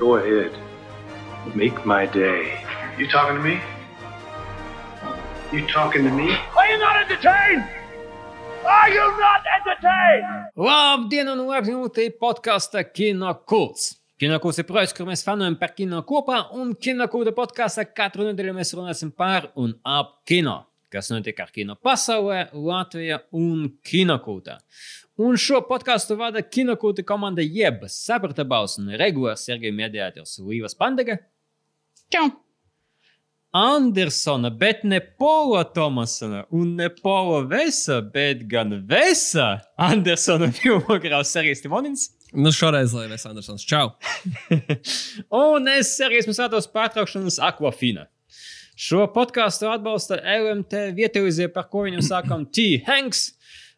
Go ahead. Make my day. You talking to me? You talking to me? Are you not entertained? Are you not entertained? Labdien, un labi podkāstā Kino Kults. Kinokūts ir projekts, kur mēs fanojam par kino kopā, un kinokūta podkāstā katru nedēļu mēs runāsim par un ap kino. Kas notiek ar kino pasaulē, Latvijā un kinokūtā. Un šo podkāstu vada kinokūta komanda jeb Saprata Baus un regulārs Sergejs mediātors Līvas Pandega. Čau! Andersona, bet ne Pola Tomasona un ne Pola Vesa, bet gan Vesa Andersona filmogrāfs Sergejs Timonins. Nu, šoreiz lai mēs Andersons. Čau! un es Sergejs Musātos pārtraukšanas Aquafina. Šo podkāstu atbalsta LMT vietējais, par ko viņam sākam T. Hanks.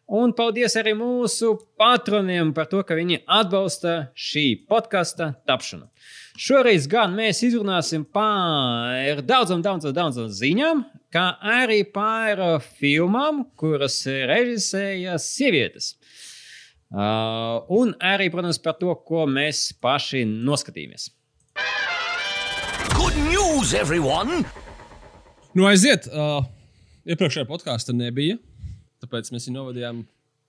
Un paldies arī mūsu patroniem par to, ka viņi atbalsta šī podkāstu tapšanu. Šoreiz gan mēs izrunāsim par daudzām, daudzām, daudzām ziņām, kā arī par filmām, kuras režisēja sievietes. Uh, un arī, protams, par to, ko mēs paši noskatījāmies. Good news, everyone! Nu, aiziet! Uh, iepriekšējā podkāstā nebija, tāpēc mēs viņu novadījām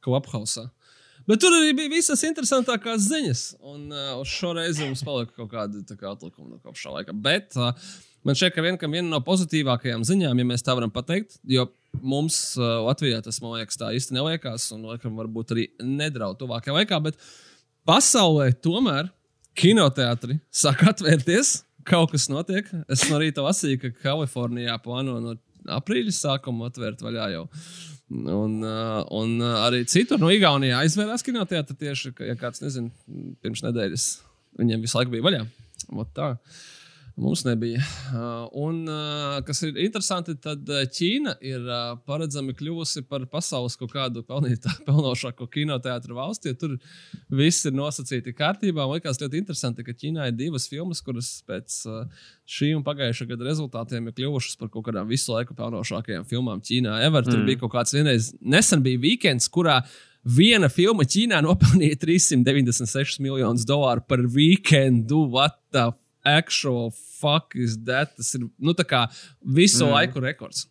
Clubhouse. Bet tur arī bija visas interesantākās ziņas. Un uh, uz šo reizi mums palika kaut kāda kā, atlikuma no kopš šā laika. Bet uh, man šķiet, ka vien, viena no pozitīvākajām ziņām, ja mēs tā varam pateikt, jo mums uh, Latvijā tas, man liekas, tā īsti neliekas, un laikam varbūt arī nedraud tuvākajā laikā, bet pasaulē tomēr kinoteātri sāk atvērties. Kaut kas notiek. Es no rīta lasīju, ka Kalifornijā plāno no aprīļa sākuma atvērt vaļā jau. Un, uh, un uh, arī citur, no Igaunijā aizvērās kinoteātris tieši, ja kāds nezina, pirms nedēļas viņiem visu laiku bija vaļā. Ot tā. Mums nebija. Uh, un, uh, kas ir interesanti, tad uh, Ķīna ir paredzami kļuvusi par pasaules kaut kādu pelnītā, pelnošāko kinoteātru valsti. Ja tur viss ir nosacīti kārtībā. Man liekas ļoti interesanti, ka Ķīnā ir divas filmas, kuras pēc šī un pagājušā gada rezultātiem ir kļuvušas par kaut kādām visu laiku pelnošākajām filmām Ķīnā. Ever, mm. Tur bija kaut kāds vienreiz, nesen bija weekends, kurā viena filma Ķīnā nopelnīja 396 miljonus dolāru par weekendu. What the actual fuck is that? Tas ir nu, visu mm. laiku rekords.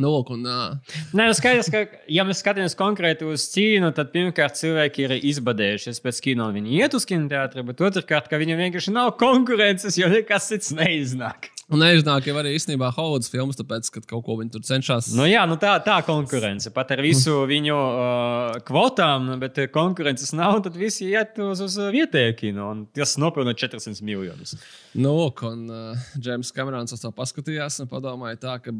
Nu, lūk, un, uh... Nē, nu skaidrs, ka, ja mēs skatāmies konkrēti uz Ķīnu, tad pirmkārt cilvēki ir izbadējušies pēc kino. Viņi iet uz kinoteātri, bet otrkārt, ka viņiem vienkārši nav konkurences, jo nekas cits neiznāk. Un neiznāk jau arī īstenībā Hovuds filmas, tāpēc, ka kaut ko viņi tur cenšas. Nu, jā, nu tā, tā konkurence. Pat ar visu viņu uh, kvotām, bet konkurences nav, tad visi iet uz, uz vietēju kino. Tas nopelna 400 miljonus. Nu, un uh, Džeims Kamerons to paskatījās un padomāja tā, ka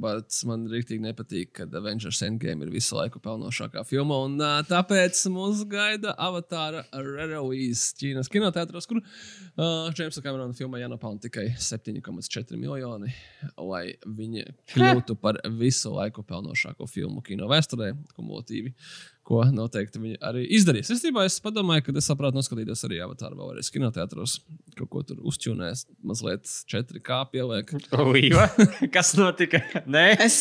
man rīktīgi nepatīk, ka Avengers Endgame ir visu laiku pelnošākā filma. Un uh, tāpēc mums gaida Avatāra Release Ķīnas kinoteātros, kur uh, Džeimsa Kamerona filmā jānopelna tikai 7,4 miljoni lai viņi kļūtu par visu laiku pelnošāko filmu kino vēsturē, kumulatīvi. Ko noteikti viņi arī izdarīs. Es domāju, es padomāju, ka es sapratu, noskatīties arī avatāru vēl arī kinoteātros. Kaut ko tur uzķūnēs, mazliet 4K pieliek. Līva. Kas notika? Nē, es,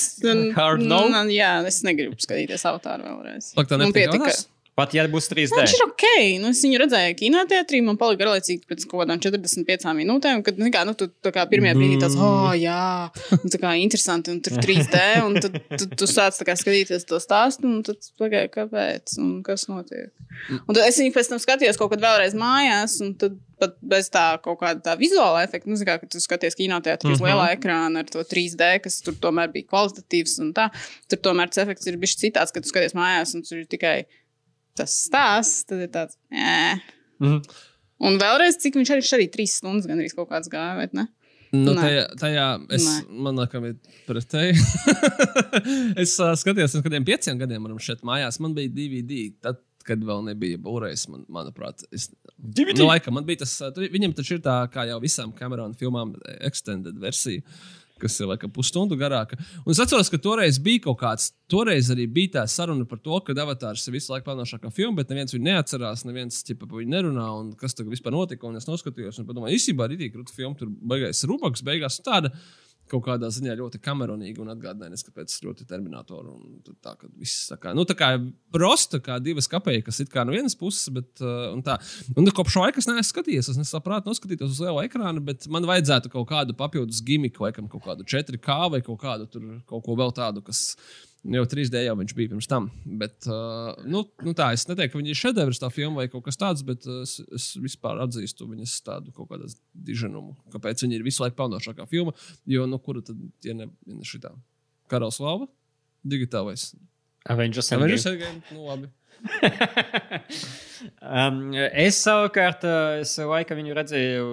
Hard no. Jā, es negribu skatīties avatāru vēlreiz. Pak, tā nepietika. Pat ja būs 3D. Viņš ir ok. Nu, es viņu redzēju kinoteātrī. Man palika garlaicīgi pēc kaut kādām 45 minūtēm. Kad nu, kā, nu, tu kā pirmajā brīdī tāds, oh, jā, nu, tā kā interesanti, un tur 3D. Un tad tu, tu sāc kā, skatīties to stāstu, un tad pagaidi, kāpēc un kas notiek. Un tad es viņu pēc tam skatījos kaut kad vēlreiz mājās, un tad pat bez tā kaut kāda tā vizuāla efekta. Nu, kā, kad tu skaties kinoteātrī uz uh -huh. lielā ekrāna ar to 3D, kas tur tomēr bija kvalitatīvs un tā. Tur tomēr tas efekts ir bijis citāds, kad tu skaties mājās, un tur ir tikai tas stāsts, tad ir tāds. Jā. Mm -hmm. Un vēlreiz, cik viņš arī, arī trīs stundas gan arī kaut kāds gāja, vai ne? Nu, tajā, tajā es, Nē. man liekas, ir pretēji. es uh, skatījos, pirms kādiem pieciem gadiem, man šeit mājās, man bija DVD. Tad, kad vēl nebija būrējis, man, manuprāt, es, DVD? Nu, laikam, man bija tas, viņam taču ir tā, kā jau visām Kamerona filmām, extended versija. Uh, kas ir laikam pusstundu garāka. Un es atceros, ka toreiz bija kaut kāds, toreiz arī bija tā saruna par to, ka avatārs ir visu laiku pelnošākā filma, bet neviens viņu neatcerās, neviens ķipa, par viņu nerunā, un kas tagad vispār notika. Un es noskatījos, un padomāju, īstenībā arī krūta filma, tur beigās rubaks, beigās tāda. Kaut kādā ziņā ļoti kameronīga un atgādināja, kāpēc ļoti terminatoru. Tā, viss tā kā, nu, tā kā prosta, kā divas kapeikas, it kā no vienas puses, bet uh, un tā. Un kopš laika es neesmu skatījies, es nesaprātu noskatīties uz lielu ekrānu, bet man vajadzētu kaut kādu papildus gimiku, laikam kaut kādu 4K vai kaut kādu tur kaut ko vēl tādu, kas. Jau 3D jau viņš bija pirms tam. Bet, uh, nu, nu tā, es neteiktu, ka viņa ir šedevrs, tā filma vai kaut kas tāds, bet uh, es, es vispār atzīstu viņas tādu kaut kādu diženumu. Kāpēc viņa ir visu laiku pelnošākā filma? Jo, nu, kura tad, ja ne, ja ne šitā? Karalis Lava, digitālais. Avengers Avengers Endgame. Endgame, nu labi. um, es savukārt, es laikam viņu redzēju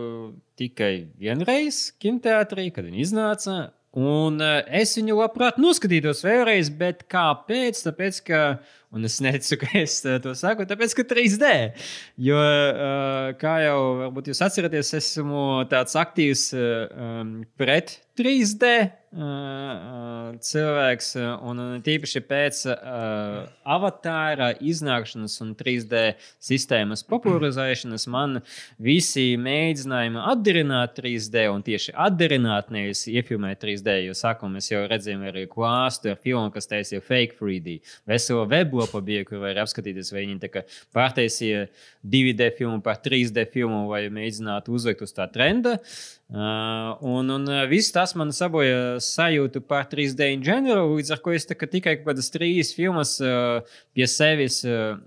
tikai vienreiz kinoteātrī, kad viņa iznāca. Un uh, es viņu labprāt noskatītos vēlreiz, bet kāpēc? Tāpēc, ka, un es neticu, ka es uh, to saku, tāpēc, ka 3D. Jo, uh, kā jau varbūt jūs atceraties, esmu tāds aktīvs uh, um, pret 3D uh, uh, cilvēks, un tīpaši pēc avatāra iznākšanas un 3D sistēmas popularizēšanas man visi mēģinājumi atdarināt 3D un tieši atdarināt, nevis iefilmēt 3D. Jo sākumā mēs jau redzējām arī klāstu ar filmu, kas taisīja fake 3D. Veselo weblopu bija, kur var apskatīties, vai viņi pārtaisīja 2D filmu par 3D filmu vai mēģinātu uzlikt uz tā trenda. Uh, un, un uh, viss tas man saboja sajūtu par 3D in general, līdz ar to es tikai kaut kādas trīs filmas uh, pie sevis uh,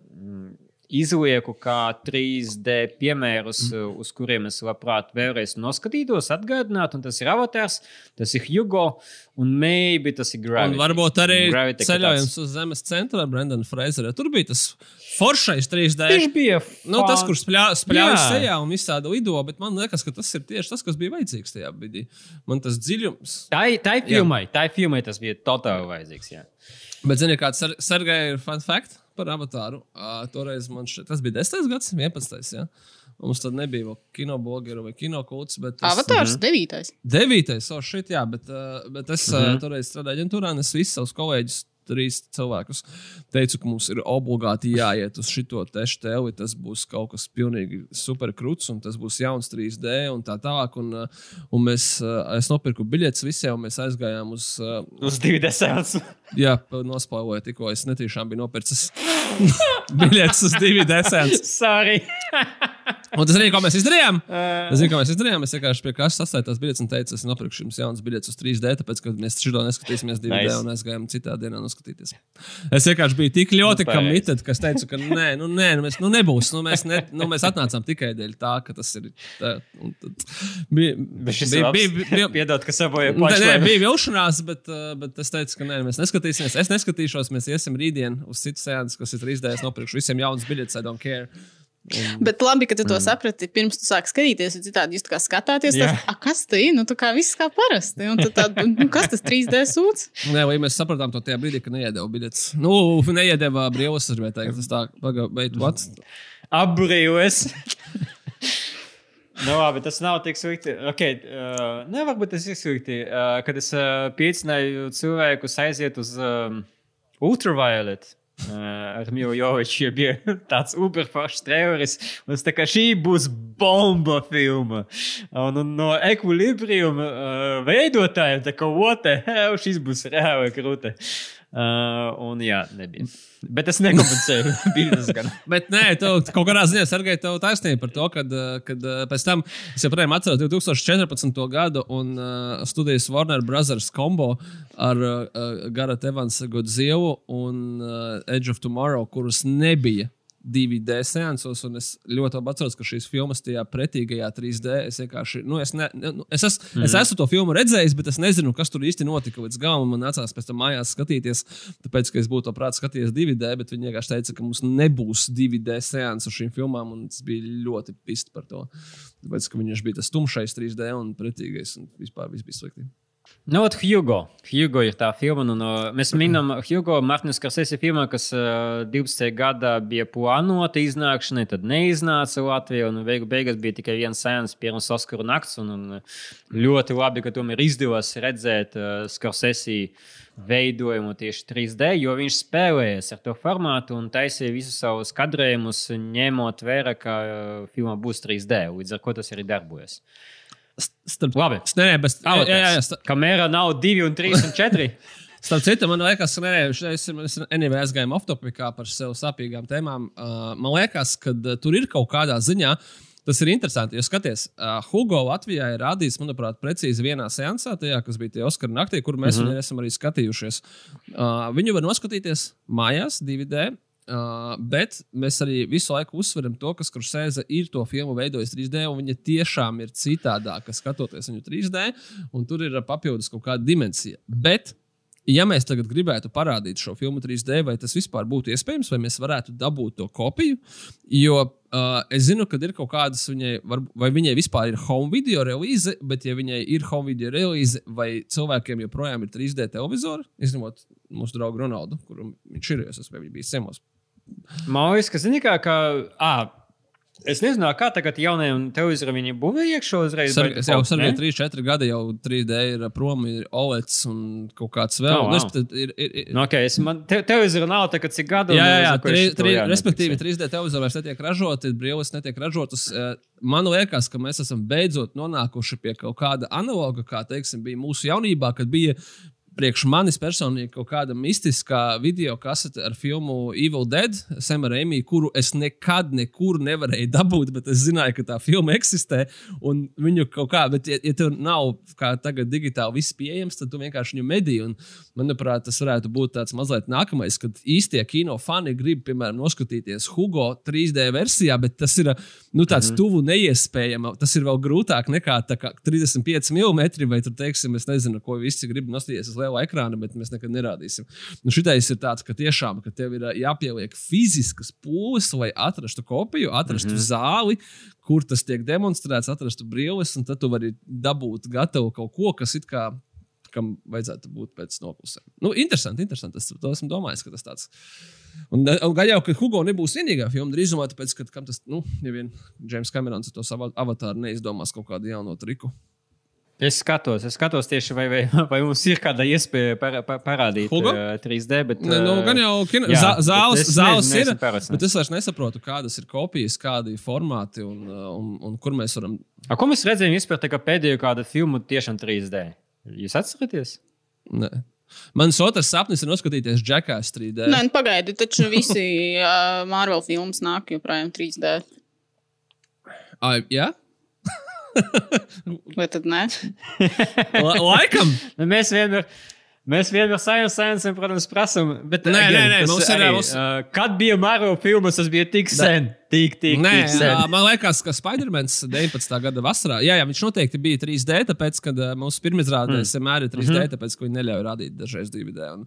izlieku kā 3D piemērus, mm. uz kuriem es labprāt vēlreiz noskatītos, atgādinātu. Un Tas ir Avatars, tas ir Hugo un maybe tas ir Gravity. Un varbūt arī Gravity, ceļojums tāds- uz Zemes centra ar Brendanu Fraseru. Tur bija tas foršais 3D. Viņš bija Nu, tas, kurš Jā. sejā un visādi lido, bet man liekas, ka tas ir tieši tas, kas bija vajadzīgs tajā brīdī. Man tas dziļums. Tai, tai filmai, tai filmai tas bija totāli vajadzīgs. Jā. Bet, zini, kāds Ser- Sergejs ir fun fact par avatāru. Uh, toreiz man šeit, tas bija 10. gads, 11. Ja? Mums tad nebija vēl kinoblogeru vai kinokults. Avatārs devītais. Devītais, oh, shit, jā, bet, uh, bet es Mhm. -hmm. uh, toreiz strādāju aģentūrā, un es visus savus kolēģus, trīs cilvēkus, teicu, ka mums ir obligāti jāiet uz šo tešu, tas būs kaut kas pilnīgi superkrūts, un tas būs jauns 3D un tā tālāk. Un, uh, un mēs, uh, es nopirku biļetes visiem, un mēs aizgājām uz. Uh, Uz 20. jā, nospēlēju tikko, es netīšām biju nopircis biļetes uz 2D. Sorry. Un tas arī, ko mēs izdarījām. Es zinu, kā mēs izdarījām. Es vienkārši pie kases sastāju tās biļetes un teicu, es nopirkšu jums jaunas biļetes uz 3D, tāpēc, ka mēs šo neskatīsimies 2D Nice. un aizgājām citā dienā noskatīties. Es vienkārši biju tik ļoti Nu, committed, ka es teicu, ka nē, nu, nē nu, mēs, nu, nebūs. Nu, mēs, ne, nu, mēs atnācām tikai dēļ tā, ka tas ir. Tā, un tad bija, bija, bija, bija, Piedod, ka saboja Nu, Nē, pašu. bija vilšanās, bet, uh, bet es teicu, ka nē, mēs neskatīsimies. Es neskatīšos, mēs iesim rītdien uz citu sēdes, kas ir 3D. Es nopirkšu visiem jaunas biļetes, I don't care. Bet labi, ka tu to saprati pirms tu sāki skatīties. Citādi jūs tā kā skatāties, Jā. tas, "A, kas tā ir? Nu, tā kā viss kā parasti. Un tad tā, nu, kas tas 3D sūds? Nē, vai mēs sapratām to tajā brīdī, ka neiedeva biļetes. Nu, neiedeva es gribēju teikt, tas tā, pagaidi, what? Apbrīvojas. Nu, labi, tas nav tik slikti. Okay, uh, ne, varbūt tas ir slikti. Uh, kad es uh, pieicināju cilvēkus aiziet uz um, Ultraviolet. Uh, ar Mīlu Joviču ja tāds uberforšs traileris. Un tā kā šī būs bomba filma. Un, un no ekvilibriuma uh, veidotājiem tā kā what the hell, šis būs reāli krūte. Uh, un jā, nebija. Bet es nekompensēju bildes. Bet nē, tev kaut kādā ziņā sargāja tev taisnība par to, kad, uh, kad uh, pēc tam es joprojām atceros 2014. gadu un uh, studijas Warner Brothers kombo ar uh, uh, Garatu Evansu Godzilla un uh, Edge of Tomorrow, kuras nebija. DVD seansos, un es ļoti labi atceros, ka šīs filmas tajā pretīgajā 3D. Es vienkārši, nu, es, ne, nu, es, es, mm. es esmu to filmu redzējis, bet es nezinu, kas tur īsti notika līdz galam. Man nācās pēc tam mājās skatīties, tāpēc, ka es būtu labprāt skatījies 2D, bet viņi vienkārši teica, ka mums nebūs 2D seanss ar šīm filmām, un tas bija ļoti pist par to. Tāpēc, ka viņš bija tas tumšais 3D un pretīgais, un vispār viss bija slikti. Nu, ot, Hugo. Hugo ir tā filma. Un, uh, mēs minam Hugo Martinas Karsesi filmu, kas uh, 12. gadā bija plānota iznākšanai, tad neiznāca Latvijā. Un beigu, beigās bija tikai viens sēns pirms Oskaru nakts. Un, un ļoti labi, ka tomēr izdevās redzēt uh, Skarsesi veidojumu tieši 3D, jo viņš spēlējas ar to formātu un taisīja visus savus kadrējumus, ņemot vērā, ka uh, filma būs 3D. Līdz ar to tas arī darbojas. Starp, Labi. Nē, nē, bet. Jā, jā, jā, sta- Kamēr nav 2, un 3 un 4. Starp citu, man liekas, ka šis ir anyway, aizgājām off-topikā par sev sāpīgām tēmām. Uh, man liekas, ka uh, tur ir kaut kādā ziņā. Tas ir interesanti, jo skaties, uh, Hugo Latvijā ir rādīts, manuprāt, precīzi vienā seansā, tajā, kas bija tie Oskara naktī, kur mēs mm -hmm. esam arī skatījušies. Uh, viņu var noskatīties mājās, 2D. Uh, bet mēs arī visu laiku uzsveram to, ka Skrusēze ir to filmu veidojis 3D, un viņa tiešām ir citādāka skatoties viņu 3D, un tur ir papildus kaut kāda dimensija. Bet Ja mēs tagad gribētu parādīt šo filmu 3D, vai tas vispār būtu iespējams, vai mēs varētu dabūt to kopiju? Jo uh, es zinu, ka ir kaut kādas viņai, var, vai viņai vispār ir home video relīze, bet ja viņai ir home video relīze, vai cilvēkiem joprojām ir 3D televizori, izņemot mūsu draugu Ronaldu, kuram viņš ir, es esmu bijis ciemos. Mājas, ka zini, kā, ka. À, Es nezinu, kā tagad jaunajam televizoram viņi būvē iekšā uzreiz. Sar, vai es jau sarunāju, ne? 3, 4 gadi jau 3D ir prom, ir OLEDs un kaut kāds vēl. Oh, wow. wow. ir, ir, ir, Nu, okay, es, man te, televizora nav ka cik gadu. Jā, jā, jā, un, tri, es tri, jā respektīvi, nefiksēju. 3D televizori vairs netiek ražoti, brilles netiek ražotas. Man liekas, ka mēs esam beidzot nonākuši pie kaut kāda analoga, kā teiksim, bija mūsu jaunībā, kad bija priekš manis personīgi kaut kāda mistiskā video kasete ar filmu Evil Dead, Sema Rēmī, kuru es nekad nekur nevarēju dabūt, bet es zināju, ka tā filma eksistē. Un viņu kaut kā, bet, ja, ja tev nav kā tagad digitāli viss pieejams, tad tu vienkārši viņu medī. Un, manuprāt, tas varētu būt tāds mazliet nākamais, kad īstie kino fani grib, piemēram, noskatīties Hugo 3D versijā, bet tas ir nu, tāds mm -hmm. tuvu neiespējami. Tas ir vēl grūtāk nekā kā 35 mm, vai tur, teiksim, es nezinu, ko visi grib nostīties liela ekrāna, bet mēs nekad nerādīsim. Nu, šitais ir tāds, ka tiešām, ka tev ir jāpieliek fiziskas pūles, lai atrastu kopiju, atrastu mm -hmm. zāli, kur tas tiek demonstrēts, atrastu brilles, un tad tu vari dabūt gatavu kaut ko, kas it kā kam vajadzētu būt pēc noklusēm. Nu, interesanti, interesanti. Es to esmu domājis, ka tas tāds. Un, un gan jau, ka Hugo nebūs vienīgā filma drīzumā, tāpēc, ka kam tas, nu, ja vien Džeims Kamerons ar to savu avatāru neizdomās kaut kādu jaunu triku. Es skatos, es skatos tieši, vai, vai, vai mums ir kāda iespēja par, par, parādīt Hugo? uh, 3D. Bet, Ne, nu, ā, gan jau kino, jā, zāles, es zāles nezinu, ir, bet es vairs nesaprotu, kādas ir kopijas, kādi ir formāti un, uh, un, un kur mēs varam. A, ko mēs redzējām vispār tā kā pēdējo kādu filmu tiešām 3D? Jūs atceraties? Ne. Mans otrs sapnis ir noskatīties Jackass 3D. Nē, nu, pagaidi, taču visi uh, Marvel filmas nāk joprojām 3D. Ai, jā? Vai tad ne? La, laikam! Nu, mēs vienmēr. Mēs vienmēr science, science, protams, prasām. Bet, Nē, again, nē, nē, mums ir, arī, mums- uh, kad bija Marvel filmas, tas bija tik sen. Tik, tik, Nē, tik sen. ā, man liekas, ka Spidermans 19. gada vasarā, jā, jā viņš noteikti bija 3D, tāpēc, ka ā, mūsu pirmizrādēs mm. vienmēr ir 3D, mm -hmm. tāpēc, ka viņi neļauj rādīt dažreiz 2D. Un,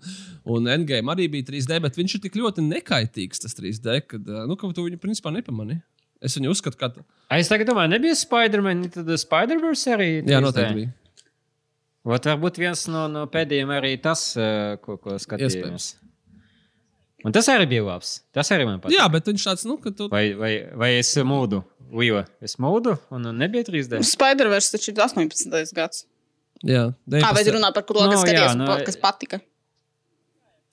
un Endgame arī bija 3D, bet viņš ir tik ļoti nekaitīgs, tas 3D, ka, ā, nu, ka tu viņu principā nepamanīji. Es viņu uzskatu, ka. Es tagad domāju, nebija Spider-Man, tad Spider-Verse arī. Jā, 3D? noteikti bija. Vat varbūt viens no, no pēdējiem arī tas, uh, ko, ko skatījāmies. Iespējams. Un tas arī bija labs. Tas arī man patīk. Jā, bet viņš tāds, nu, ka tu. Vai, vai, vai es mūdu? Līva, es mūdu un nebija 3D. Spider-Verse taču ir 18. gads. Jā, Kā vai 19. runā par to, Nu, kas jā, skaties, nu, kas patika?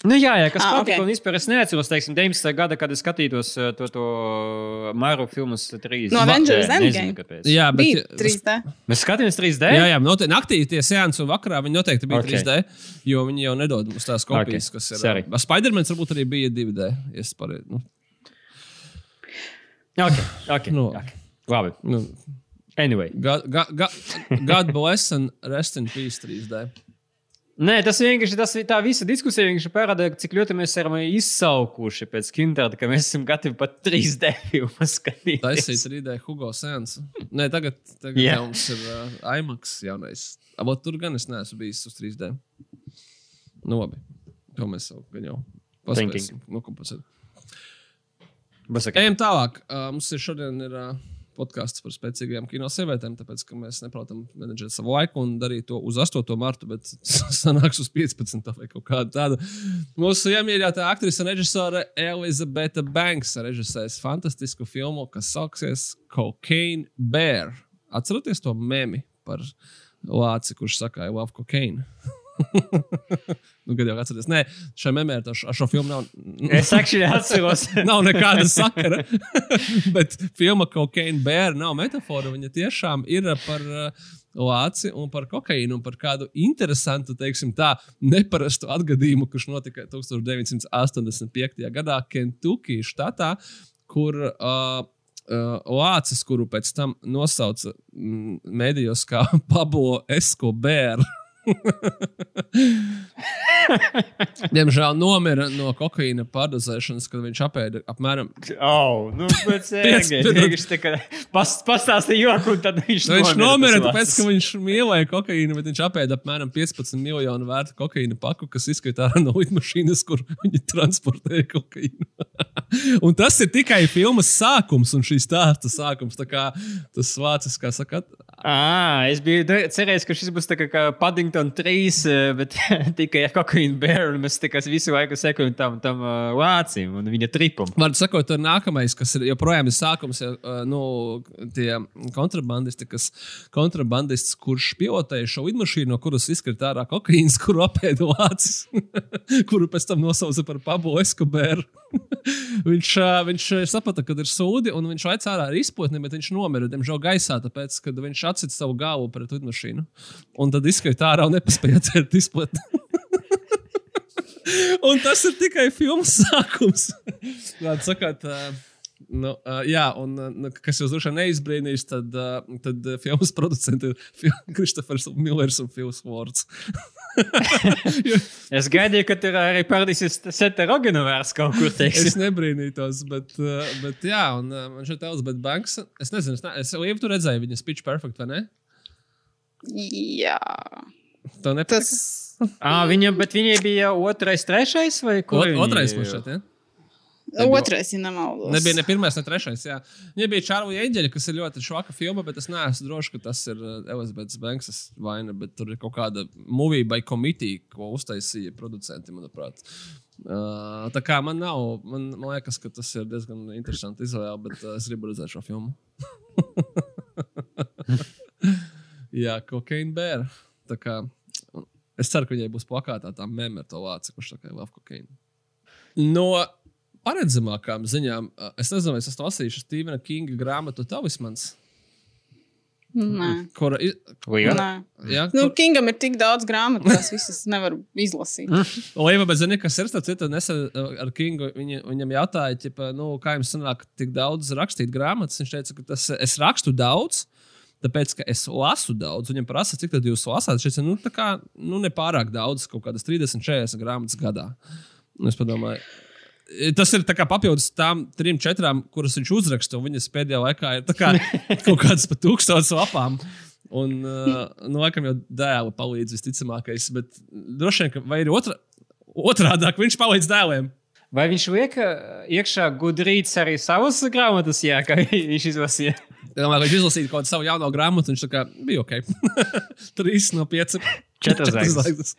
Nu, jā, jā, kas Ah, patīk. ok. Un vispār es neatceros, teiksim, 19. gada, kad es skatījos uh, to, to Maru filmas 3D. No Avengers Endgame? kāpēc. Jā, bet. Bija 3D. Mēs skatījāmies 3D. Jā, jā, noteikti naktī tie seansi un vakarā viņi noteikti bija Ok. okay. 3D, jo viņi jau nedod mums tās kopijas, Ok, okay. kas ir. sorry. ā, Spidermans varbūt arī bija 2D. Ja es pareizi. Nu, Ok, ok. Nu. ok. Labi. nu, Anyway. God, God, God, God bless and rest in peace 3D. Nē, tas vienkārši tas, tā visa diskusija vienkārši parāda, cik ļoti mēs esam izsaukuši pēc kintarda, ka mēs esam gatavi pat 3D filmu skatīties. 3D Hugo Sens. Nē, tagad, tagad yeah. mums ir uh, IMAX jaunais. Abot tur gan es neesmu bijis uz 3D. Nu, labi. To mēs jau gan jau paspēsim nokompensēt. Ejam tālāk. Uh, mums ir šodien ir, uh, podkāsts par spēcīgām kino sievietēm, tāpēc ka mēs neprotam menedžēt savu laiku un darīt to uz 8. martu, bet sanāks uz 15. vai kaut kāda tāda. Mūsu iemīļotā aktrise un režisore Elizabete Banks režisēs fantastisku filmu, kas sauksies Cocaine Bear. Atceraties to memi par lāci, kurš saka, I love cocaine. nu, gad jau atceries. Nē, šai memē ar, ar šo filmu nav. Es actually atceros. nav nekāda sakara. Bet filma Cocaine Bear nav metafora. Viņa tiešām ir par lāci un par kokaīnu un par kādu interesantu, teiksim, tā neparastu atgadījumu, kurš notika 1985. gadā Kentucky štatā, kur uh, uh, lācis, kuru pēc tam nosauca mm, medijos kā Pablo Escobar. Diemžēl nomira no kokaīna pārdozēšanas, kad viņš apēda apmēram. Oh, nu, viņš kā pas, pastāstīja joku, un tad viņš Nu, viņš nomira tas tāpēc, vārds. ka viņš mīlēja kokaīnu, bet viņš apēda apmēram 15 miljonu vērtu kokaīna paku, kas izkrita ārā no lidmašīnas, kur viņi transportēja kokaīnu. un tas ir tikai filmas sākums un šīs stāsta sākums. Tā kā tas vācis, kā saka, À, es biju cerējis, ka šis būs tā kā, kā Paddington 3, eh, bet tikai ar kokaīnu bēru, un mēs visu laiku sekojam tam, tam uh, vācim un viņa tripam. Var sakot, tur nākamais, kas ir joprojām ir sākums, ja, uh, nu, tie kontrabandisti, kas kontrabandists, kurš pilotēja šo lidmašīnu, no kuras izkrita ārā kokaīns, kuru apēda vācis, kuru pēc tam nosauca par Pablo Escobaru. viņš, viņš saprata, ka ir sūdi, un viņš aicināja ārā ar izpotni, bet viņš nomira, diemžēl, gaisā, tāpēc, ka viņš atcita savu galvu pret lidmašīnu. Un tad izkrita ārā un nepaspēja atvērt izpotni. Un tas ir tikai filmas sākums. Labi, sakot, uh, nu, uh, jā, un uh, nu, kas jūs droši vien neizbrīnīs, tad, uh, tad filmas producenti ir Kristofers Millers un Fils Vorts. Es gaidīju, ka tur arī parādīsies Seta Rogana vairs kaut kur es teiks. nebrīnītos, bet, uh, bet jā, un uh, man šeit teiks, bet Banks, es nezinu, es, ne, es jau tur redzēju viņa speech perfect, vai ne? Jā, To nepatīk. tas À, viņa, bet viņai bija otrais, trešais vai kur? Ot, otrais man šeit, ja? Otrais, ja nemaldos. Nebija ne pirmais, ne trešais. Jā. Viņa bija Čārlija Eņģeļa, kas ir ļoti švaka filma, bet es neesmu drošs, ka tas ir uh, Elizabetes Banksas vaina. Bet tur ir kaut kāda movie by committee, ko uztaisīja producenti, manuprāt. Uh, tā kā man nav, man, man liekas, ka tas ir diezgan interesanti izvēle, bet uh, es gribu redzēt šo filmu. Jā, Cocaine Bear. Tā kā, es ceru, ka viņai būs plakātā tā mēmē to vācu, kurš tā kā love cocaine. No paredzamākām ziņām, es nezinu, vai es esmu lasījis Stevena Kinga grāmatu Talismans. Nē, Kura ir. Liela? nē. Jā, Nu, kur, Kingam ir tik daudz grāmatu, ka es visas nevaru izlasīt. Līva, bet zini, kas ir tas cits? Nesen ar Kingu viņa, viņam jautāja, ķipa, nu, kā jums sanāk tik daudz rakstīt grāmatas. Viņš teica, ka tas, es rakstu daudz. Tāpēc, ka es lasu daudz, viņam prasa, cik daudz jūs lasāt. Šis ir nu, tā kā, nu, nepārāk daudz, kaut kādas 30, 40 grāmatas gadā. Un es padomāju, tas ir papildus tām trim, četrām, kuras viņš uzraksta. Viņas pēdējā laikā ir kā kaut kādas pat tūkstošas lapām. Un, uh, nu, laikam jau dēlu palīdz visticamākais. Bet droši vien, ka vai ir otra, otrādi, viņš palīdz dēliem. Vai viņš liek ā, iekšā gudrītis arī savas grāmatas, jā, kā viņš izlasīja? Domāju, ka viņš izlasīja kaut kādu savu jauno grāmatu. Viņš tā kā bija ok. Trīs no pieciem. Četras zvaigznes.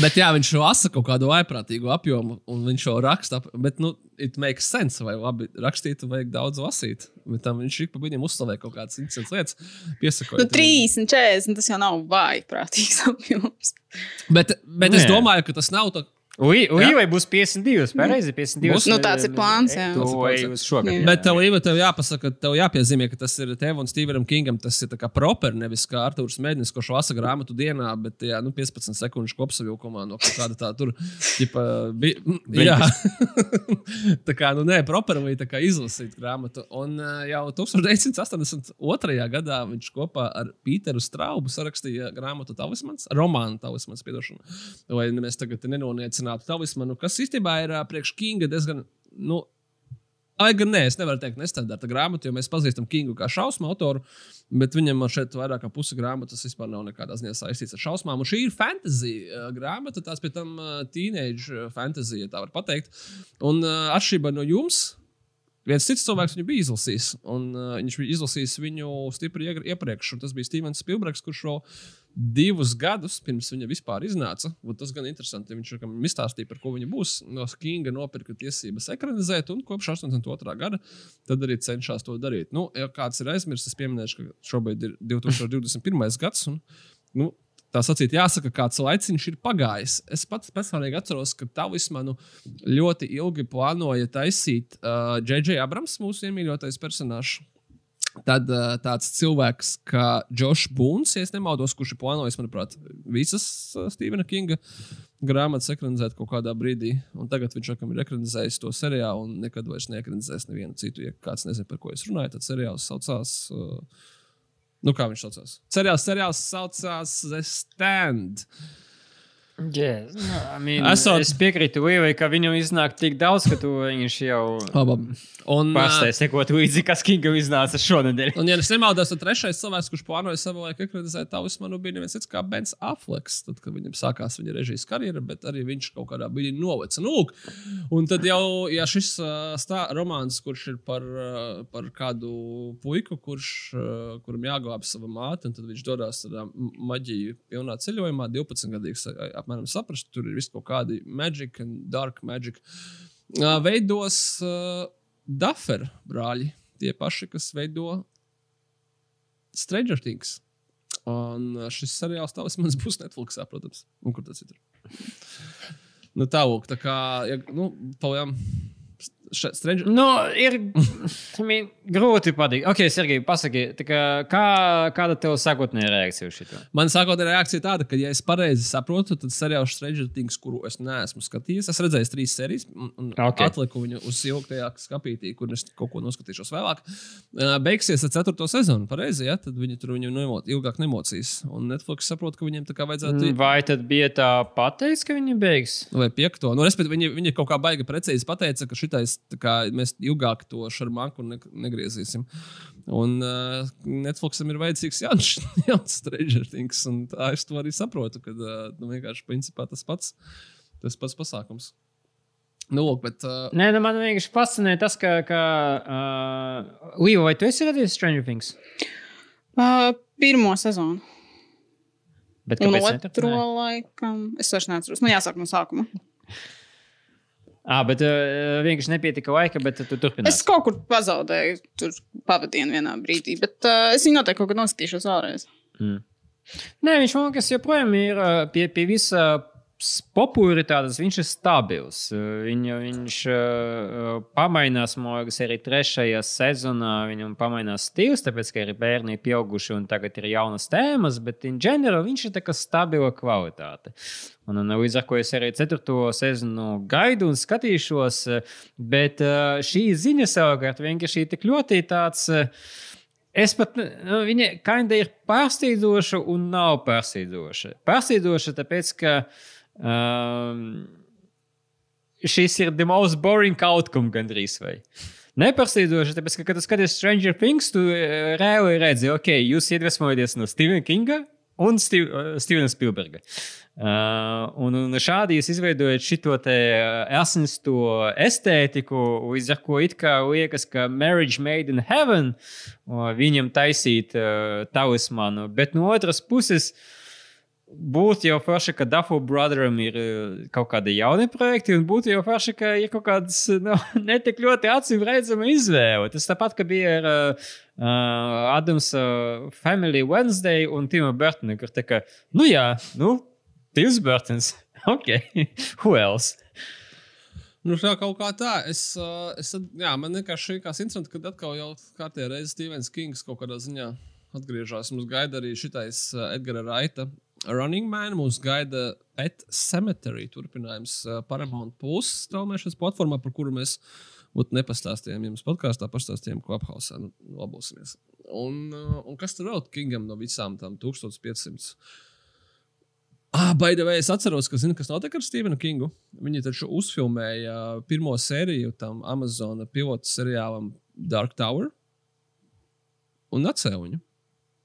Bet jā, viņš lasa kaut kādu vaiprātīgu apjomu, un viņš jau raksta. ap- Bet, nu, it makes sense, vai labi rakstīt, vajag daudz lasīt. Bet tam viņš ik pa viņam uzslavē kaut kādas interesantas lietas. Piesakot. Nu, 30, 40, tas jau nav vājprātīgs apjoms. Bet, bet es Nē. domāju, ka tas nav tā. Līvai būs 52, pareizi 52. Būs? Nu, tāds ir plāns, jā. Uz šogad. Jā. Bet tev, Līva, tev jāpasaka, tev jāpiezīmē, ka tas ir tev un Stevenam Kingam. Tas ir tā kā proper, nevis kā Arthurs Mēnesis, kurš lasa grāmatu dienā, bet jā, nu, 15 sekundžu kopsavilkumā no kaut kāda tā tur. Ģipa, bi, jā, tā kā, nu, nē, properly tā kā izlasīt grāmatu. Un jau 1982. gadā viņš kopā ar Pīteru Straubu sarakstīja grāmatu Talismans, romānu Talismans, piedošanu. Lai mēs tagad nenoniecinātu Talismanu, kas īstenībā ir priekš Kinga diezgan, nu, Lai gan nē, es nevaru teikt, nestandarta grāmatu, jo mēs pazīstam Kingu kā šausmu autoru, bet viņam šeit vairāk kā puse grāmatas vispār nav nekādā ziņā saistīts ar šausmām. Un šī ir fantasy grāmata, tās pēc tam teenage fantasy, ja tā var pateikt. Un atšķirībā no jums. Viens cits cilvēks viņu bija izlasījis, un viņš bija izlasījis viņu stipri iepriekš. un Tas bija Stevens Spilbergs, kurš vēl divus gadus pirms viņa vispār iznāca. Tas gan interesanti. Viņš kam izstāstīja, par ko viņa būs. No Kinga nopirka tiesības ekranizēt, un kopš 82. gada tad arī cenšas to darīt. Nu, ja kāds ir aizmirsis, es pieminēšu, ka šobrīd ir 2021. gads. Un, nu, tā sacīt, jāsaka, kāds laiciņš ir pagājis. Es pats personīgi atceros, ka Tavismanu ļoti ilgi plānoja taisīt uh, J.J. Abrams, mūsu iemīļotais personāžs. Tad uh, tāds cilvēks kā Džošs Būns, ja nemaldos, kurš ir plānojis, manuprāt, visas uh, Stevena Kinga grāmatas ekranizēt kaut kādā brīdī. Un tagad viņš laikam ir ekranizējis to seriālu un nekad vairs neekranizēs nevienu citu. Ja kāds nezina, par ko es runāju, tad seriāls saucās. Uh, nu, kā viņš saucās? Seriāls, seriāls saucās The Stand. Yeah, no, I mean, Esot- es piekrītu Līvai, ka viņam iznāk tik daudz, ka tu viņš jau pārstāj sekot līdzi, kas Kingam iznāca šonadēļ. Un, ja es nemaldos, tad trešais cilvēks, kurš plānoja savu laiku ekranizēt tavus manu, bija neviens cits kā Bens Afflecks. Tad, kad viņam sākās viņa režijas karjera, bet arī viņš kaut kādā brīdī noveca. Nu, un tad jau, ja šis stā, romāns, kurš ir par, par kādu puiku, kurš, kuram jāglābj sava māte, un tad viņš dodas tādā maģiju pilnā ceļojumā, 12 gadīgs, uh, apmēram saprast, tur ir viss kaut kādi magic dark magic. Uh, veidos uh, Duffer brāļi, tie paši, kas veido Stranger Things. Un šis seriāls tavs mans būs Netflixā, protams. Un kur tas ir? Nu, tā lūk, tā kā, ja, nu, paliekam. Stranger... Nu, ir mean, grūti pateikt. Ok, Sergei, pasaki, kā, kā, kāda tev sākotnējā reakcija uz šo? Man sākotnējā reakcija tāda, ka, ja es pareizi saprotu, tad seriāls Stranger Things, kuru es neesmu skatījis, es redzēju trīs sērijas, un, un Ok. okay. atliku viņu uz ilgtajā skapītī, kur es kaut ko noskatīšos vēlāk. Beigsies ar ceturto sezonu, pareizi, ja? tad viņi tur viņu nemo, ilgāk nemocīs. Un Netflix saprot, ka viņiem tā kā vajadzētu. Vai tad bija tā pateicis, ka viņi beigs? Vai piekto. Nu, respektīvi, viņi, viņi kaut kā baigi precīzi pateica, ka šitais, mēs ilgāk to šarmanku ne, negriezīsim. Un uh, Netflixam ir vajadzīgs jauns, jauns Stranger Things. un Tā es to arī saprotu, ka uh, nu, vienkārši principā tas pats, tas pats pasākums. Nu, lūk, bet, uh, Nē, nu man vienkārši fascinē tas, ka, ka uh, Līva, vai tu esi redzējis Stranger Things? Uh, pirmo sezonu. Bet Un kāpēc otro neturpināji? laikam. Es vairs neatceros. Man jāsāk no sākuma. Ah, bet uh, vienkārši nepietika laika, bet tu turpināji. Es kaut kur pazaudēju tur pavadienu vienā brīdī, bet uh, es viņu noteikti kaut kad noskatīšos vēlreiz. Nē, viņš man liekas, joprojām ir pie, pie visa popularitātes, viņš ir stabils. Viņu, viņš uh, pamainās, man liekas, arī trešajā sezonā. Viņam pamainās stils, tāpēc, ka arī bērni ir pieauguši un tagad ir jaunas tēmas, bet in general viņš ir tā kā stabila kvalitāte. Un, un līdz ar to es arī ceturto sezonu gaidu un skatīšos, bet ā, šī ziņa savukārt vienkārši ir tik ļoti tāds. ā, Es pat, nu, viņa kinda ir pārsteidzoša un nav pārsteidzoša. Pārsteidzoša, tāpēc, ka um, šis ir the most boring outcome gandrīz vai. Nepārsteidzoši, tāpēc, ka, kad tu skaties Stranger Things, tu eh, reāli redzi, ok, jūs iedvesmojaties no Stevena Kinga un Steve, uh, Stevena Spielberga. Uh, un, un šādi jūs izveidojat šo asinsto estētiku, līdz ar ko it kā liekas, ka marriage made in heaven uh, viņam taisīt uh, talismanu, bet no otras puses. Būtu jau forši, ka Dafu Brotheram ir uh, kaut kādi jauni projekti, un būtu jau forši, ka ir kaut kādas nu, netik ļoti acīm redzama izvēle. Tas tāpat, ka bija ar uh, Adams uh, Family Wednesday un Tima Burtona, kur tā kā, nu jā, nu, Tims Burtons, ok, who else? Nu, tā kaut kā tā. Es, uh, es, jā, man vienkārši likās interesanti, ka atkal jau kārtējā reizē Stevens Kings kaut kādā ziņā atgriežas. Mums gaida arī šitais Edgara Raita Running Man, mums gaida Pet Cemetery turpinājums uh, Paramount Plus straumēšanas platformā, par kuru mēs būt nepastāstījām jums podkāstā, pastāstījām Clubhouse. Nu, labosimies. Un, uh, un kas tur vēl Kingam no visām tām 1500? Ah, way, es atceros, ka, zinu, kas notika ar Stevenu Kingu. Viņi taču uzfilmēja pirmo sēriju tam Amazon pilotu seriālam Dark Tower un atcēla viņu.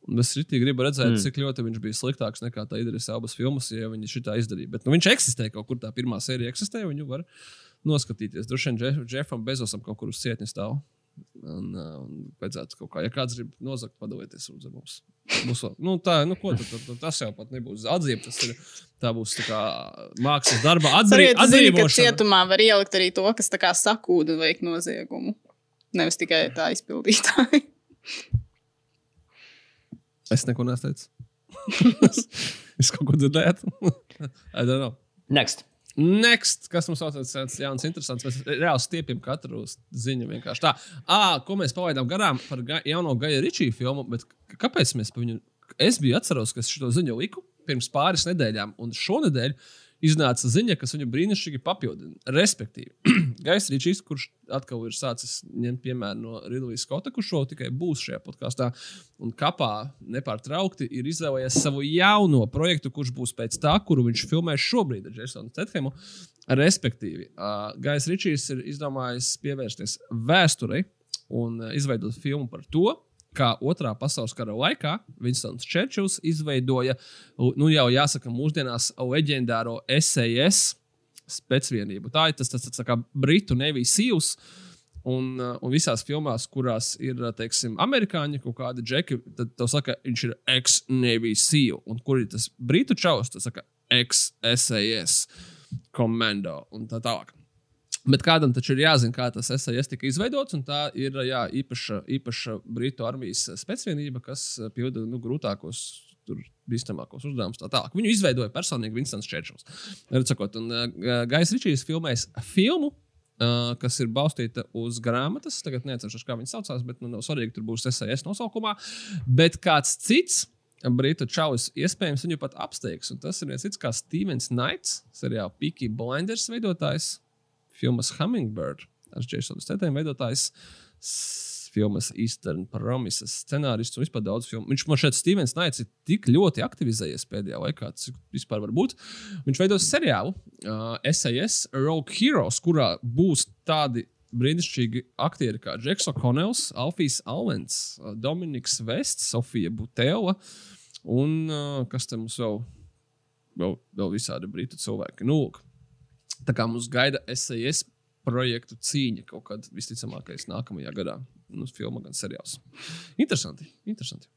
Un es arī gribu redzēt, Mm. cik ļoti viņš bija sliktāks nekā tā Idris abas filmas, ja viņi šitā izdarīja. Bet nu, viņš eksistē kaut kur, tā pirmā sērija eksistē, viņu var noskatīties. Droši vien Džef, Jeffam Bezosam kaut kur uz cietņa stāv. Un, uh, un vajadzētu kaut kā, ja kāds grib nozagt, padalieties ar mums. Būs, vēl- nu, tā, nu, ko, tad, tad, tas jau pat nebūs atzīme. Tas ir, tā būs tā kā mākslas darba atzīme. Sakiet, zini, ka cietumā var ielikt arī to, kas tā kā sakūda veikt noziegumu. Nevis tikai tā izpildītāji. Es neko neteicu. Es kaut ko dzirdēju. I don't know. Next. Next, kas mums saucās, tas jauns, interesants. Mēs reāli stiepjam katru ziņu vienkārši tā. À, ko mēs palaidām garām par ga jauno Gaja Ričiju filmu, bet kāpēc mēs par viņu? Es biju atceros, ka šo ziņu liku pirms pāris nedēļām, un šonadēļ iznāca ziņa, kas viņu brīnišķīgi papildina. Respektīvi, Gaisa Ričijs, kurš atkal ir sācis ņemt piemēru no Ridlīs Skota, kurš šo tikai būs šajā podkāstā, un kapā nepārtraukti ir izvēlējies savu jauno projektu, kurš būs pēc tā, kuru viņš filmēs šobrīd ar Jasonu Stethemu. Respektīvi, uh, Gaisa Ričijs ir izdomājis pievērsties vēsturei un uh, izveidot filmu par to, kā otrā pasaules kara laikā Vinstons Čērčils izveidoja, nu jau jāsaka, mūsdienās leģendāro SAS spēcvienību. Tā ir tas, tas, tas kā Britu Navijas sīvs. Un, uh, un visās filmās, kurās ir, uh, teiksim, amerikāņi kaut kādi džeki, tad tev saka, viņš ir ex-Navy SEAL. Un kur ir tas britu čaus, tas saka, ex-SAS komando un tā tālāk. Bet kādam taču ir jāzina, kā tas SAS tika izveidots, un tā ir jā, īpaša, īpaša Britu armijas spēcvienība, kas uh, pilda nu, grūtākos, tur bīstamākos uzdevumus. Tā tālāk. Viņu izveidoja personīgi Vinstons Čērčils. Redzot, un uh, Gais Ričijs filmēs filmu. Uh, kas ir balstīta uz grāmatas. Tagad neatceros, kā viņas saucās, bet nu, nav svarīgi, tur būs SAS nosaukumā. Bet kāds cits Britu čalis iespējams viņu pat apsteigs. Tas ir viens cits kā Stevens Knights, seriāla Peaky Blinders veidotājs, filmas Hummingbird ar Jasonu Stētēm veidotājs. Filmas Eastern Promises scenārists un vispār daudz filmu. Viņš man šeit, Stevens Knights, ir tik ļoti aktivizējies pēdējā laikā, cik vispār var būt. Viņš veidos seriālu uh, SAS Rogue Heroes, kurā būs tādi brīnišķīgi aktieri kā Džeks O'Connells, Alfijs Alvens, uh, Dominiks Vests, Sofija Butela un uh, kas te mums vēl, vēl, vēl visādi brītu cilvēki. Nu, tā kā mums gaida SAS projektu cīņa kaut kad visticamākais nākamajā gadā. Nu, filma gan seriāls. Interesanti. interesanti.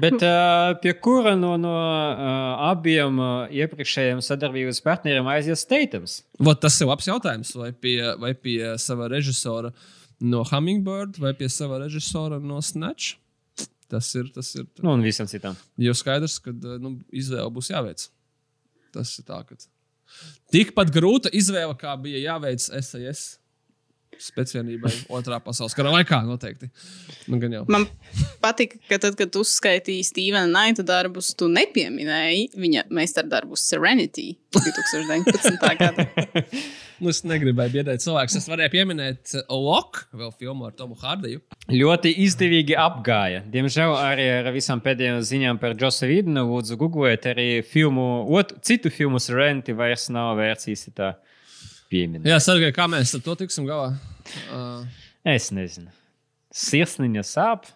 Bet uh, pie kura no, no uh, abiem uh, iepriekšējiem sadarbības partneriem aizies Steitams? Vot tas ir labs jautājums. Vai pie, vai pie sava režisora no Hummingbird vai pie sava režisora no Snatch? Tas ir. Tas ir Nu, un visam citam. Jo skaidrs, ka nu, izvēle būs jāveic. Tas ir tā, ka tikpat grūta izvēle, kā bija jāveic SAS spēcvienībai otrā pasaules kara laikā. Noteikti. Nu. Man patīk, ka tad, kad uzskaitīji Stevena Naita darbus, tu nepieminēji viņa meistardarbu Serenity 2019. gada. Nu, es negribēju biedēt cilvēkus. Es varēju pieminēt Loku, vēl filmu ar Tomu Hārdiju. Ļoti izdevīgi apgāja. Diemžēl arī ar visām pēdējām ziņām par Josu Vidnu, lūdzu, googliet arī filmu, ot, citu filmu Serenity vairs nav versijas tā pieminēta. Jā, Sergei, kā mēs ar to tiksim galā? Uh, Es nezinu. Sirsniņa sāp.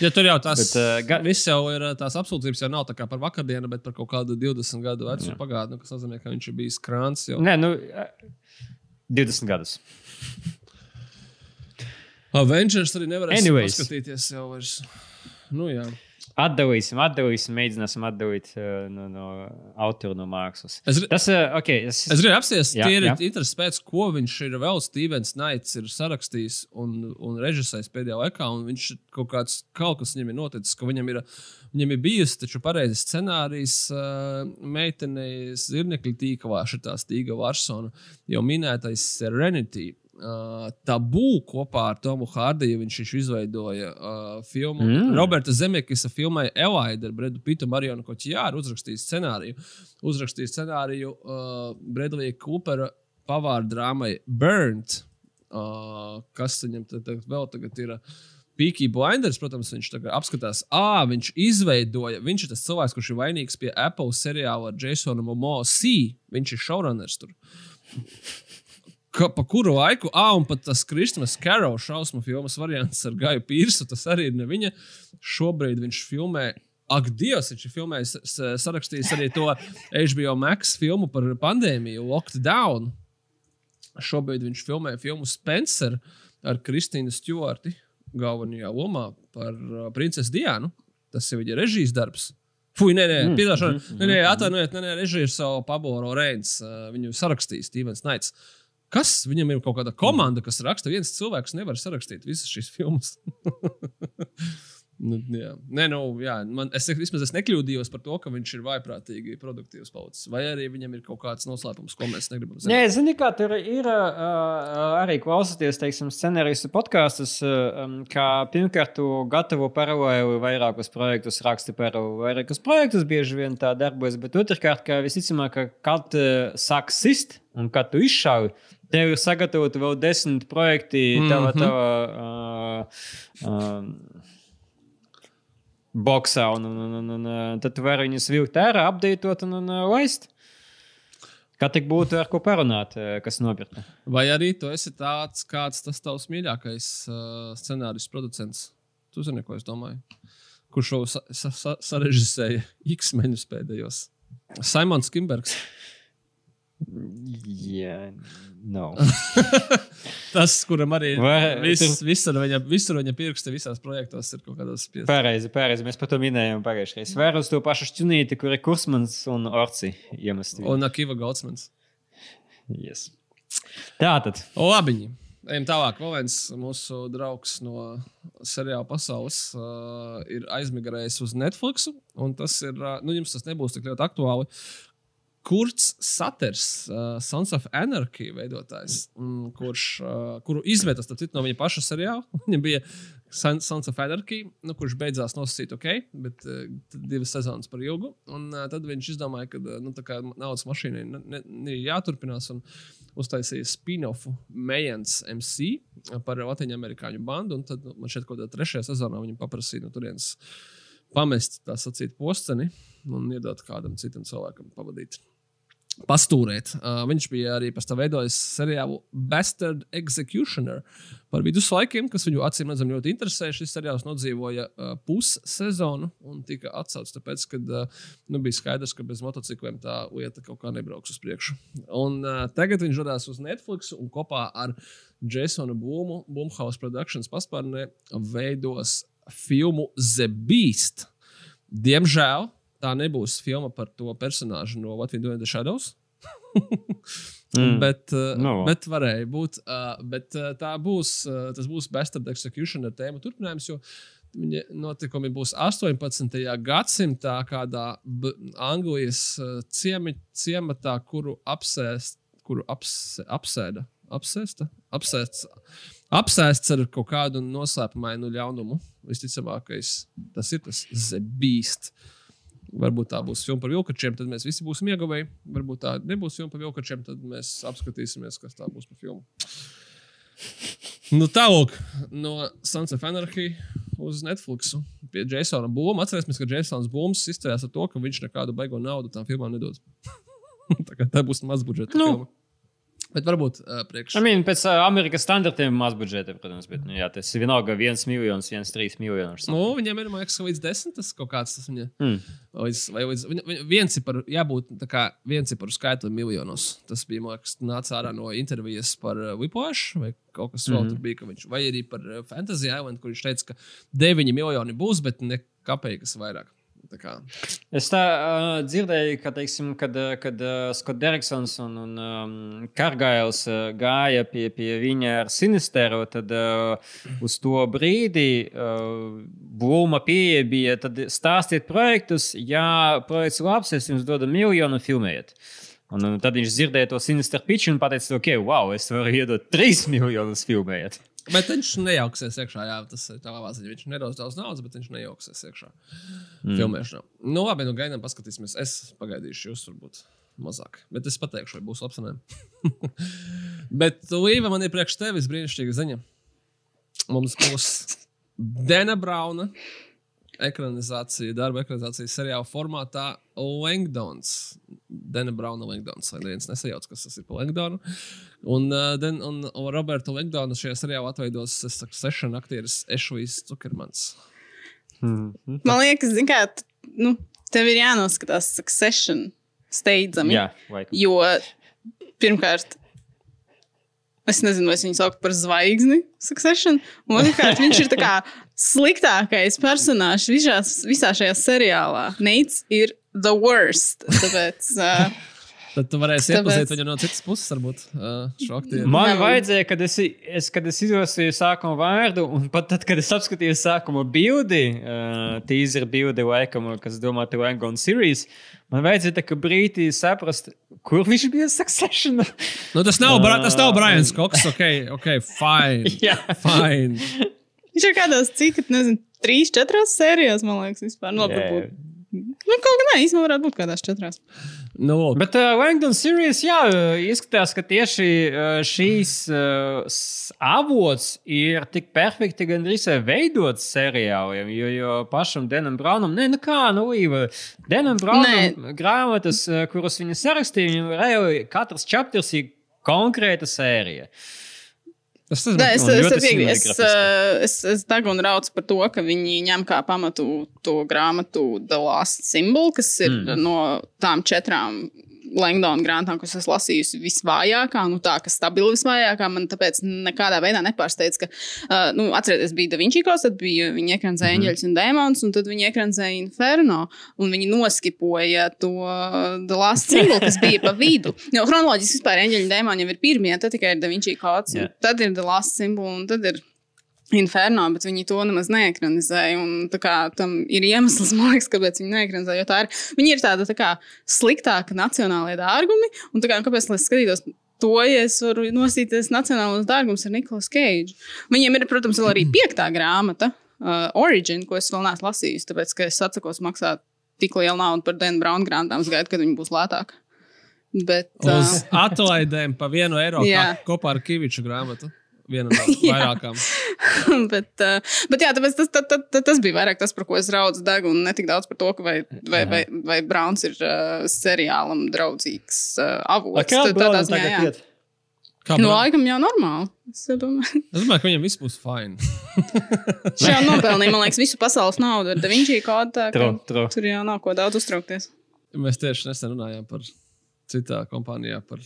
Ja tur jau tas Bet, uh, ga- viss jau ir uh, tās apsūdzības, jau nav tā kā par vakardienu, bet par kaut kādu 20 gadu vecu pagātni, kas nozīmē, ka viņš ir bijis krāns. Jau. Nē, nu, eh, 20 gadus. Avengers arī nevarēs Anyways. paskatīties jau vairs. Nu, jā. Atdalīsim, atdalīsim, mēģināsim atdalīt uh, no, no autora no mākslas. Es, Tas, uh, ok, tas es gribēju apspriest, tie ir interesanti pēc, ko viņš ir vēl Stevens Knights ir sarakstījis un, un režisējis pēdējā laikā. un Viņš kaut kāds, kaut kas viņam ir noticis, ka viņam ir, viņam ir bijusi taču pareizi scenārijs uh, meitenei zirnekļa tīklā, šitā Stīga Varsona, jau minētais Serenity. Uh, tabū kopā ar Tomu Hārdiju viņš, viņš izveidoja uh, filmu. Mm. Roberta Zemekisa filmai Elaida ar Bredu Pitu, Marionu Koķijāru uzrakstīja scenāriju. Uzrakstīja scenāriju uh, Bredlija Kupera pavāra drāmai Burnt, uh, kas viņam tad, tad vēl tagad ir. uh, Peaky Blinders, protams, viņš tagad apskatās, ah, viņš izveidoja, viņš ir tas cilvēks, kurš ir vainīgs pie Apple seriāla ar Jasonu Momoa C. Viņš ir showrunners tur. Ka, pa kuru laiku, ah, un pat tas Kristmas Karo šausmu filmas variants ar Gaju Pīrsu, tas arī ir ne viņa. Šobrīd viņš filmē, ak, Dievs, viņš ir filmējis, sarakstījis arī to HBO Max filmu par pandēmiju, Locked Down. Šobrīd viņš filmē filmu Spencer ar Kristīnu Stjorti galvenajā lomā par uh, princesi Diānu. Tas ir viņa režijas darbs. Fui, nē, nē, Mm, piedošana. mhm, Nē, nē, atvainojiet, nē, nē, režija ir savu Pablo Reins. Uh, viņu sarakstījis Stevens Knights. Kas viņam ir kaut kāda komanda, kas raksta? Viens cilvēks nevar sarakstīt visas šīs filmas. Nu, jā. Nē, nu, jā. Man, es vismaz es nekļūdījos par to, ka viņš ir vaiprātīgi produktīvs paudzes. Vai arī viņam ir kaut kāds noslēpums, ko mēs negribam zināt. Nē, zini, kā tur ir uh, arī klausoties, teiksim, scenārijas podkāstus, uh, kā pirmkārt, tu gatavo paralēli vairākus projektus, raksti paralēli vairākus projektus, bieži vien tā darbojas, bet otrkārt, kā visticamāk, ka kad uh, sāk sist un kad tu izšauji, tev ir sagatavoti vēl desmit projekti, tava, Mhm. tava uh, uh, boxā, un, un, un, un, un tad tu vari viņus vilkt ārā, apdeitot un, un uh, laist. Kā tik būtu ar ko parunāt, kas nopirka? Vai arī tu esi tāds, kāds tas tavs mīļākais uh, scenārijs producents? Tu zini, ko es domāju. Kurš šo sa sa sa sarežģīja X-meņus pēdējos? Simons Kimbergs. Jā, no. Tas, kuram arī ir viss, visur viņa, visur viņa pirksti visās projektos, ir kaut kādos spiestos. Pareizi, pareizi. Mēs par to minējām pagājušajā reizē. Vēr uz to pašu šķunīti, kur ir kursmans un orci iemesti. Un Akiva Goldsmans. Yes. Tā tad. Labi. Ejam tālāk. Vēl viens mūsu draugs no seriāla pasaules uh, ir aizmigrējis uz Netflix. un Tas ir, uh, nu, jums tas nebūs tik ļoti aktuāli. Kurts Saters, uh, Sons of Anarchy veidotājs, mm, kurš, uh, kuru izmetas no viņa paša seriāla. Viņam bija Son- Sons of Anarchy, nu, kurš beidzās nosacīt ok, bet uh, divas sezonas par ilgu. Un, uh, tad viņš izdomāja, ka uh, nu, naudas mašīnai ne- ne- ne- jāturpinās. Un, uztaisīja spin-offu Mejans MC par Latviju amerikāņu bandu. un Tad nu, man šeit kaut kādā trešajā sezonā viņam paprasīja no turienes pamest tā sacīt posteni un iedot kādam citam cilvēkam pavadīt. Pastūrēt. Uh, viņš bija arī pēc tam veidojis seriālu Bastard Executioner par viduslaikiem, kas viņu acīm redzami ļoti interesē. Šis seriāls nodzīvoja uh, pussezonu un tika atcelts, tāpēc, ka uh, nu, bija skaidrs, ka bez motocikliem tā lieta kaut kā nebrauks uz priekšu. Un, uh, tagad viņš dodas uz Netflix un kopā ar Jasonu Blūmu, Blumhouse Productions paspārnē veidos filmu The Beast. Diemžēl tā nebūs filma par to personāžu no Latvijas Dienvidu Shadows. mm. bet, uh, Nu. bet varēja būt. Uh, bet uh, tā būs, uh, tas būs Bastard Execution ar tēmu turpinājums. Jo Viņa notikumi būs 18. gadsimtā, kādā B Anglijas uh, ciemi, ciematā, kuru apsēst, kuru apsē, apsēda. Apsēsta, apsēsts, apsēsts ar kaut kādu noslēpumainu ļaunumu. Visticamākais tas ir tas zebīst. Varbūt tā būs filma par vilkačiem, tad mēs visi būsim ieguvēji. Varbūt tā nebūs filma par vilkačiem, tad mēs apskatīsimies, kas tā būs par filmu. Nu, tālāk, no Sons of Anarchy uz Netflix. Pie Jasona Blūma. Atcerēsimies, ka Jasons Blūms izturējās ar to, ka viņš nekādu baigo naudu tam filmām nedod. tā, tā būs mazbudžeta Nu. filma. Bet varbūt uh, priekš. I mean, pēc uh, Amerikas standartiem maz budžeta, protams, bet nu, jā, tas ir vienalga viens miljons, viens trīs miljonus. Nu, viņam ir man liekas, līdz desmit. Tas kaut kāds tas viņa. Mm. Līdz, vai līdz, viņa, viens ir par, jābūt tā kā viens ir par skaitu miljonos. Tas bija, man liekas, nāca ārā no intervijas par uh, Whiplash vai kaut kas vēl mm. -hmm. tur bija. ka Viņš, vai arī par uh, Fantasy Island, kur viņš teica, ka 9 miljoni būs, bet ne kāpējas vairāk. Es tā uh, dzirdēju, ka, teiksim, kad, kad uh, Skots Deriksons un, un um, Kargails uh, gāja pie, pie viņa ar Sinisteru, tad uh, uz to brīdi uh, Blūma pieeja bija, tad stāstiet projektus, ja projekts labs, es jums dodu miljonu filmējiet. Un, un tad viņš dzirdēja to Sinister pitch un teica, ok, wow, es varu iedot 3 miljonus filmējiet. Bet viņš nejauksies iekšā. Jā, tas ir tā ziņa. Viņš nedos daudz naudas, bet viņš nejauksies iekšā mm. filmēšanā. Nu, labi, nu gaidām, paskatīsimies. Es pagaidīšu, jūs varbūt mazāk. Bet es pateikšu, vai būs labs vai nē. bet Līva man ir priekš tevis brīnišķīga ziņa. Mums būs Dena Brauna ekranizācija, darba ekranizācija seriāla formātā Langdons. Dena Brauna Langdons. Lai neviens nesajauc, kas tas ir par Langdonu. Un, uh, Den, un, un Roberta Langdona šajā seriālā atveidos Succession aktieris Ešlijs Cukermans. Man liekas, kā, nu, tev ir jānoskatās succession steidzami. Jā, vai Jo pirmkārt, es nezinu, vai viņu saucu par zvaigzni, succession. Un otrkārt, viņš ir tā kā sliktākais personāžs visās, visā šajā seriālā. Neits ir the worst. Tāpēc, uh, Tad tu varēsi Tāpēc- iepazīt viņu no citas puses, varbūt. Uh. Man vajadzēja, kad es, es, kad es izlasīju sākuma vārdu, un pat tad, kad es apskatīju sākuma bildi, uh, tīzera bildi, laikam, kas domā, te Langon series, man vajadzēja tā kā brīdī saprast, kur viņš bija Succession. Nu, tas nav, Bra- tas nav Brians Koks. Ok, ok, fine. Jā. fine. Viņš ir kādās, cik, nezinu, trīs, četrās sērijās, man liekas, vispār. Nu, labi, varbūt. Nu, kaut kā nē, īstenībā varētu būt kādās četrās. Nu, lūk. Bet uh, Langdon series, jā, uh, izskatās, ka tieši uh, šīs uh, avots ir tik perfekti gandrīz veidots seriāliem, jo, jo pašam Denam Braunam, ne, nu kā, nu, Līva, Denam Braunam grāmatas, uh, kuras viņa sarakstīja, viņam reāli katrs chapters ir konkrēta sērija. Tas es, un es, es, piekrītu. es, uh, es, es degu un raucu par to, ka viņi ņem kā pamatu to grāmatu The Last Symbol, kas ir mm. no tām četrām Langdona grāmatām, kuras esmu lasījusi visvājākā, nu tā, kas stabili visvājākā. Man tāpēc nekādā veidā nepārsteidz, ka, uh, nu, atcerieties, bija Da Vinci Kods, tad bija viņi ekranizēja Mhm. Eņģeļus un Dēmons, un tad viņi ekranizēja Inferno, un viņi noskipoja to The Last Symbol, kas bija pa vidu. Jo chronoloģiski vispār Eņģeļi un Dēmoni jau ir pirmie, tad tikai ir Da Jā. un tad ir The Last Symbol, un tad ir Inferno, bet viņi to nemaz neekranizēja. un tā Kā, tam ir iemesls, liekas, kāpēc viņi neekranizēja. jo tā Ir, viņi ir tāda tā kā, sliktāka nacionālajie dārgumi. Un tā kā, nu, kāpēc lai skatītos to, ja es varu nosīties nacionālos dārgumus ar Niklaus Keidžu? Viņiem ir, protams, arī piektā grāmata, uh, Origin, ko es vēl neesmu lasījis, tāpēc, ka es atsakos maksāt tik lielu naudu par Dēnu Braunu grāmatām. Es gaidu, kad viņi būs lētāki. Bet, uh, Uz atlaidēm pa vienu eiro kopā ar Kaviču grāmatu. Viena no vairākām. bet, uh, bet jā, tas, tas, tas, tas bija vairāk tas, par ko es raudu degu, un ne tik daudz par to, ka vai, vai, vai, vai Browns ir uh, seriālam draudzīgs uh, avots. Tad tādā ziņā, jā. Kā Nu, laikam jau normāli. Es domāju, Es domāju, ka viņam viss būs fine. Viņš jau nopelnīja, man liekas, visu pasaules naudu ar Da Vinci kodu. Tur jau nav ko daudz uztraukties. Mēs tieši nesen runājām par citā kompānijā, par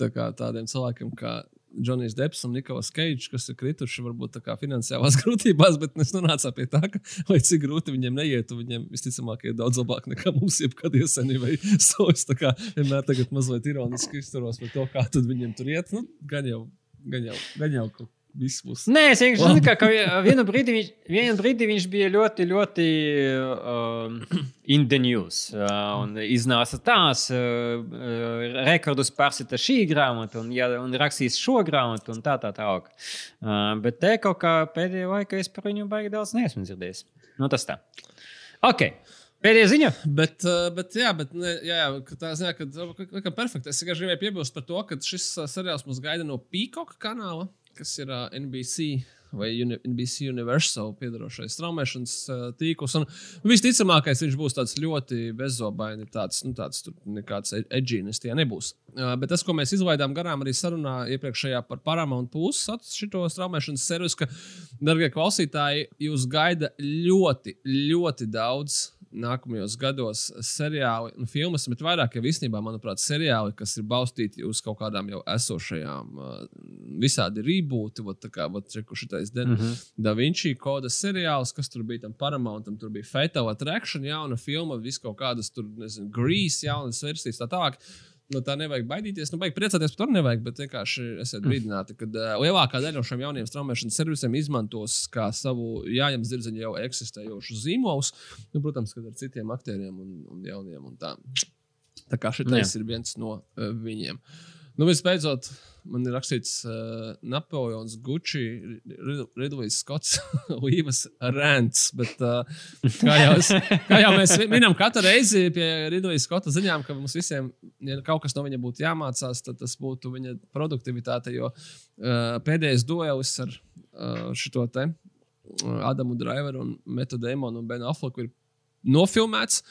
tā kā, tādiem cilvēkiem kā Džonijs Deps un Nikolas Keidžs, kas ir krituši varbūt finansiālās grūtībās, bet mēs nonācām pie tā, ka, lai cik grūti viņiem neietu, viņiem visticamāk ir daudz labāk nekā mums jebkad iesenī sojas. Tā kā vienmēr tagad mazliet ironiski izturos par to, kā viņiem tur iet. Nu, gan jau, gan jau, gan jau kaut viss būs. Nē, es vienkārši zinu, ka, vienu, brīdi viņš, vienu brīdi viņš bija ļoti, ļoti um, in the news. Uh, un iznāca tās uh, uh, rekordus pārsita šī grāmata, un, ja, un rakstīs šo grāmatu, un tā tā tālāk. Uh, bet te kaut kā pēdējā laikā es par viņu baigi daudz neesmu dzirdējis. Nu, tas tā. Ok. Pēdējā ziņa. Bet, uh, bet, jā, bet ne, jā, jā, ka tā ziņā, ka, ka, ka perfekti. Es tikai gribēju piebilst par to, ka šis uh, seriāls mums gaida no Peacock kanāla, kas ir uh, NBC vai Uni NBC Universal piedarošais straumēšanas uh, tīkls. Visticamākais viņš būs tāds ļoti bezobaini, tāds, nu, tāds nekāds edžīnis tie nebūs. Uh, bet tas, ko mēs izlaidām garām arī sarunā iepriekšējā par Paramount Plus, šo straumēšanas servisu, ka, darbie klausītāji, jūs gaida ļoti, ļoti daudz nākamajos gados seriāli un filmas, bet vairāk jau īstenībā, manuprāt, seriāli, kas ir balstīti uz kaut kādām jau esošajām, visādi tā kā vat, reku šitais Den, mm -hmm. Da Vinci koda seriāls, kas tur bija tam Paramountam, tur bija Fatal Attraction, jauna filma, vis kaut kādas tur, nezinu, Grease, jaunas versijas, tā tālāk. No tā nevajag baidīties. Nu, vajag priecāties par to nevajag, bet vienkārši esiet brīdināti, ka uh, lielākā daļa no šiem jauniem straumēšanas servisiem izmantos kā savu jājam zirdziņu jau eksistējošu zīmolu. Nu, protams, kad ar citiem aktieriem un, un jauniem un tā. Tā kā šis ir viens no uh, viņiem. Nu, visbeidzot, man ir rakstīts uh, Napoleons Gucci, Rid- Ridlijs Skots, Līvas Rants. Bet, uh, kā, jau es, kā jau mēs minam katru reizi pie Ridlijas Skota ziņām, ka mums visiem, ja kaut kas no viņa būtu jāmācās, tad tas būtu viņa produktivitāte. Jo uh, pēdējais duelis ar uh, šo te uh, Adamu Driveru un Metu Dēmonu un Benu Afleku ir nofilmēts.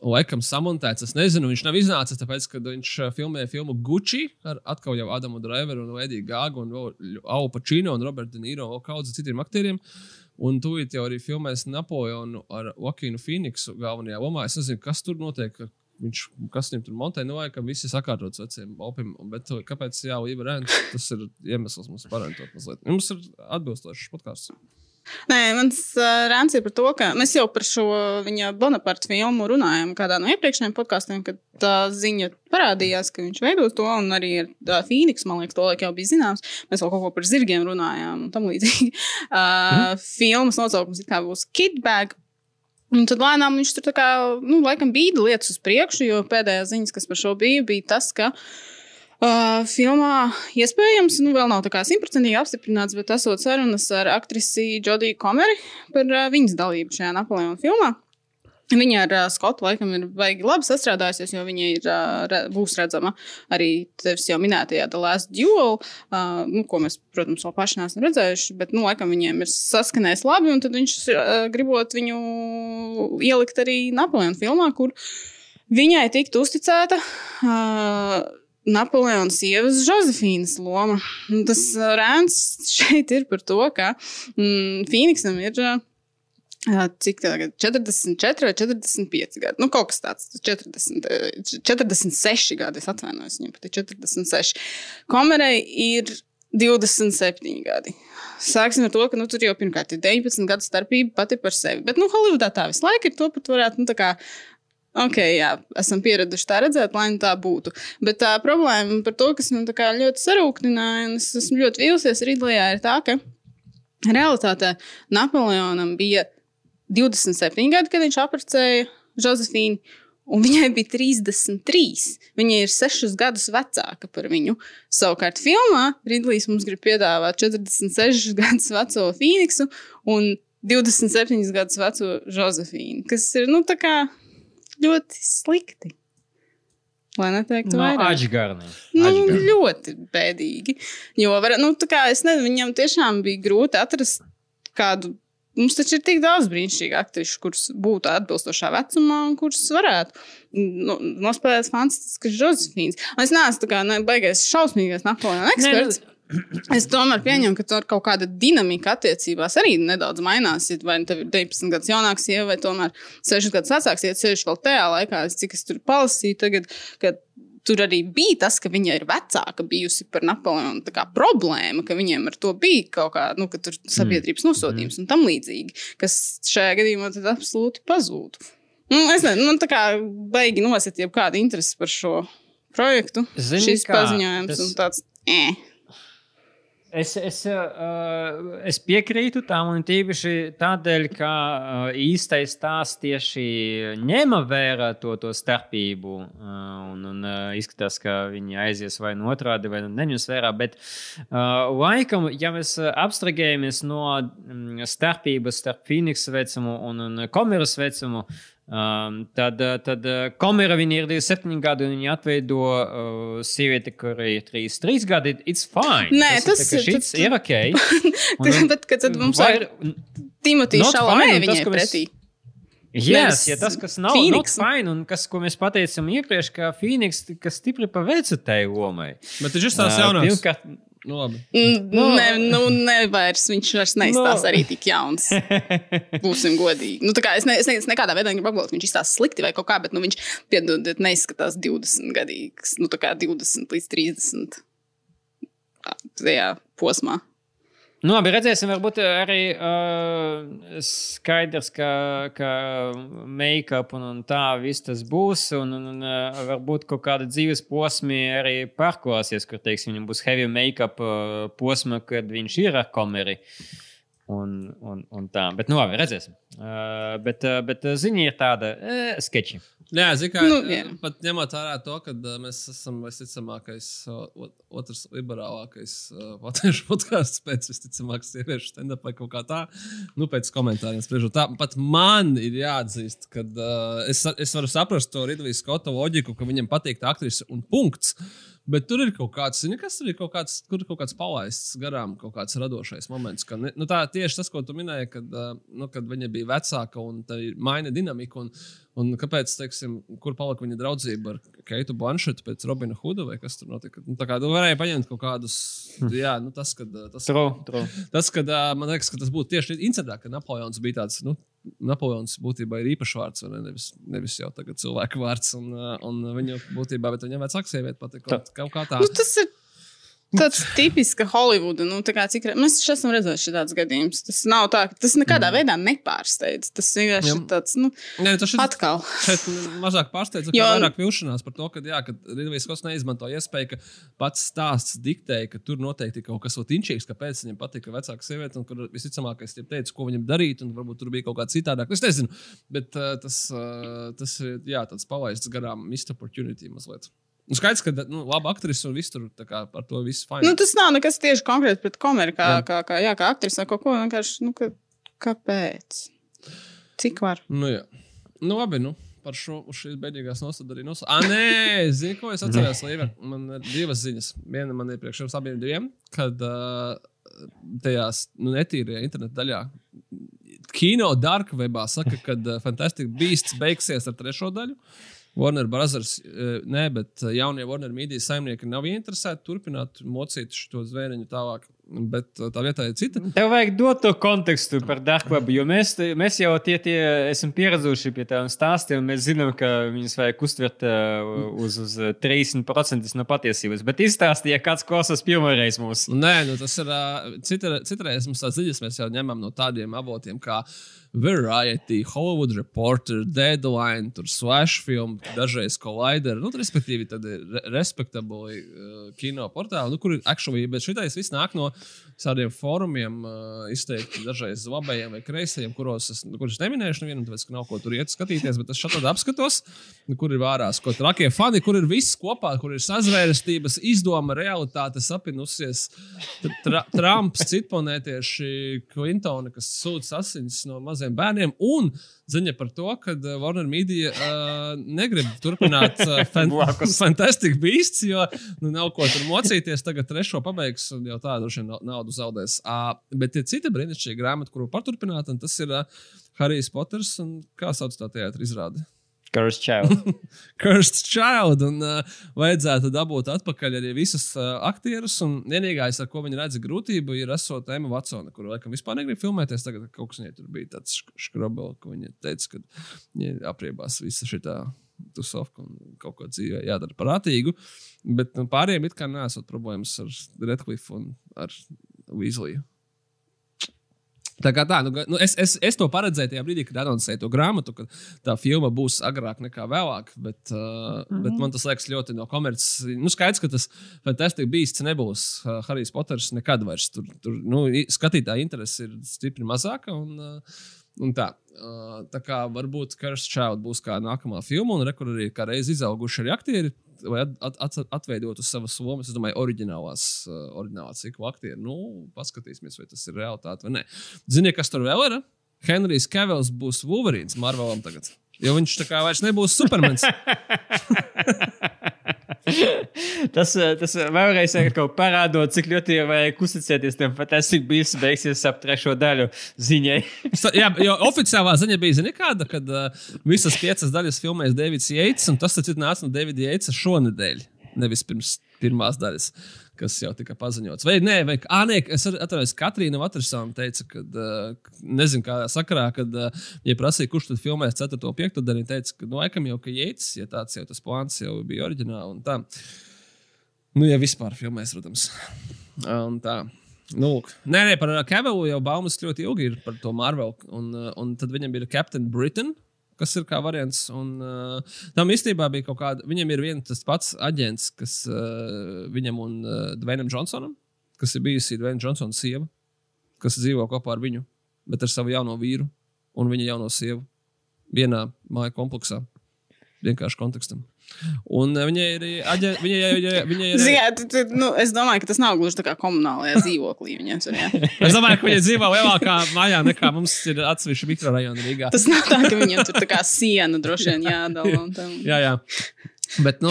Laikam samontēts. Es nezinu, viņš nav iznācis, tāpēc, ka viņš uh, filmēja filmu Gucci ar atkal jau Adamu Driveru un Ediju Gāgu un Au Pacino un Robertu De Niro un kaudzi citiem aktieriem. Un tūlīt jau arī filmēs Napoleonu ar Joaquinu Phoenixu galvenajā lomā. Es nezinu, kas tur notiek. Viņš, kas viņam tur montē, nu, vai ka visi sakārtots veciem opim. Bet uh, kāpēc jā, Iva Rēns, tas ir iemesls mums parentot mazliet. Mums ir atbilstošs podkāsts. Nē, mans uh, rāns ir par to, ka mēs jau par šo viņa Bonaparte filmu runājām kādā no iepriekšējiem podkāstiem, kad tā ziņa parādījās, ka viņš veido to, un arī ar uh, Phoenix, man liekas, to laik jau bija zināms. Mēs vēl kaut ko par zirgiem runājām un tam līdzīgi. Uh, mm. Filmas nosaukums it kā būs Kidbag. Un tad lēnām viņš tur tā kā, nu, laikam bīda lietas uz priekšu, jo pēdējā ziņas, kas par šo bija, bija tas, ka uh, Uh, filmā iespējams, nu, vēl nav tā kā simtprocentīgi apstiprināts, bet esot sarunas ar aktrisi Jodiju Komeri par uh, viņas dalību šajā Napoleona filmā. Viņa ar uh, Skotu laikam ir baigi labi sastrādājusies, jo viņa ir, uh, re, būs redzama arī tevis jau minētajā The Last Duel, uh, nu, ko mēs, protams, vēl paši neesam redzējuši, bet, nu, laikam viņiem ir saskanējis labi, un tad viņš uh, gribot viņu ielikt arī Napoleona filmā, kur viņai tiktu uzticēta. Uh, Napoleona sievas Josefīnas loma. Tas uh, rēns šeit ir par to, ka mm, Fīniksam ir. Cik tagad? 44 vai 45 gadi. Nu, kaut kas tāds - 40, 46 gadi. Es atvainojos, viņam pat ir 46. Komerei ir 27 gadi. Sāksim ar to, ka nu, tur jau pirmkārt ir 19 gadu starpība pati par sevi. Bet, nu, Holivudā tā visu laiku ir. To pat varētu, nu, tā kā Ok, jā, esam pieraduši tā redzēt, lai nu tā būtu. Bet tā problēma par to, kas man ļoti sarūktināja, un es esmu ļoti vīlusies Rīdlijā, ir tā, ka realitātē Napoleonam bija 27 gadi, kad viņš apprecēja Josefīnu, un viņai bija 33. Viņa ir 6 gadus vecāka par viņu. Savukārt, filmā Rīdlijs mums grib piedāvāt 46 gadus veco Fīniksu un 27 gadus veco Josefīnu, kas ir, nu, tā kā ļoti slikti. Lai neteiktu, no, vairāk. Aģigarni. Nu, Aģigarni. ļoti bēdīgi. Jo, var, nu, tā kā es nezinu, viņam tiešām bija grūti atrast kādu. Mums taču ir tik daudz brīnišķīgu aktrišu, kuras būtu atbilstošā vecumā, un kuras varētu nu, nospēlēt fantastiskas Josefīnas. Un es neesmu tā kā ne, baigais šausmīgais Napoleona eksperts. Es tomēr pieņemu, ka tur kaut kāda dinamika attiecībās arī nedaudz mainās. Vai nu tev ir 19 gadus jaunāks sieva, vai tomēr 6 gadus vecāks, ja ceļš vēl tajā laikā, cik es tur palasīju, tagad, kad tur arī bija tas, ka viņa ir vecāka bijusi par Napoleonu. Problēma, ka viņiem ar to bija kaut kāda nu, sabiedrības nosodījums mm. un tam līdzīgi, kas šajā gadījumā absolūti pazūd. Nu, es nezinu, man tā kā baigi nosīt jau kādu interesi par šo projektu. Zini Šis kā, paziņojums tas- un tāds. Eh. Es, es, uh, es piekrītu tam, un tīpaši tādēļ, ka uh, īstais stāsts tieši ņēma vērā to, to starpību. Uh, un, un uh, izskatās, ka viņi aizies vai nu otrādi, vai nu neņems vērā. Bet uh, laikam, ja mēs uh, abstrahējamies no mm, starpības starp Phoenix vecumu un, un Komeras vecumu, Um, tad, uh, tad uh, Komera viņa ir 27 gadi, un viņa atveido uh, sievieti, kurai ir 33 gadi. It's fine. Nē, tas, tas ir, tā, ir- šits tas- ir ok. Un, Bet, kad tad mums ir Timotīs Šalamē fine, un tas, viņai ka mēs- pretī. Yes, Nevis ja tas, kas nav Phoenix. fine, un kas, ko mēs pateicām iepriekš, ka Phoenix kas stipri paveica tai lomai. Bet viņš ir tās Uh, jaunās. pirmkārt, Nu, labi. Mm, Nu- Nē, nu, nevairs. Viņš vairs neizstāsta Nu. arī tik jauns. Būsim godīgi. Nu, es, ne, es, ne, es nekādā veidā negribu apgalvot, viņš izstāsta slikti vai kaut kā, bet nu, viņš, piedodiet, neizskatās 20 gadīgs. Nu, tā kā 20 līdz 30. ā, Tajā posmā. Nu, labi, redzēsim, varbūt arī uh, skaidrs, ka, ka make-up un, un tā viss tas būs. Un, un, un uh, varbūt kaut kāda dzīves posmi arī pārklāsies, kur, teiksim, viņam būs heavy make-up uh, posma, kad viņš ir ar komeri. Un, un, un tā, bet, nu, labi, redzēsim. Uh, bet, uh, bet ziņa ir tāda, uh, sketči. Jā, zinu, kā Nu, nu, jā. pat ņemot vērā to, ka uh, mēs esam visticamākais, uh, ot- otrs liberālākais uh, latviešu podkāsts pēc visticamākās sieviešu stand-up vai kaut kā tā. Nu, pēc komentāriem spriežot, tā pat man ir jāatzīst, ka uh, es, es varu saprast to Ridley Skotta loģiku, ka viņam patīk tā aktrise un punkts. Bet tur ir kaut kāds, zini, kas tur ir kaut kāds, ir kaut kāds palaists garām, kaut kāds radošais moments. Ka, ne- nu, tā tieši tas, ko tu minēji, kad, nu, kad viņa bija vecāka un tā ir maina dinamika. Un, un kāpēc, teiksim, kur palika viņa draudzība ar Keitu Blanšetu pēc Robina Huda vai kas tur notika? Nu, tā kā tu varēji paņemt kaut kādus, jā, nu, tas, kad, tas, True, true. tas, kad man liekas, ka tas būtu tieši incidentā, ka Napoleons bija tāds. Nu, Napoleons būtībā ir īpašs vārds, vai ne? nevis, nevis jau tagad cilvēka vārds. Un, un viņa būtībā, bet viņam vecāka sieviete patīk kaut, kaut kā tā. Nu, tas ir. Tāds tipiska Holivuda. Nu, tā kā cik. Mēs taču esam redzējuši šādus gadījumus. Tas nav tā, ka tas nekādā mm. veidā nepārsteidz. Tas vienkārši ir tāds, nu, Nē, tas šeit, atkal. šeit mazāk pārsteidz, Jo- vairāk vilšanās par to, ka, jā, ka Ridlīs Skots neizmanto iespēju, ka pats stāsts diktēja, ka tur noteikti kaut kas ļoti inčīgs, kāpēc viņam patika vecāka sieviete, un kur visticamākais viņam teica, ko viņam darīt, un varbūt tur bija kaut kā citādāk. Es nezinu, bet uh, tas, uh, tas ir jā, tāds palaists garām missed opportunity mazliet. Nu, skaidrs, ka nu, laba aktrise un viss tur kā par to visu fajn. Nu, tas nav nekas tieši konkrēti pret komerci, kā, Jā. kā, kā, jā, kā aktris vai kaut ko vienkārši. Nu, ka, kāpēc? Cik var? Nu, jā. Nu, labi, nu. Par šo šīs beigās nostādu arī nos... Ah, nē, zinu, ko es atceros. Līva. Man ir divas ziņas. Viena man ir priekš abiem diviem, kad uh, tajās nu, netīrajā interneta daļā. Kino Dark webā saka, ka uh, Fantastic Beasts beigsies ar trešo daļu. Warner Brothers, uh, nē, bet uh, jaunie Warner Media saimnieki nav interesēti turpināt mocīt šo zvēriņu tālāk. Bet tā vietā ir cita. Tev vajag dot to kontekstu par Web, jo mēs, mēs jau tie, tie esam pieraduši pie tādiem stāstiem. Mēs zinām, ka viņus vajag uztvert uh, uz, uz uh, 30% no patiesības. Bet izstāstīja, kāds klausās pirmo reizi mūsu. Nē, nu tas ir. ā, cita- Citreiz mums tās ziņas mēs jau ņemam no tādiem avotiem kā Variety, Hollywood Reporter, Deadline, Slash film, dažreiz Collider. Nu, respektīvi, tādi re respektabli uh, kino portāli, nu, kur ir actually, bet šitais viss nāk no tādiem fórumiem, uh, izteikti dažreiz labējiem vai kreisajiem, kuros es, nu, kurus neminēšu, nevienam, tāpēc, ka nav ko tur iet skatīties, bet es šādi apskatos, nu, kur ir vārās, ko trakie fani, kur ir viss kopā, kur ir sazvērestības, izdoma, realitāte sapinusies. Tr- Tra Trumps, citplanētieši, Clintoni, kas sūdz asins no maziem bērniem, un ziņa par to, ka uh, Warner Media uh, negrib turpināt uh, fan. Fantastic Beasts, jo nu, nav ko tur mocīties. Tagad trešo pabeigs, un jau tādu naudu zaudēs. Uh, bet ir cita brīnišķīga grāmata, kuru paturpināt, un tas ir uh, Harijs Poters un kā sauc tā teātra izrāde. Cursed Child. Cursed Child. Un uh, vajadzētu dabūt atpakaļ arī visus uh, aktierus. Un vienīgais, ar ko viņi redz grūtību, ir esot Emma Watsona, kuru laikam vispār negrib filmēties. Tagad kaut kas viņai tur bija tāds skrobels, ka viņa teica, ka viņa apriebās visa šī tusovka un kaut ko dzīvē jādara parātīgu. Bet nu, pārējiem it kā nesot problēmas ar Redcliffe un ar Weasley. Tā kā tā, nu, nu, es, es, es to paredzēju tajā brīdī, kad anoncēju to grāmatu, ka tā filma būs agrāk nekā vēlāk. Bet, uh, mm -hmm. bet man tas liekas ļoti no komerces. Nu, skaidrs, ka tas fantastisks beigts nebūs uh, Harijs Poters nekad vairs. Tur, tur nu, skatītāja interese ir stipri mazāka. Un, uh, Un tā, uh, tā kā varbūt Cursed Child būs kā nākamā filma, un rekur arī kā reiz izauguši arī aktieri, vai at, at, at, atveidot uz savas lomas, es domāju, oriģinālās, uh, oriģinālā cikla aktieri. Nu, paskatīsimies, vai tas ir realitāte vai nē. Ziniet, kas tur vēl ir? Henrijs Kevils būs Wolverines Marvelam tagad. Jo viņš tā kā vairs nebūs Supermans. tas, eh, tas vēlreiz atkal parādot, cik ļoti vajag uzticēties tam fantastiskam bijis beigsies ap trešo daļu ziņai. Jā, jo oficiālā ziņa bija zini, kāda, kad uh, visas piecas daļas filmēs Davids Yates, un tas taču nāca no Davida Yatesa šonadēļ, nevis pirms pirmās daļas. Kas jau tika paziņots. Vai nē, vai ah, nē, es atceros, ka Katrīna Vatrasāna teica, ka, nezinu, kādā sakarā, kad viņa prasīja, kurš tad filmēs 4. un 5. daļu, viņa teica, ka, nu, laikam jau, ka Yates, ja tāds jau tas plāns jau bija oriģināli un tā. Nu, ja vispār filmēs, protams. Un tā. Nu, lūk. nē, nē, par Kevelu jau baumas ļoti ilgi ir par to Marvel. Un, un tad viņam ir Captain Britain, kas ir kā variants. Un, uh, tam īstenībā bija kaut kāda. Viņam ir viens tas pats aģents, kas uh, viņam un uh, Dvainam Johnsonam, kas ir bijusi Dvaina Johnsona sieva, kas dzīvo kopā ar viņu, bet ar savu jauno vīru un viņa jauno sievu vienā māju kompleksā. Vienkārši kontekstam. Un uh, viņai ir aģe- viņai, viņai, viņai ir. Ziniet, nu, es domāju, ka tas nav gluži tā kā komunālajā dzīvoklī. Viņiem tur. Es domāju, ka viņi dzīvo lielākā mājā nekā mums ir atsevišķi mikrorajoni Rīgā. Tas nav tā, ka viņiem tur tā kā siena droši vien jādala. un tam. Jā, jā. Bet, nu,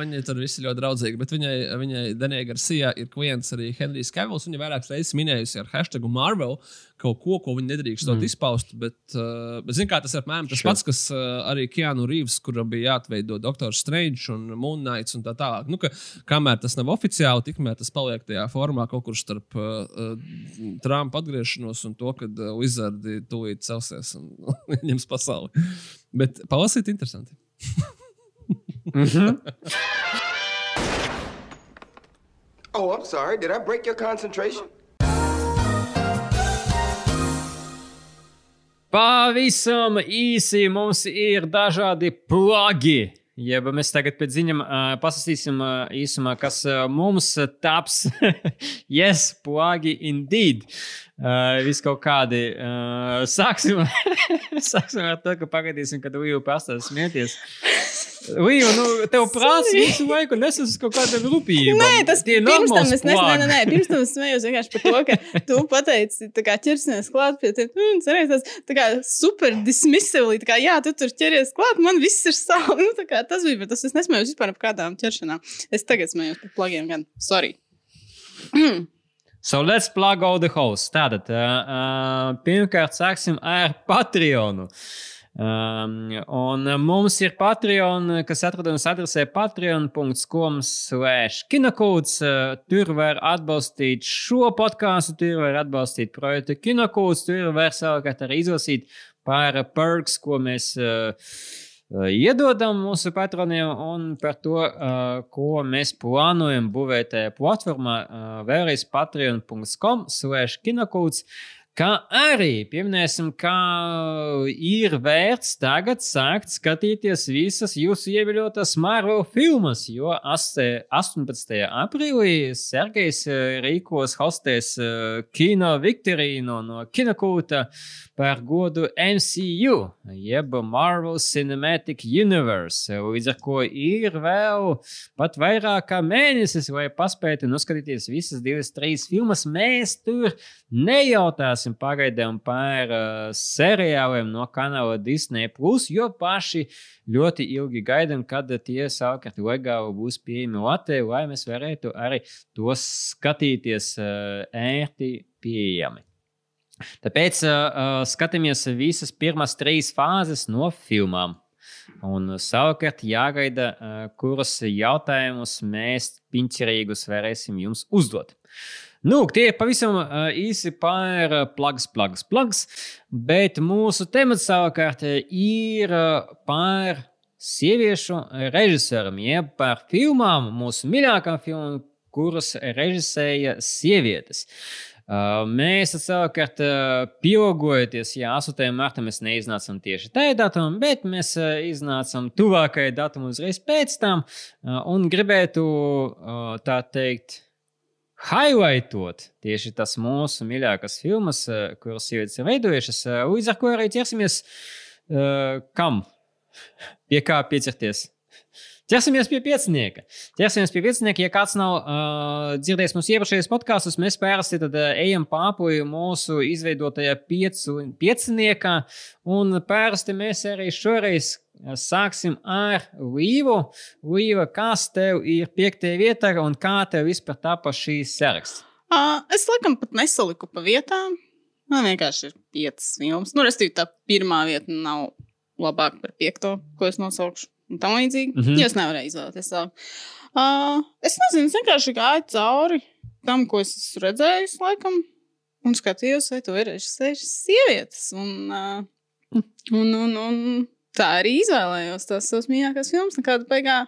viņi tur visi ļoti draudzīgi. Bet viņai, viņai Danija Garcia ir klients arī Henrijs Kevils. Viņa vairākas reizes minējusi ar hashtag Marvel kaut ko, ko viņa nedrīkst mm. izpaust. Bet, uh, bet zin, kā, tas ir apmēram tas pats, kas uh, arī Keanu Reeves, kuram bija jāatveido Doctor Strange un Moon Knights un tā tālāk. Nu, ka, kamēr tas nav oficiāli, tikmēr tas paliek tajā formā kaut kur starp uh, Trumpa atgriešanos un to, kad uh, Wizardi tūlīt celsies un ņems pasauli. Bet palasīt interesanti. Oh, I'm sorry. Did I break your concentration? Pavisam īsi mums ir dažādi plagi. Jeb mēs tagad pēc ziņām uh, pastāstīsim uh, īsumā, kas uh, mums taps. yes, plagi indeed. Uh, Vis kaut kādi. Uh, sāksim, sāksim ar to, ka pagaidīsim, kad Uju pastāstīs smieties. Uju, nu, tev prāts visu laiku nesas uz kaut kādām rūpībām. Nē, tas ir pirms tam es nes, nē, nē, nē, pirms tam es smējos vienkārši par to, ka tu pateici, tā kā ķersies klāt pie tiem, un cerēs tas, tā kā super dismissively, tā kā, jā, tu tur ķeries klāt, man viss ir savu, nu, tā kā tas bija, bet tas es nesmējos vispār par kādām ķeršanām. Es tagad smējos par plagiem gan, sorry. So let's plug all the holes. Tātad, uh, uh, pirmkārt, sāksim ar Patreonu. Um, un mums ir Patreon, kas atrodams adresē patreon.com slash kinokūts. Tur var atbalstīt šo podkāstu, tur var atbalstīt projektu kinokūts, tur var savukārt arī izlasīt par perks, ko mēs uh, iedodam mūsu patroniem un par to, uh, ko mēs plānojam būvēt tajā platformā. Uh, vēlreiz patreon.com slash kinokūts. Kā arī pieminēsim, ka ir vērts tagad sākt skatīties visas jūsu ieviļotās Marvel filmas, jo 8. 18. aprīlī Sergejs eh, rīkos hostēs eh, kino Viktorīnu no Kinokūta par godu MCU, jeb Marvel Cinematic Universe. Līdz ar to ir vēl pat vairāk kā mēnesis, lai paspētu noskatīties visas divas, trīs filmas. Mēs tur nejautāsim pagaidām par uh, seriāliem no kanāla Disney, Plus, jo paši ļoti ilgi gaidām, kad tie savukārt legāli būs pieejami Latvijā, lai mēs varētu arī tos skatīties uh, ērti pieejami. Tāpēc uh, uh, skatāmies visas pirmās trīs fāzes no filmām. Un savukārt jāgaida, uh, kurus jautājumus mēs piņķerīgus varēsim jums uzdot. Nu, tie ir pavisam īsi uh, plugs, plugs, plugs, bet mūsu temats savukārt ir par sieviešu režisoriem, jeb par filmām, mūsu mīļākām filmām, kuras režisēja sievietes. Mēs savukārt, pieaugojoties, ja 8. martā mēs neiznācām tieši tajā datumā, bet mēs iznācām tuvākajai datumam uzreiz pēc tam un gribētu tā teikt. Highlightot tieši tas mūsu mīļākās filmas, uh, kuras sievietes ir veidojušas. Uh, līdz ar to arī ķersimies uh, kam? Pie kā pieķerties? Ķersimies pie piecinieka. Ķersimies pie piecinieka. Ja kāds nav uh, dzirdējis mūsu iepriekšējos podkāstus, mēs parasti tad uh, ejam pāri mūsu izveidotajā piecu, pieciniekā. Un parasti mēs arī šoreiz sāksim ar Līvu. Līva, kas tev ir piektajā vietā un kā tev vispār tapa šīs saraksts? Uh, es laikam pat nesaliku pa vietām. Man vienkārši ir piecas filmas. Nu, restīvi, tā pirmā vieta nav labāka par piekto, ko es nosaukšu. Un tam līdzīgi. Mm. -hmm. Jo es nevarēju izvēlēties savu. Uh, es nezinu, es vienkārši gāju cauri tam, ko es esmu redzējis, laikam, un skatījos, vai to ir režisējušas sievietes. Un, uh, un, un, un tā arī izvēlējos tās savas mīļākās filmas. Nekāda baigā,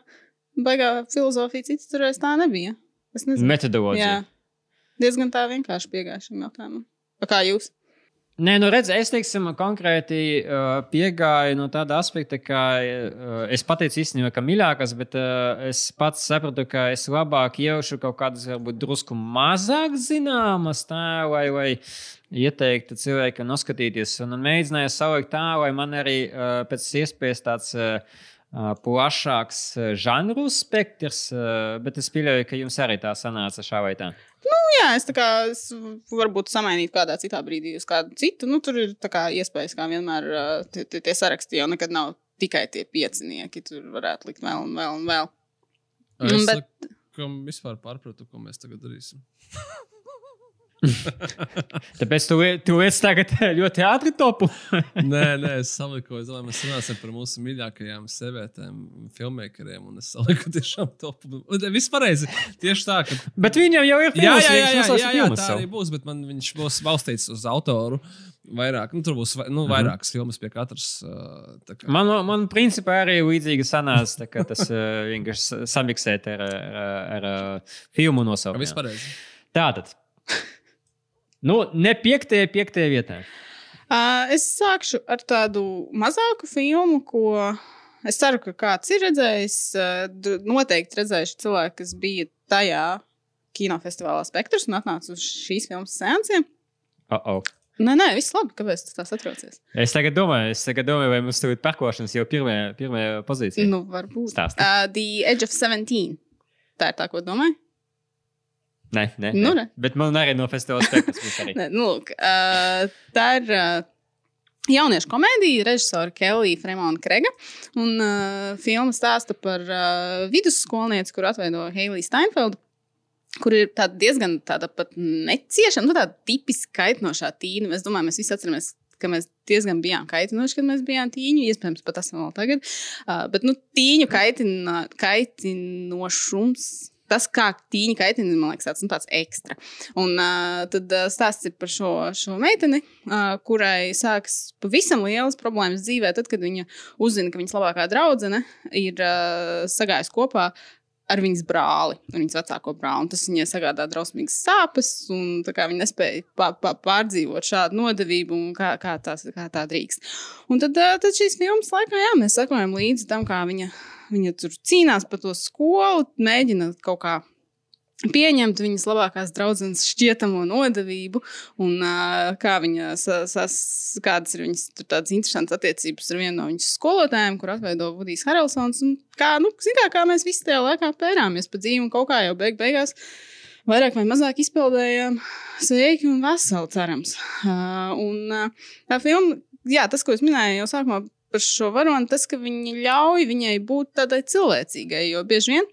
baigā filozofija citas tur vairs tā nebija. Es nezinu. Metodoloģija. Diezgan tā vienkārši piegāja šim jautājumam. Kā jūs? Nē, nu redz, es teiksim, konkrēti uh, piegāju no tāda aspekta, ka uh, es pateicu īstenībā, ka mīļākās, bet uh, es pats sapratu, ka es labāk iejaušu kaut kādas, varbūt drusku mazāk zināmas, tā, lai, lai ieteiktu cilvēkam noskatīties. Un mēģināju salikt tā, lai man arī uh, pēc iespējas tāds. Uh, Plašāks žanru spektrs, bet es pieļauju, ka jums arī tā sanāca šā vai tā. Jā, es tā kā es varbūt samainītu kādā citā brīdī uz kādu citu. Nu, tur ir tā kā iespējas, kā vienmēr tie, tie, tie saraksti jau nekad nav tikai tie piecinieki. Tur varētu likt vēl un vēl un vēl. Es Mm, bet- bet... laikam vispār pārpratu, ko mēs tagad darīsim. Tāpēc tu, tu liec tagad ļoti ātri topu. nē, nē, es saliku, es domāju, mēs runāsim par mūsu mīļākajām sievietēm, filmēkeriem. Un es saliku tiešām topu. Viss pareizi. Tieši tā, ka Bet viņam jau ir Jā, filmas, jā, jā, jā, jā, jā filmas tā arī būs, bet man viņš būs balstīts uz autoru. Vairāk, nu, tur būs nu, vairākas filmas pie katras. Kā- Man, man principā arī līdzīgi sanāca, kā tas vienkārši samiksēt ar, ar, ar, filmu nosaukumu. pareizi. Tātad. Nu, ne piektajā, piektajā vietā. Uh, es sākšu ar tādu mazāku filmu, ko es ceru, ka kāds ir redzējis. Uh, noteikti redzējuši cilvēki, kas bija tajā kinofestivālā Spektrs un atnāca uz šīs filmas sēnciem. Uh -oh. Nē, nē, viss labi. Kāpēc tas tā satraucies? Es tagad domāju, es tagad domāju, vai mums tur ir parkošanas jau pirmajā pozīcijā. Nu, varbūt. Stāsti. Uh, The Edge of 17. Tā ir tā, ko domāju. Nē, nē, Nu, nē. ne. Bet man arī no festivāla spektrs būs arī. Nē, nu, lūk, uh, tā ir uh, jauniešu komēdija, režisora Kelija Fremona Krega. Un uh, filma stāsta par uh, vidusskolnieci, kur atveido Heilija Steinfelda. Kur ir tāda diezgan tāda pat neciešama, nu, tāda tipiski kaitinošā tīna. Es domāju, mēs visi atceramies, ka mēs diezgan bijām kaitinoši, kad mēs bijām tīņi. Iespējams, pat esam vēl tagad. Uh, bet nu, tīņu kaitina, kaitinošums. Tas, kā tīņa kaitina, man liekas, tāds, nu, tāds ekstra. Un uh, tad uh, stāsts ir par šo, šo meiteni, uh, kurai sākas pavisam lielas problēmas dzīvē, tad, kad viņa uzzina, ka viņas labākā draudzene ir uh, sagājusi kopā ar viņas brāli, viņas vecāko brāli. Tas viņai sagādā drausmīgas sāpes, un viņa nespēja pa, pa, pārdzīvot šādu nodevību, kā, kā, tās, kā tā drīkst. Un tad, tad šīs filmas laikā, jā, mēs sekojam līdzi tam, kā viņa, viņa tur cīnās par to skolu, mēģina kaut kā pieņemt viņas labākās draudzenes šķietamo nodevību, un uh, kā viņa, sa, sas, kādas ir viņas tādas interesantas attiecības ar vienu no viņas skolotājiem, kur atveido Vudijs Haralsons. Kā, nu, kā, kā mēs visi tajā laikā pērāmies pa dzīvi, un kaut kā jau beig beigās vairāk vai mazāk izpildējām sveiki un veseli, cerams. Uh, un uh, tā filma, jā, tas, ko es minēju jau sākumā par šo varoni, tas, ka viņi ļauj viņai būt tādai cilvēcīgai, jo bieži vien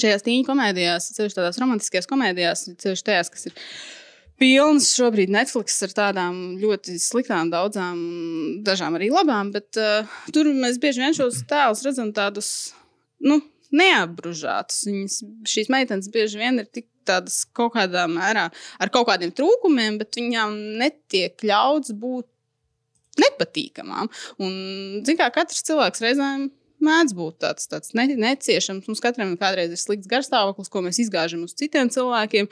šajās tīņu komēdijās, ceļš tādās romantiskajās komēdijās, ceļš tajās, kas ir pilns šobrīd Netflix ar tādām ļoti sliktām, daudzām, dažām arī labām, bet uh, tur mēs bieži vien šos tēlus redzam tādus, nu, neapbružātus. Viņas, šīs meitenes bieži vien ir tik tādas kaut kādā mērā ar kaut kādiem trūkumiem, bet viņām netiek ļauts būt nepatīkamām. Un, zin kā, katrs cilvēks reizēm mēdz būt tāds, tāds ne, neciešams. Mums katram kādreiz ir slikts garstāvoklis, ko mēs izgāžam uz citiem cilvēkiem.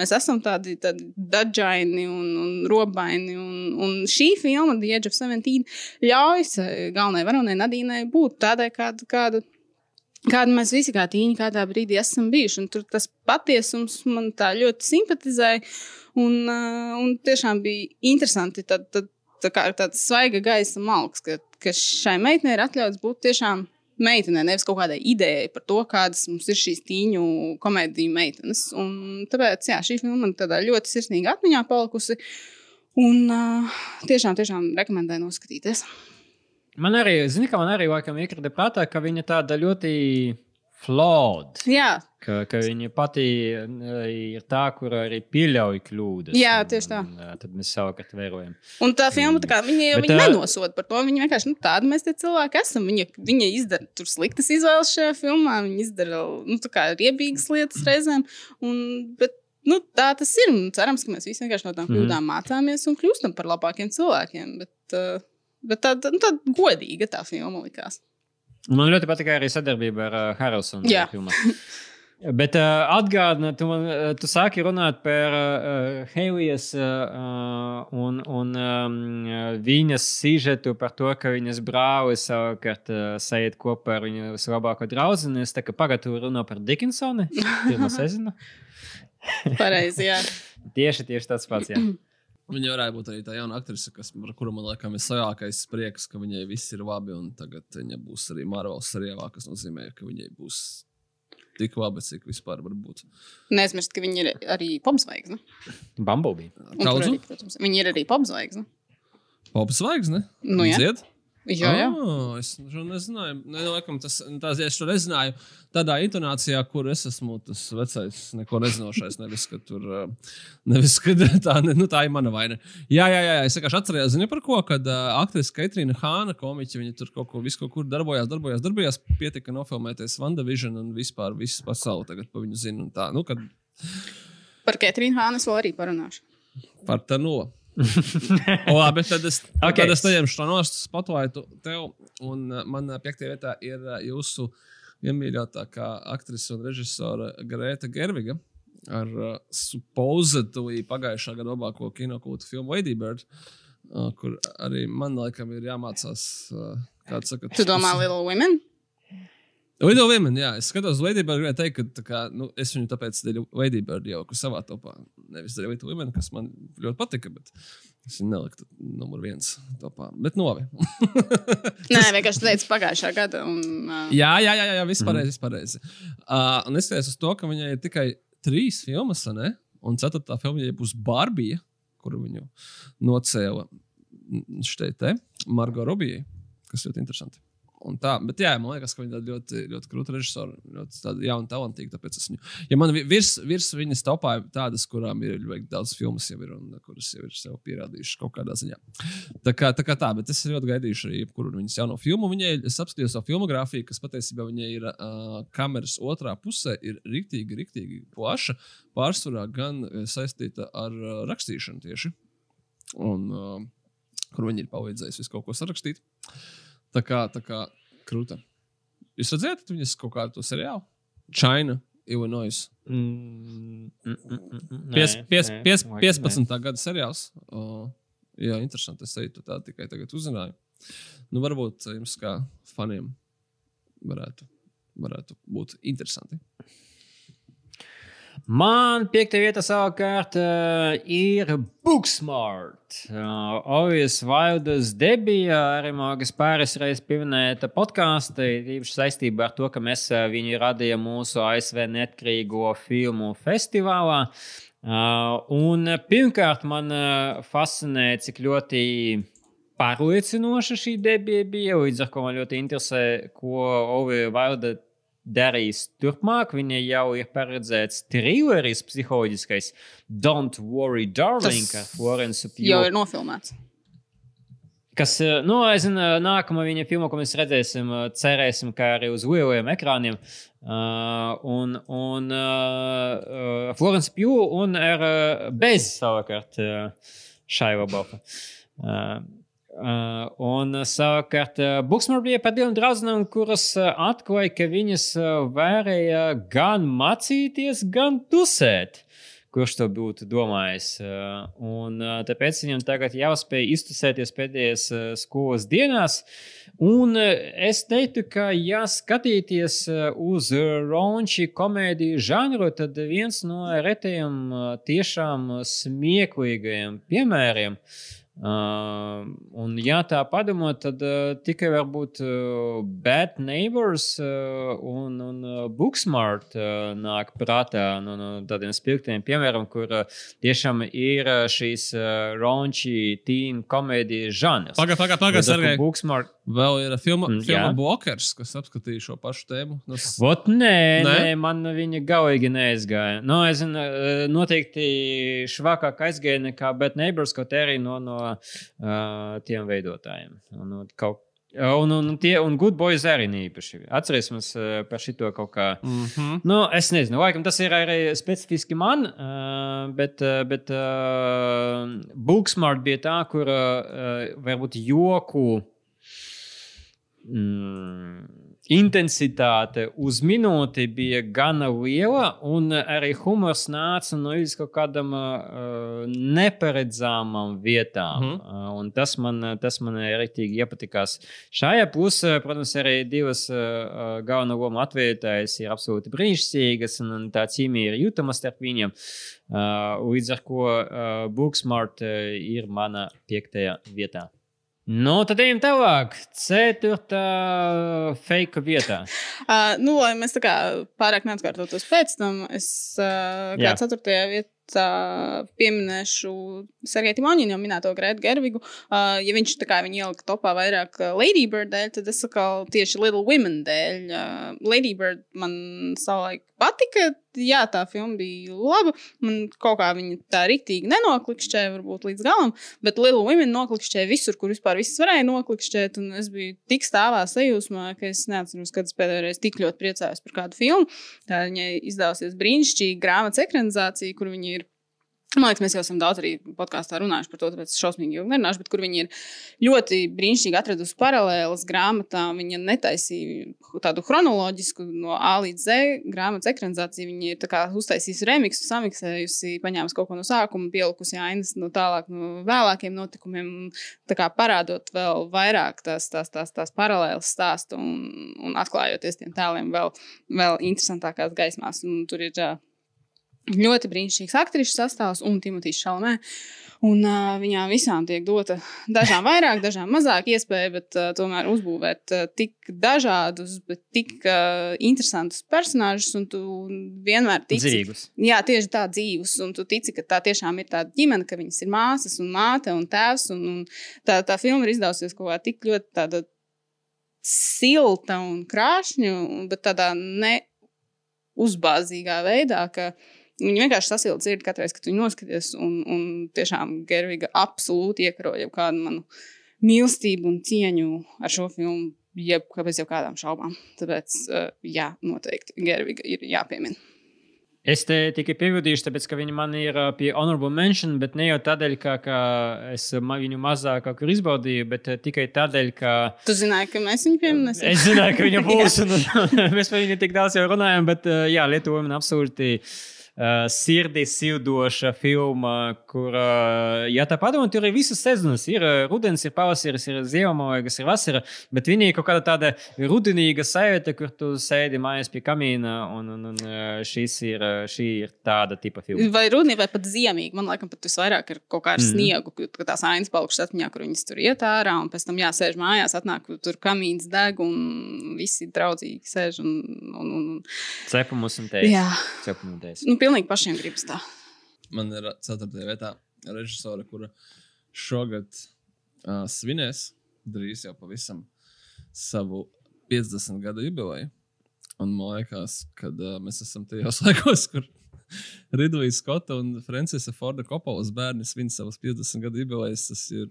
Mēs esam tādi, tādi dažādi un, un robaini. Un, un šī filma, The Edge of 17, ļauj galvenajai varonai Nadīnai būt tādai, kāda, kāda, kāda mēs visi kā tīņi kādā brīdī esam bijuši. Tur tas patiesums man tā ļoti simpatizēja. Un, un tiešām bija interesanti. Tad, tad, tā kā tāds svaiga gaisa malks, ka, ka šai meitenei ir atļauts būt tiešām meitenei, nevis kaut kādai idejai par to, kādas mums ir šīs tīņu komēdiju meitenes. Un tāpēc jā, šī filma man tādā ļoti sirsnīgi atmiņā palikusi. Un uh, tiešām, tiešām rekomendēju noskatīties. Man arī, zini, ka man arī laikam iekrita prātā, ka viņa tāda ļoti flawed. Jā, Ka, ka viņa pati eh, ir tā, kur arī pieļauj kļūdas. Jā, un- tieši tā. un, eh, Tad mēs savukārt vērojam. Un tā filma, tā kā, viņa jau Bet, viņa ā, nenosoda par to. Viņa vienkārši nu, tāda mēs tie cilvēki esam. Viņa, viņa izdara tur sliktas izvēles šajā filmā, viņa izdara nu, tā kā riebīgas lietas reizēm. Un, bet, nu, tā tas ir. Un cerams, ka mēs visi vienkārši no tām Mhm. kļūdām mācāmies un kļūstam par labākiem cilvēkiem. Bet, bet tāda tā godīga tā filma likās. Un Man ļoti patīk arī sadarbība ar uh, Haralsonu. Bet uh, atgādini, tu, man, uh, tu sāki runāt par uh, Heilijas uh, un, un um, viņas sižetu par to, ka viņas brālis savukārt uh, sajiet kopā ar viņu labāko draugu. Es tā kā pagaidu runā par Dickinsonu, pirmo sezonu. Pareizi, jā. Tieši, tieši tāds pats. Jā. Viņa varētu būt arī tā jauna aktrise, kas, ar kuru man liekas, ir sajākais prieks, ka viņai viss ir labi. Un tagad viņa būs arī Marvel seriālā, kas nozīmē, ka viņai būs tik labi, cik vispār var būt. Neaizmirst, ka viņi ir arī popzvaigzne. Bumblebee. Un tur Kaudzu? Arī, protams, viņi ir arī popzvaigzne. Popas zvaigzne? Nu, jā. Dzied? Jā, jā. Oh, es šo nezināju. Ne, nu, laikam, tas, tās, es to nezināju tādā intonācijā, kur es esmu tas vecais, neko nezinošais. Nevis, ka tur, uh, nevis, ka tā, ne, nu, tā ir mana vaina. Jā, jā, jā. Es vienkārši atcerējos, zinu par ko, kad uh, aktrise Katrīna Hāna, komiķa, viņa tur kaut ko, visu, kaut kur darbojās, darbojās, darbojās, pietika nofilmēties WandaVision un vispār visu pasauli tagad pa viņu zinu. Tā, nu, kad Par Ketrīnu Hānes vēl arī parunāšu. par tā no. o, labi, tad es, Ok. okay. tad es neņemšu to nost, spotlightu tev. Un uh, man uh, piektajā vietā ir uh, jūsu iemīļotākā aktrise un režisora Grēta Gerviga. Ar uh, supposedly pagājušā gada labāko kinokūtu filmu Lady Bird, uh, kur arī man laikam ir jāmācās, uh, kāds saka, Tu domā, Little Women? Lido Women, jā, es skatos, Lady Bird, gribēju teikt, ka tā kā, nu, es viņu tāpēc dēļ Lady Bird jau savā topā. Nevis dēļ Lido Women, kas man ļoti patika, bet es viņu neliktu numur viens topā. Bet nu, novi. Nē, vienkārši teicu pagājušā gada. Un, uh, jā, jā, jā, jā, viss pareizi, viss pareizi. Uh, un es teicu uz to, ka viņai ir tikai trīs filmas, ne? Un ceturtā filma viņai būs Barbija, kuru viņu nocēla šeit te, Margo Robijai, kas ļoti interesanti. Un tā, bet jā, man liekas, ka viņa ir ļoti, ļoti krūta režisora, ļoti jauna, talantīga. Tāpēc es viņu, ja man vi- virs, virs viņas topā ir tādas, kurām ir ļoti daudz filmu, jau ir un kuras jau ir sev pierādījušas kaut kādā ziņā. Tā kā tā, kā tā bet es ļoti gaidīšu arī jebkuru viņas jauno filmu. Viņai, es apskatījos savu filmogrāfiju, kas patiesībā viņai ir uh, kameras otrā pusē, ir rīktīgi, rīktīgi plaša. Pārsvarā gan saistīta ar uh, rakstīšanu tieši. Un, uh, kur viņi ir palīdzējuši visu kaut ko sarakstīt. Tā kā, tā kā krūta. Jūs redzējāt, viņas kaut kādu to seriālu? China, Illinois. Mm, mm, mm, mm, mm. Pies, Nē, pies, nē, pies, laikam 15. gada seriāls. O, jā, interesanti. Es teiktu, tā tikai tagad uzzināju. Nu, varbūt jums, kā faniem, varētu, varētu būt interesanti. Man piekta vieta savukārt uh, ir Booksmart. Uh, Ovis Vaildas debija arī Morgas pāris reizes pieminēta podkāstā, īpaši saistībā ar to, ka mēs uh, viņu radījām mūsu ASV neatkarīgo filmu festivālā. Uh, un pirmkārt, man uh, fascinē, cik ļoti pārliecinoša šī debija bija. Līdz ar to man ļoti interesē, ko Ovi Vailda darīs turpmāk. Viņa jau ir paredzēts trilleris psiholoģiskais Don't Worry, Darling, Tas ar Florensu jau Pjūku. ir nofilmēts. Kas, eh, nu, es zinu, nākamā viņa filma, ko mēs redzēsim, eh, cerēsim, ka arī uz lieliem ekrāniem. Uh, un un uh, Florence Pjū un uh, bez savukārt uh, Šaiva Bofa. Uh, Uh, un uh, savukārt, uh, Buksmar bija par divām draudzenēm, kuras atklāja, ka viņas varēja gan mācīties, gan tusēt. Kurš to būtu domājis? Uh, un uh, tāpēc viņam tagad jāspēj iztusēties pēdējās skolas dienās. Un es teiktu, ka, ja skatīties uz ronči komēdiju žanru, tad viens no retajiem tiešām smieklīgajiem piemēriem. Uh, un, ja tā padomā, tad uh, tikai varbūt uh, Bad Neighbors uh, un, un uh, Booksmart uh, nāk prātā no, no tādiem spilgtiem piemēram, kur uh, tiešām ir uh, šīs uh, ronči tīna komēdijas žanrs. Pagaid, pagaid, pagaid, Sergei. Booksmart. Vēl ir filma, Mm, filma. Blokers, kas apskatīja šo pašu tēmu. Nu, s- Vot, nē, Nē? nē? man viņa galīgi neaizgāja. Nu, es zinu, eh, noteikti švakāk aizgāja nekā Bad Neighbors, kaut arī no, no uh, tiem veidotājiem. Un, un, kaut, un, un, tie, un Good Boys arī īpaši. Atcerēsimies par šito kaut kā. Mhm. Nu, es nezinu, laikam tas ir arī specifiski man, bet, bet uh, Booksmart bija tā, kur uh, varbūt joku mm, intensitāte uz minūti bija gana liela, un arī humors nāca no līdz kaut kādam uh, neparedzāmam vietām. Mhm. Uh, un tas man, tas man rīktīgi iepatikās. Šajā pusē, protams, arī divas uh, galveno lomu atvērtājas ir absolūti brīnišķīgas, un, un tā ķīmija ir jūtama starp viņiem. Uh, līdz ar to uh, Booksmart uh, ir mana piektajā vietā. Nu, tad ejam tālāk. Ceturtā fake vietā. Uh, nu, lai mēs tā kā pārāk neatkārtotos pēc tam, es uh, kā Jā. ceturtajā vietā. pieminēšu Sergeju Timoņinu, jau minēto Grētu Gervigu. Uh, ja viņš tā kā viņu ielika topā vairāk uh, Lady Bird dēļ, tad es saku tieši Little Women dēļ. Uh, Lady Bird man savulaik patika. Jā, tā filma bija laba. Man kaut kā viņa tā rītīgi nenoklikšķēja, varbūt līdz galam, bet Little Women noklikšķēja visur, kur vispār viss varēja noklikšķēt. Un es biju tik stāvā sajūsmā, ka es neatceros, kad es pēdējo reizi tik ļoti priecājos par kādu filmu. Tā viņai izdevusies brīnišķīga grāmatas ekranizācija, kur viņa ir Man liekas, mēs jau esam daudz arī podkāstā runājuši par to, tāpēc es šausmīgi ilgi nerunāšu, bet kur viņi ir ļoti brīnišķīgi atradusi paralēlas grāmatām. Viņa netaisīja tādu chronoloģisku no A līdz Z grāmatas ekranizāciju. Viņa ir uztaisījusi remixu, samiksējusi, paņēmusi kaut ko no sākuma, pielikusi ainas no tālāk, no vēlākiem notikumiem, kā parādot vēl vairāk tās, tās, tās, tās paralēlas stāstu un, un atklājoties tiem tēliem vēl, vēl interesantākās gaismās. Un tur ir uh, ļoti brīnišķīgs aktrišu sastāvs un Timotīs Šalmē. Un, uh, viņām visām tiek dota dažām vairāk, dažām mazāk iespēja, bet uh, tomēr uzbūvēt uh, tik dažādus, bet tik uh, interesantus personāžus. Un tu vienmēr tici, Dzīvus. Jā, tieši tā dzīvus. Un tu tici, ka tā tiešām ir tāda ģimene, ka viņas ir māsas un māte un tēvs. Un, un tā, tā filma ir izdevusies kaut kā tik ļoti tāda silta un krāšņa, bet tādā ne uzbāzīgā veidā, ka Viņi vienkārši sasilda dzirdi katru reizi, kad viņi noskaties. Un, un tiešām Gerviga absolūti iekaroja kādu manu mīlestību un cieņu ar šo filmu, jeb bez jau kādām šaubām. Tāpēc, uh, jā, noteikti Gerviga ir jāpiemina. Es te tikai piebildīšu, tāpēc, ka viņi man ir ā, pie honorable mention, bet ne jau tādēļ, ka, ka es ma- viņu mazāk kur izbaudīju, bet tikai tādēļ, ka Tu zināji, ka mēs viņu pieminēsim? es zināju, ka viņa būs. Un, un, mēs par viņu tik daudz jau runājam, bet jā, Lietuva man absolūti. Uh, sirdī sildoša filma, kur, ja tā padomā, tur ir visas sezonas. Ir rudens, ir pavasaris, ir ziemavaigas, ir vasara, bet viņi ir kaut kāda tāda rudenīga sajūta, kur tu sēdi mājās pie kamīna, un, un, un šis ir, šī ir tāda tipa filma. Vai rudnī, vai pat ziemīgi. Man liekas, pat visvairāk ir kaut kā ar Mhm. mm. sniegu, kad tās ainas palikušas atmiņā, kur viņas tur iet ārā, un pēc tam jāsēž mājās, atnāk, tur kamīns deg, un visi draudzīgi sēž. Un, un, un, Cepumus un teiks. jā, Cepumu un teiks. nu, pilnīgi pašiem gribas tā. Man ir 4. vietā režisore, kura šogad uh, svinēs drīz jau pavisam savu 50 gadu jubileju. Un man liekas, ka uh, mēs esam tajos laikos, kur Ridlīs Skota un Francisa Forda Kopolas bērni svin savus 50 gadu jubilejas. Tas ir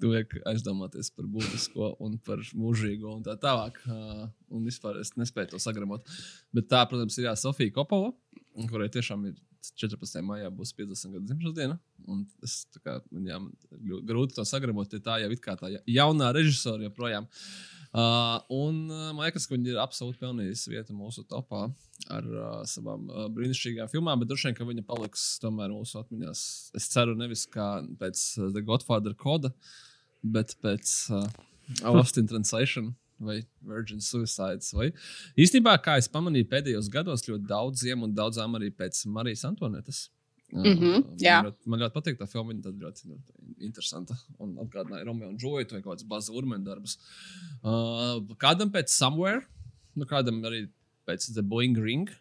vajag aizdomāties par būtisko un par mūžīgo un tā tālāk. Uh, un vispār es nespēju to sagramot. Bet tā, protams, ir jā, Sofija Kopola, kurai tiešām ir 14. maijā būs 50 gadu dzimšanas diena. Un es kā ļu- grūti to sagramot, jo tā jau ir tā ja- jaunā režisora joprojām. Uh, un uh, ka viņi ir absolūti pelnījusi vietu mūsu topā ar uh, savām uh, brīnišķīgām filmām, bet droši vien, ka viņa paliks tomēr mūsu atmiņās. Es ceru, nevis kā pēc uh, The Godfather koda, bet pēc uh, Austin Translation vai Virgin Suicides. Vai. Īstenībā, kā es pamanīju pēdējos gados, ļoti daudziem un daudzām arī pēc Marijas Antonetes. Mhm, jā. man, ļoti, man ļoti patīk tā filma. Viņa ļoti, ļoti interesanta. Un atgādināja Romeo un Džoju vai kaut kādas bazas urmēna darbus. Uh, kādam pēc Somewhere, nu kādam arī pēc The Boeing Ring.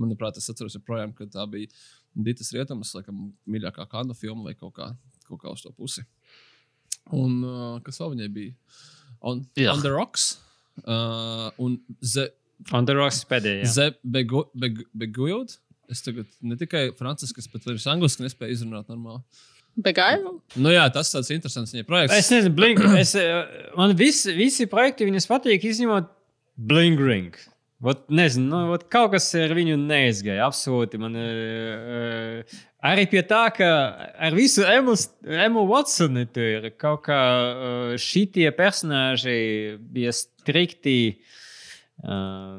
Manuprāt, es atceros joprojām, ka tā bija Dītas Rietumas, laikam, mīļākā kāda filma vai kaut kā, kaut kā uz to pusi. Un uh, kas vēl viņai bija? On, Jā. on the Rocks. Uh, un The On the Rocks pēdējā. Ze Beguild. Es tagad ne tikai franciski, bet arī angliski nespēju izrunāt normāli. Begailu? Nu jā, tas tāds interesants viņa projekts. Es nezinu, Blink. Es, eh, man visi, visi projekti viņas patīk, izņemot Blink Ring. Ot, nezinu, nu, ot, kaut kas ar viņu neizgāja. Absolūti. Man, uh, arī pie tā, ka ar visu Emu Watsonu tur kaut kā uh, šitie personāži bija strikti. Uh,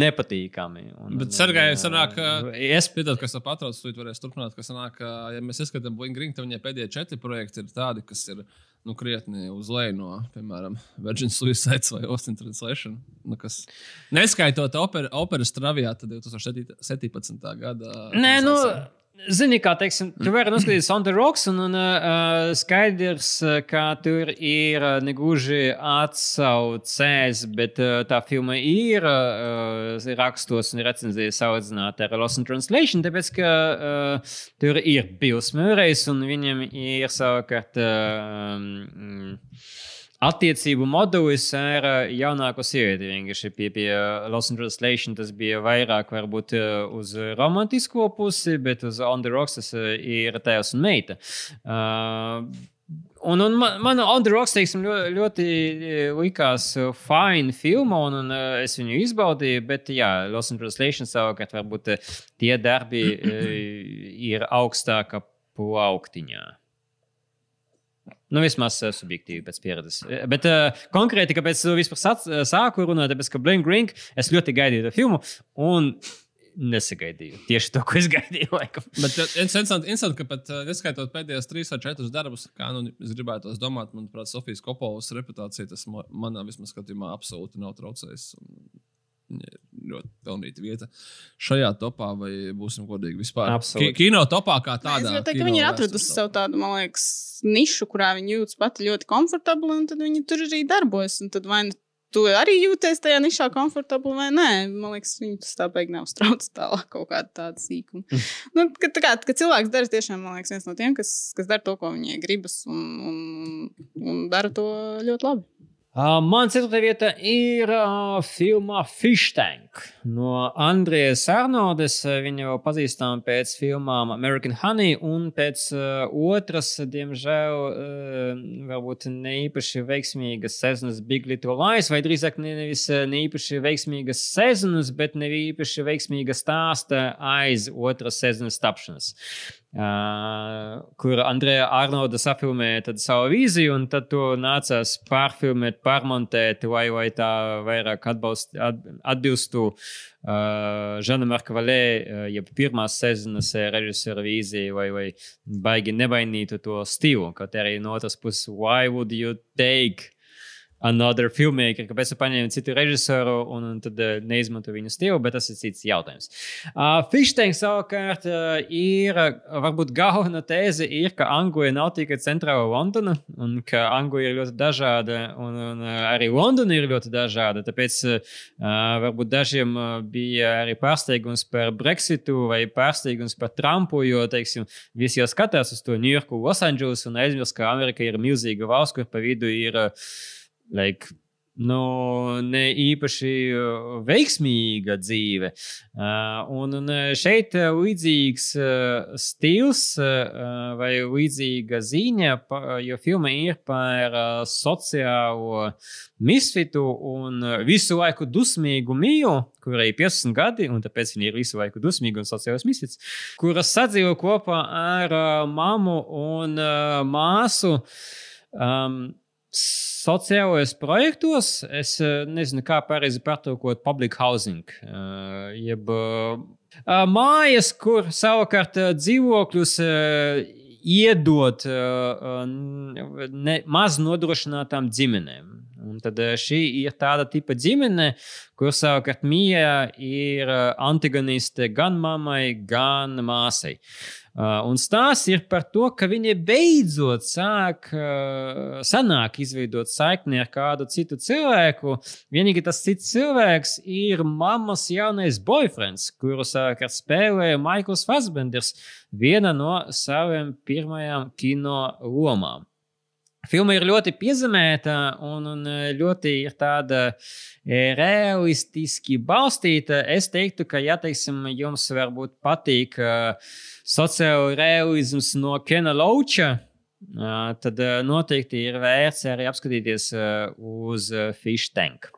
nepatīkami. Un, Bet, Sergei, sanāk, ka- es Piedod, kas tā patrauc, tu varēsi turpināt, kas sanāk, ka, ja mēs skatām Blink Ring, tad viņai pēdējie četri projekti ir tādi, kas ir nu, krietni uz leju no, piemēram, Virgin Suicides vai Austin Translation. Nu, kas, neskaitot opera, operas travijā, tad 2017. gada. Nē, nu, translācija. Zini, kā teiksim, tu vari noskatīties on the rocks, un, un uh, skaidrs, ka tur ir uh, negluži atsaucējis, bet uh, tā filma ir uh, rakstos un recenzijas audzināta ar Lost in Translation, tāpēc, ka uh, tur ir Bills Murray's, un viņam ir savukārt. Uh, mm, attiecību modelis uh, jaunāko sievieti. Vienkārši pie, pie Lost in Translation tas bija vairāk varbūt uh, uz romantisko pusi, bet uz On the Rocks tas uh, ir tēvs un meita. Uh, Un, un man, man On the Rocks teiksim, ļoti, ļoti likās fina filma, un, un es viņu izbaudīju. Bet, jā, Lost in Translation savukārt, varbūt tie darbi ir augstāka plauktiņā. Nu, vismaz uh, subjektīvi pēc pieredzes. Bet uh, konkrēti, kāpēc es vispār sac, sāku runāt, tāpēc, ka Blink Ring es ļoti gaidīju to filmu. Un nesagaidīju tieši to, ko es gaidīju. Laikam. Bet interesanti, interesanti, ka pat neskaitot pēdējos trīs vai četrus darbus, kā nu, es gribētu domāt, manuprāt, Sofijas Kopovas reputācija tas manā vismaz skatījumā absolūti nav traucējis. Ļoti pelnīta vieta šajā topā, vai būsim godīgi vispār. Absolūti. Ki kino topā kā tādā. Es domāju, ka viņi ir atradusi sev tādu, man liekas, nišu, kurā viņi jūtas pati ļoti komfortabli, un tad viņi tur arī darbojas. Un tad vai nu tu arī jūties tajā nišā komfortabli vai nē. Man liekas, viņi tas tā beigās neuztrauc tālāk kaut kāda tāda sīkuma. Mm. nu, ka, tā kā, ka cilvēks dara tiešām, man liekas, viens no tiem, kas, kas dara to, ko viņai gribas, un, un, un dara to ļoti labi. Uh, man ceturtā vieta ir uh, filma Fish Tank no Andrijas Arnoldes. Viņa jau pazīstama pēc filmām American Honey un pēc uh, otras, diemžēl, uh, varbūt ne īpaši veiksmīgas sezonas Big Little Lies, vai drīzāk ne, nevis ne īpaši veiksmīgas sezonas, bet ne īpaši veiksmīga stāsta aiz otras sezonas tapšanas. Uh, kur Andrejā Arnolda safilmēja savu vīziju, un tad to nācās pārfilmēt, pārmontēt, lai, lai tā vairāk atbalst, at, atbilstu uh, Žana Marka Valē, uh, jeb pirmās sezonas režisora vīziju, vai, vai baigi nevainītu to stilu. Kaut arī no otras puses, why would you take another filmmaker, kāpēc tu paņēmi citu režisoru un, un tad uh, neizmanto viņu stilu, bet tas ir cits jautājums. Uh, Fishtank savukārt uh, ir, varbūt galvenā tēze ir, ka Anglija nav tikai centrāla Londona, un ka Anglija ir ļoti dažāda, un, un uh, arī Londona ir ļoti dažāda. Tāpēc uh, varbūt dažiem uh, bija arī pārsteigums par Brexitu vai pārsteigums par Trumpu, jo, teiksim, visi jau skatās uz to Ņujorku, Losandželosu un aizmirst, ka Amerika ir milzīga valsts, kur pa vidu ir uh, like, nu, ne īpaši veiksmīga dzīve. Uh, un, un šeit līdzīgs uh, stils uh, vai līdzīga ziņa, jo filma ir par uh, sociālo misfitu un visu laiku dusmīgu mīlu, kurai ir 15 gadi, un tāpēc viņa ir visu laiku dusmīga un sociāls misfits, kuras sadzīvo kopā ar uh, mammu un uh, māsu. Um, sociālajos projektos es nezinu, kā pareizi pārtulkot public housing. Uh, jeb uh, mājas, kur savukārt dzīvokļus iedot ne, maz nodrošinātām ģimenēm. Un tad šī ir tāda tipa ģimene, kur savukārt mīja ir antagoniste gan mammai, gan māsai. Uh, un stāsts ir par to, ka viņi beidzot sāk, uh, sanāk izveidot saikni ar kādu citu cilvēku. Vienīgi tas cits cilvēks ir mammas jaunais boyfriends, kuru savukārt spēlēja Maikls Fassbenders, viena no saviem pirmajām kino lomām. Filma ir ļoti piezemēta un, un ļoti ir tāda realistiski balstīta. Es teiktu, ka, ja teiksim, jums varbūt patīk uh, sociāla realisms no Kena Lauča, uh, tad uh, noteikti ir vērts arī apskatīties uz Fish Tank.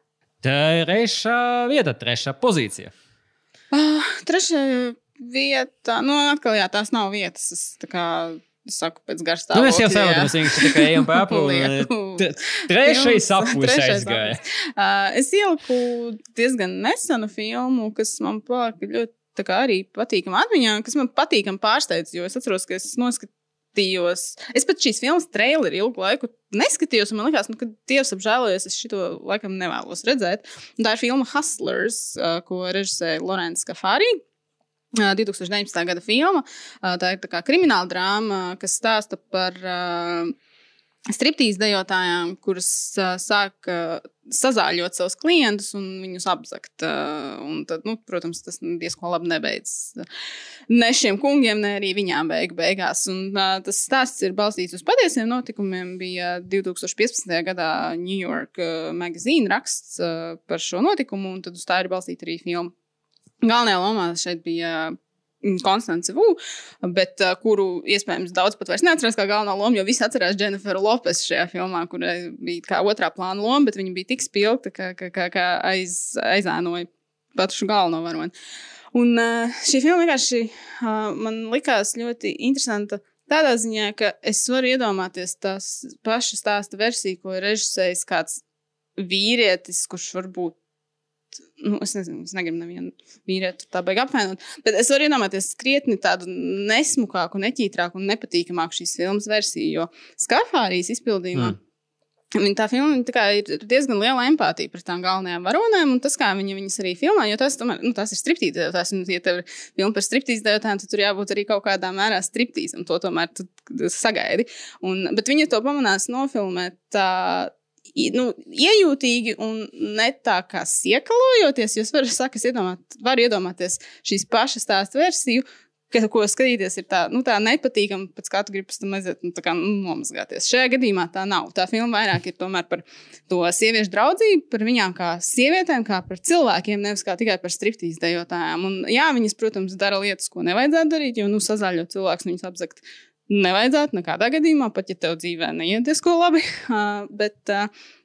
Trešā vieta, trešā pozīcija. Uh, trešā vieta, nu, atkal jā, tās nav vietas. Es, tā kā saku, pēc garas stāvokļa. Nu, mēs jau saprotam, vienkārši tikai ejam pa apli. Trešais aplis aizgāja. Uh, es ieliku diezgan nesenu filmu, kas man palika ļoti kā, arī patīkama atmiņā, kas man patīkam pārsteidz, jo es atceros, ka es noskatījos. Es pat šīs filmas traileri ilgu laiku neskatījos, un man liekas, nu, ka Dievs apžēlojies, es šo laikam nevēlos redzēt. Un tā ir filma Hustlers, ko režisēja Lorenz Kafārī. Ā, 2019. gada filma. Tā ir tā krimināla drāma, kas stāsta par striptīzu dejotājām, kuras sāk sazāļot savus klientus un viņus apzakt. Un tad, nu, protams, tas diezgan labi nebeidzas. Ne šiem kungiem, ne arī viņām beig beigās. Un, tas stāsts ir balstīts uz patiesiem notikumiem. Bija 2015. gadā New York ā, magazine raksts par šo notikumu, un tad uz tā ir balstīta arī filma. Galvenajā lomā šeit bija mm, Konstance Vu, bet uh, kuru iespējams daudz pat vairs neatcerās kā galveno lomu, jo visi atcerās Jenniferu Lopes šajā filmā, kurai bija kā otrā plāna loma, bet viņa bija tik spilgta, ka, ka, ka, ka aiz, aizēnoja pašu galveno varoni. Un uh, šī filma vienkārši uh, man likās ļoti interesanta. Tādā ziņā, ka es varu iedomāties tās pašas stāsta versiju, ko ir režisējis kāds vīrietis, kurš varbūt nu, es nezinu, es negribu nevienu vīrieti tā baigi apvainot, bet es varu iedomāties krietni tādu nesmukāku, neķītrāku un nepatīkamāku šīs filmas versiju, jo Skafārijas izpildījumā. Mm. Viņa tā filma viņa tā ir diezgan liela empātija par tām galvenajām varonēm, un tas, kā viņa viņas arī filmē, jo tas, tomēr, nu, tas ir striptīzes. Tas, un, ja tev ir filma par striptīzes devotājiem, tad tur jābūt arī kaut kādā mērā striptīzam. To tomēr sagaidi. Un, bet viņa to pamanās nofilmēt tā, nu, iejūtīgi un ne tā kā iekalojoties. Jūs varat sākt iedomāt, var iedomāties šīs pašas stāstu versiju. Ka, ko skatīties, ir tā, nu, tā nepatīkama, pēc kā tu gribi tam aiziet, nu, tā kā nu, nomazgāties. Šajā gadījumā tā nav. Tā filma vairāk ir par to sieviešu draudzību, par viņām kā sievietēm, kā par cilvēkiem, nevis kā tikai par striptīzu dejotājām. Un, jā, viņas, protams, dara lietas, ko nevajadzētu darīt, jo, nu, sazāļot cilvēkus, viņus apzakt nevajadzētu nekādā gadījumā, pat ja tev dzīvē neiet diezko labi. Bet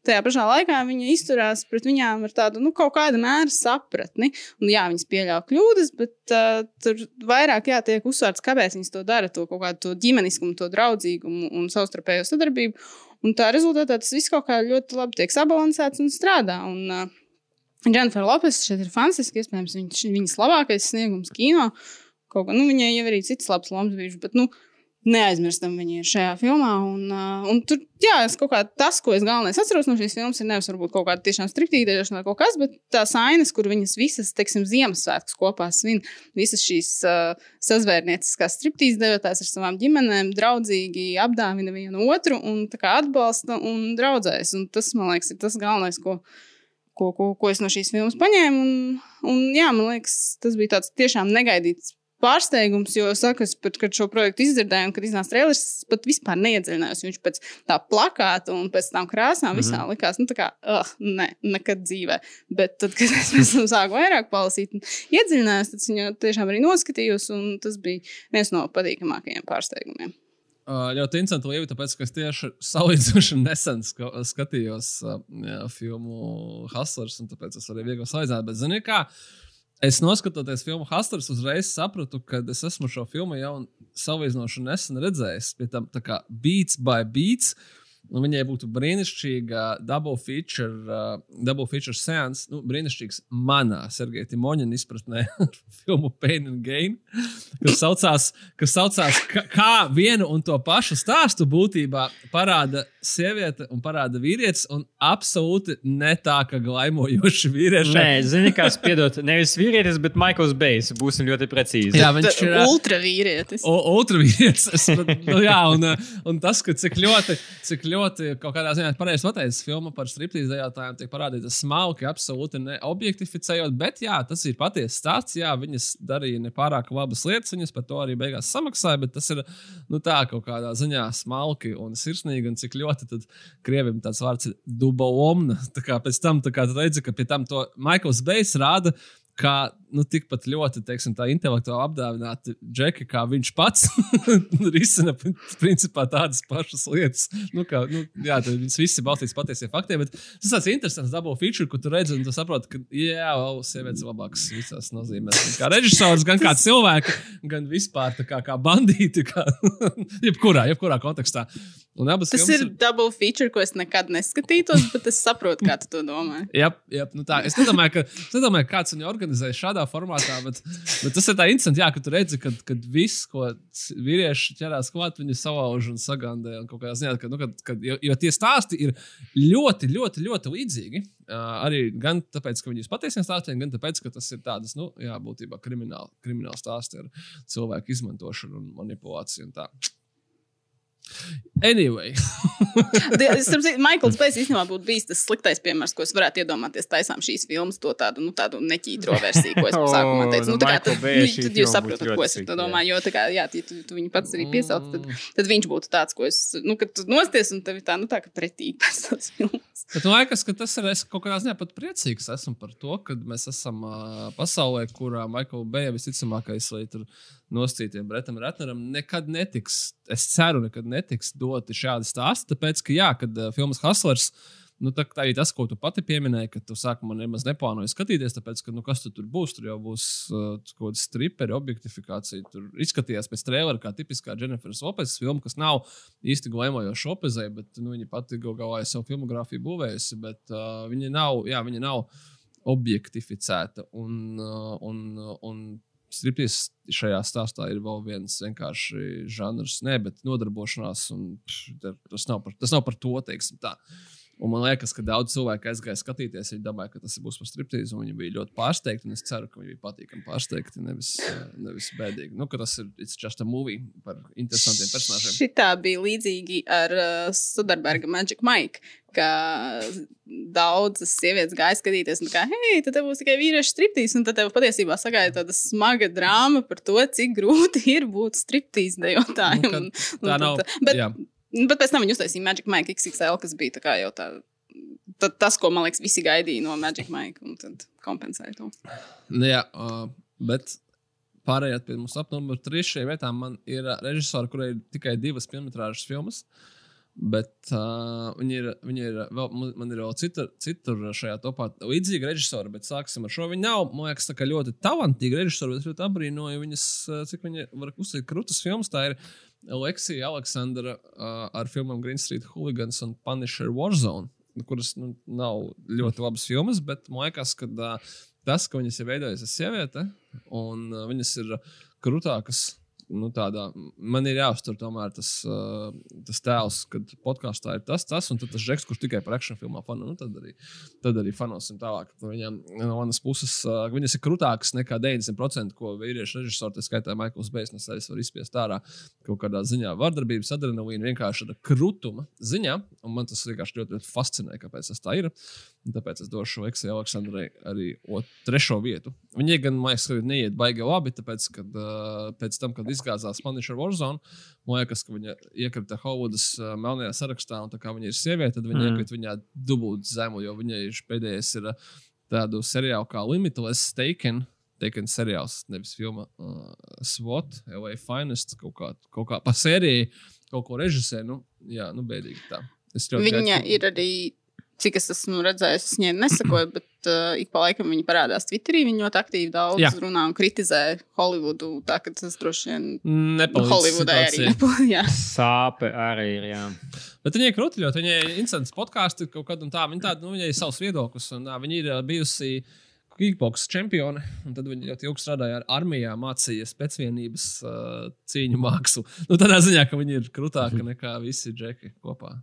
tajā pašā laikā viņa izturās pret viņām ar tādu nu, kaut kādu mēru sapratni. Un, jā, viņas pieļauj kļūdas, bet uh, tur vairāk jātiek uzsvērts, kāpēc viņas to dara, to kaut kādu to ģimeniskumu, to draudzīgumu un savstarpējo sadarbību. Un tā rezultātā tas viss kaut kā ļoti labi tiek sabalansēts un strādā. Un, uh, Jennifer Lopes šeit ir fantastiski. Iespējams, viņš, viņas labākais sniegums kino. Kaut nu, viņai jau arī citas labas lomas bijušas, bet, nu, neaizmirstam viņa ir šajā filmā. Un, uh, un tur, jā, kā tas, ko es galvenais atceros no šīs filmas, ir nevis varbūt kaut kāda tiešām striktīdēšana vai kaut kas, bet tās ainas, kur viņas visas, teiksim, Ziemassvētkus kopā svin, visas šīs uh, sazvērnieciskās striptīzdevotājs ar savām ģimenēm, draudzīgi apdāvina vienu otru un tā kā atbalsta un draudzēs. Un tas, man liekas, ir tas galvenais, ko, ko, ko, ko es no šīs filmas paņēmu. Un, un jā, man liekas, tas bija tāds tiešām negaidīts pārsteigums, jo, saka, es pat, kad šo projektu izdzirdēju, kad iznāca trailers, es pat vispār neiedziļinājos. Viņš pēc tā plakāta un pēc tam krāsām visā Mhm. likās, nu, tā kā, uh, ne, nekad dzīvē. Bet tad, kad es sāku vairāk palasīt un iedziļinājos, tad viņu tiešām arī noskatījos, un tas bija viens no patīkamākajiem pārsteigumiem. Uh, ļoti interesanti lieta, tāpēc, ka es tieši salīdzinoši nesen ska skatījos uh, jā, filmu Hustlers, un tāpēc es arī viegli salīdzināt. Bet, ziniet, kā es noskatoties filmu Hustlers, uzreiz sapratu, ka es esmu šo filmu jau salīdzinoši nesen redzējis. Pie tam tā kā beats by beats. Un viņai būtu brīnišķīga double feature, uh, double feature seans. Nu, brīnišķīgs manā Sergeja Timoņina izpratnē filmu Pain and Gain, kas saucās, kas saucās kā, vienu un to pašu stāstu būtībā parāda sieviete un parāda vīrietis, un absolūti ne tā, ka glaimojoši vīrieši. Nē, zini, kā spiedot, nevis vīrietis, bet Maikls Bejs. Būsim ļoti precīzi. Jā, viņš ir. ā, Ultravīrietis. Ultravīrietis. Nu, jā, un, uh, un tas, ka cik ļoti, cik ļoti kaut kādā ziņā pareizi pateicis, filma par striptīzējotājiem tiek parādīta smalki, absolūti neobjektificējot, bet jā, tas ir patiesa stāsts. Jā, viņas darīja nepārāk labas lietas, viņas par to arī beigās samaksāja, bet tas ir nu, tā kaut kādā ziņā smalki un sirsnīgi, un cik ļoti tad krievim tāds vārds ir dubalomna. Tā kā pēc tam, tā kā redzi, ka pie tam to Maikls Bejs rāda. Kā nu, tikpat ļoti teiksim, tā intelektuāli apdāvināti džeki, kā viņš pats risina principā tādas pašas lietas. Nu, kā, nu, jā, tad viņas visas ir balstītas patiesiem faktiem, bet tas ir tāds interesants dabū feature, ko tu redzi un tu saproti, ka, jā, vēl sievietes ir labākas visās nozīmēs. Kā režisors, gan kā cilvēki, gan vispār kā, kā bandīti, kā jebkurā, jebkurā kontekstā. Un abas Tas filmas ir double feature, ko es nekad neskatītos, bet es saprotu, kā tu to domā. Jā, jā nu tā. Es nedomāju, ka, es nedomāju, kāds viņu organizē. Organizējis šādā formātā, bet, bet tas ir tā interesanti, jā, ka tu redzi, ka viss, ko vīrieši ķerās klāt, viņi savauž un sagandē. Un kaut kādā ziņā, ka, nu, kad, kad, jo, jo tie stāsti ir ļoti, ļoti, ļoti līdzīgi. Uh, arī gan tāpēc, ka viņi ir patiesiem stāstiem, gan tāpēc, ka tas ir tāds, nu, jā, būtībā krimināli, krimināli stāsti ar cilvēku izmantošanu un manipulāciju un tā. Anyway, Maikls Bēs īstenībā būtu bijis tas sliktais piemērs, ko es varētu iedomāties. Taisām šīs filmas, to tādu, nu, tādu neķītro versiju, ko es sākumā teicu. nu, Nu, tā kā, tad, šī tad jūs saprotat, ko es domāju. Jo, tā kā, jā, ja tu, tu viņu pats arī piesauc, tad, tad viņš būtu tāds, ko es, nu, kad tu nosties un tev ir tā, nu, tā, ka pretīgi pēc tās filmas. Bet man liekas, ka tas ir es kaut kādā ziņā pat priecīgs esmu par to, ka mēs esam uh, pasaulē, kurā Maikls Beja visticamākais, lai tur nostītiem Bretam Ratneram nekad netiks, es ceru, nekad netiks doti šādi stāsti. Tāpēc, ka jā, kad uh, filmas Hustlers. Nu, tā, tā arī tas, ko tu pati pieminēji, ka tu sākumā nemaz neplānoji skatīties, tāpēc, ka, nu, kas tu tur būs, tur jau būs uh, kaut kāda striperi, objektifikācija. Tur izskatījās pēc trēlera, kā tipiskā Jennifer Lopes filma, kas nav īsti glaimojoša opezē, bet nu, viņa pati gal galā ir savu filmogrāfiju būvējusi, bet uh, viņa nav, jā, viņa nav objektificēta. Un, un, un striptease šajā stāstā ir vēl viens vienkārši žanrs, ne, bet nodarbošanās, un pš, tas nav par, tas nav par to, teiksim tā. Un man liekas, ka daudz cilvēku aizgāja skatīties. Viņi domāja, ka tas būs par striptīzu. Viņi bija ļoti pārsteigti. Es ceru, ka viņi bija patīkami pārsteigti, nevis, eh, nevis bēdīgi. Nu, tas ir it's just a movie par interesantiem personāžiem. Šitā bija līdzīgi ar uh, Sudarberga Magic Mike. Daudzas sievietes gāja skatīties, un tā hei, tad būs tikai vīriešu striptīs. Un tad tev patiesībā sagaida tāda smaga drāma par to, cik grūti ir būt striptīs dejotājiem. Nu, Un- un tā nav- Bet, jā. Nu, Bet pēc tam viņi uztaisīja Magic Mike XXL, kas bija tā jau tā. ta- Tas, ko man liekas, visi gaidīja no Magic Mike, un tad kompensēja to. Nu, jā, uh, bet pārējāt pie mums ap numuru 3 šajā vietā. Man ir režisori, kurai ir tikai divas filmas filmas. Bet uh, viņi ir, viņi ir vēl, man- ir vēl citur, citur šajā topā līdzīgi režisori, bet sāksim ar šo. Viņi nav, man liekas, tā kā ļoti talantīgi režisori, bet es ļoti apbrīnoju viņas, cik viņi var uzsākt krūtis filmas. Tā ir Leksija Aleksandra uh, ar filmām Green Street Hooligans un Punisher Warzone, kuras nu, nav ļoti labas filmas, bet man liekas, ka uh, tas, ka viņas ir veidojusies sieviete, un uh, viņas ir krūtākas. Nu, tādā, man ir jāuztur tomēr tas, uh, tas tēls, kad podkāstā ir tas, tas, un tas žeks, kurš tikai par akciju filmā fanu. Nu, tad, arī, tad arī fanosim tālāk. Viņam no manas puses, uh, viņas ir krūtākas nekā 90%, ko vīriešu režisori, tā skaitā Maikls Bēsnes, arī var izspiest ārā kaut kādā ziņā. Vardarbības adrenalīna vienkārši ir krūtuma ziņā, un man tas vienkārši ļoti, ļoti fascinē, kāpēc tas tā ir. Un tāpēc es došu Leksijai Aleksandrai arī ot, trešo vietu. Viņai gan, man liekas, ka neiet baigi labi, tāpēc, kad uh, pēc tam, kad izgāzās Punisher Warzone, man liekas, ka viņa iekrita Hollywoodas uh, melnajā sarakstā, un tā kā viņa ir sieviete, tad viņa Mm. iekrita viņā dubult zemu, jo viņai ir pēdējais ir uh, tādu seriālu kā Limitless Taken. Taken seriāls, nevis filma uh, SWAT, LA Finest, kaut kā, kaut kā pa sērijai, kaut ko režisē. Nu, jā, nu, bēdīgi tā. Es ļoti Viņa gaidu, ir arī, cik es esmu redzējis, es viņai nesakoju, bet uh, ik pa laikam viņa parādās Twitterī. Viņa ļoti aktīvi daudz Jā. Runā un kritizē Hollywoodu. Tā ka tas droši vien nu, Nepalīdz Hollywoodā arī nepalīdz. Sāpe arī ir. Jā. Bet viņai ir krūti, jo viņai ir incidents podkāsts kaut kad un tā. Viņa tāda, nu, viņai ir savs viedoklis, un tā, viņa ir ā, bijusi kickbox čempione. un Tad viņa ļoti ilgi strādāja ar armijā, mācīja pēcvienības uh, cīņu mākslu. Nu, tādā ziņā, ka viņa ir krūtāka nekā visi džeki kopā.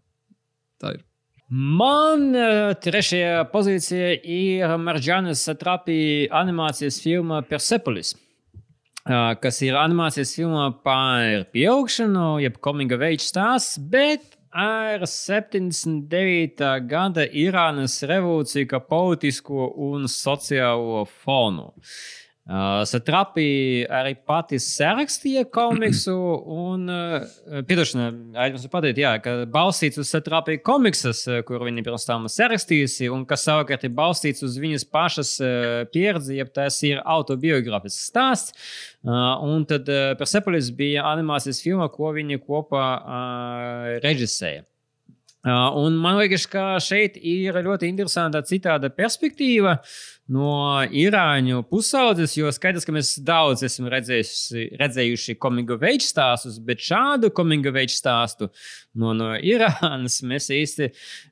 Tā ir. Man eh, trešajā pozīcijā ir Marģanas Satrapī animācijas filma Persepolis. eh, Kas ir animācijas filma par pieaugšanu, jeb of age stāsts, bet ar 79. gada Irānas revolūciju kā politisko un sociālo fonu. Uh, Satrapī arī pati sarakstīja komiksu, un, uh, piedošana, aizmirsu pateikt, jā, ka balstīts uz Satrapī komiksas, uh, kur viņa pirms tam sarakstījusi, un kas savukārt ir balstīts uz viņas pašas uh, pieredzi, jeb tas ir autobiogrāfisks stāsts. Uh, un tad uh, Persepolis bija animācijas filma, ko viņa kopā uh, režisēja. Uh, un man liekas, ka šeit ir ļoti interesanta citāda perspektīva no īrāņu pusaudzes, jo skaidrs, ka mēs daudz esam redzējuši, redzējuši komiku veidu stāstus, bet šādu komiku veidu stāstu no, no Irānas mēs īsti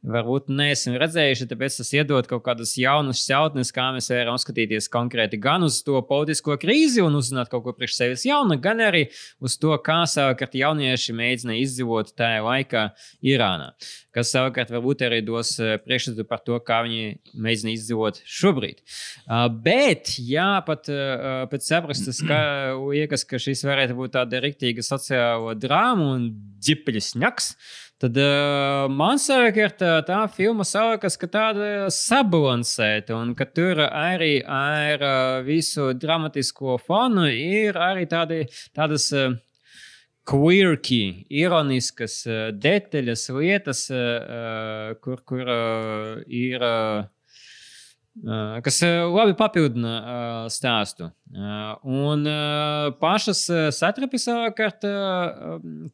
varbūt neesam redzējuši. Tāpēc tas iedod kaut kādas jaunas jautnes, kā mēs varam skatīties konkrēti gan uz to politisko krīzi un uzzināt kaut ko priekš sevis jaunu, gan arī uz to, kā savukārt jaunieši mēģina izdzīvot tajā laikā Irānā. Kas savukārt varbūt arī dos priekšstatu par to, kā viņi mēģina izdzīvot šobrīd. Bet, jā, pat pēc saprastas, ka liekas, ka šis varētu būt tāda riktīga sociāla drāma un ģipeļas ņaks. Tad uh, man savukārt tā, tā filma saukas, ka tāda sabalansēta, un ka tur arī ar visu dramatisko fonu ir arī tādi, tādas. Uh, quirky, ironiskas uh, detaļas, lietas, uh, kur, kur uh, ir. Uh, kas labi papildina stāstu. Un pašas satrapi savukārt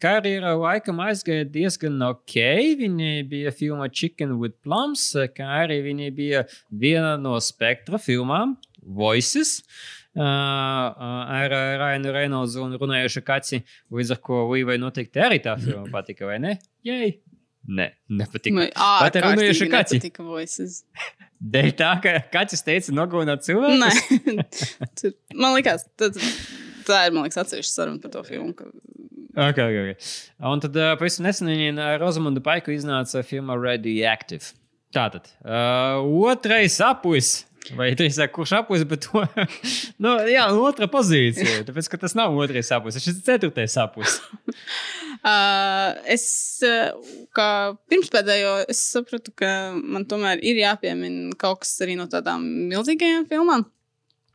karjera laikam aizgāja diezgan ok. Viņi bija filma Chicken with Plums, kā arī viņi bija viena no spektra filmām Voices. Ar Rainu Reynolds un runājušu kaci, līdz ar ko Līvai noteikti arī tā filma patika, vai ne? Jei! Nē, nepatika. Runājušu ārkārtīgi nepatika voices. Dēļ tā, ka kaķis teica, nogalināt cilvēku. Nē, man liekas, tad, tā ir, liekas, atsevišķa saruna par to filmu. Ka... Okay, okay, okay. Un tad uh, pavisam nesen viņa ar Rozamundu Paiku iznāca filma Radioactive. Tātad, uh, otrais aplis. Vai drīzāk, kurš aplis, bet to. nu, jā, otra pozīcija. Tāpēc, ka tas nav otrais aplis, šis ir ceturtais aplis. Uh, es, uh, kā pirmspēdējo, es sapratu, ka man tomēr ir jāpiemina kaut kas arī no tādām milzīgajām filmām.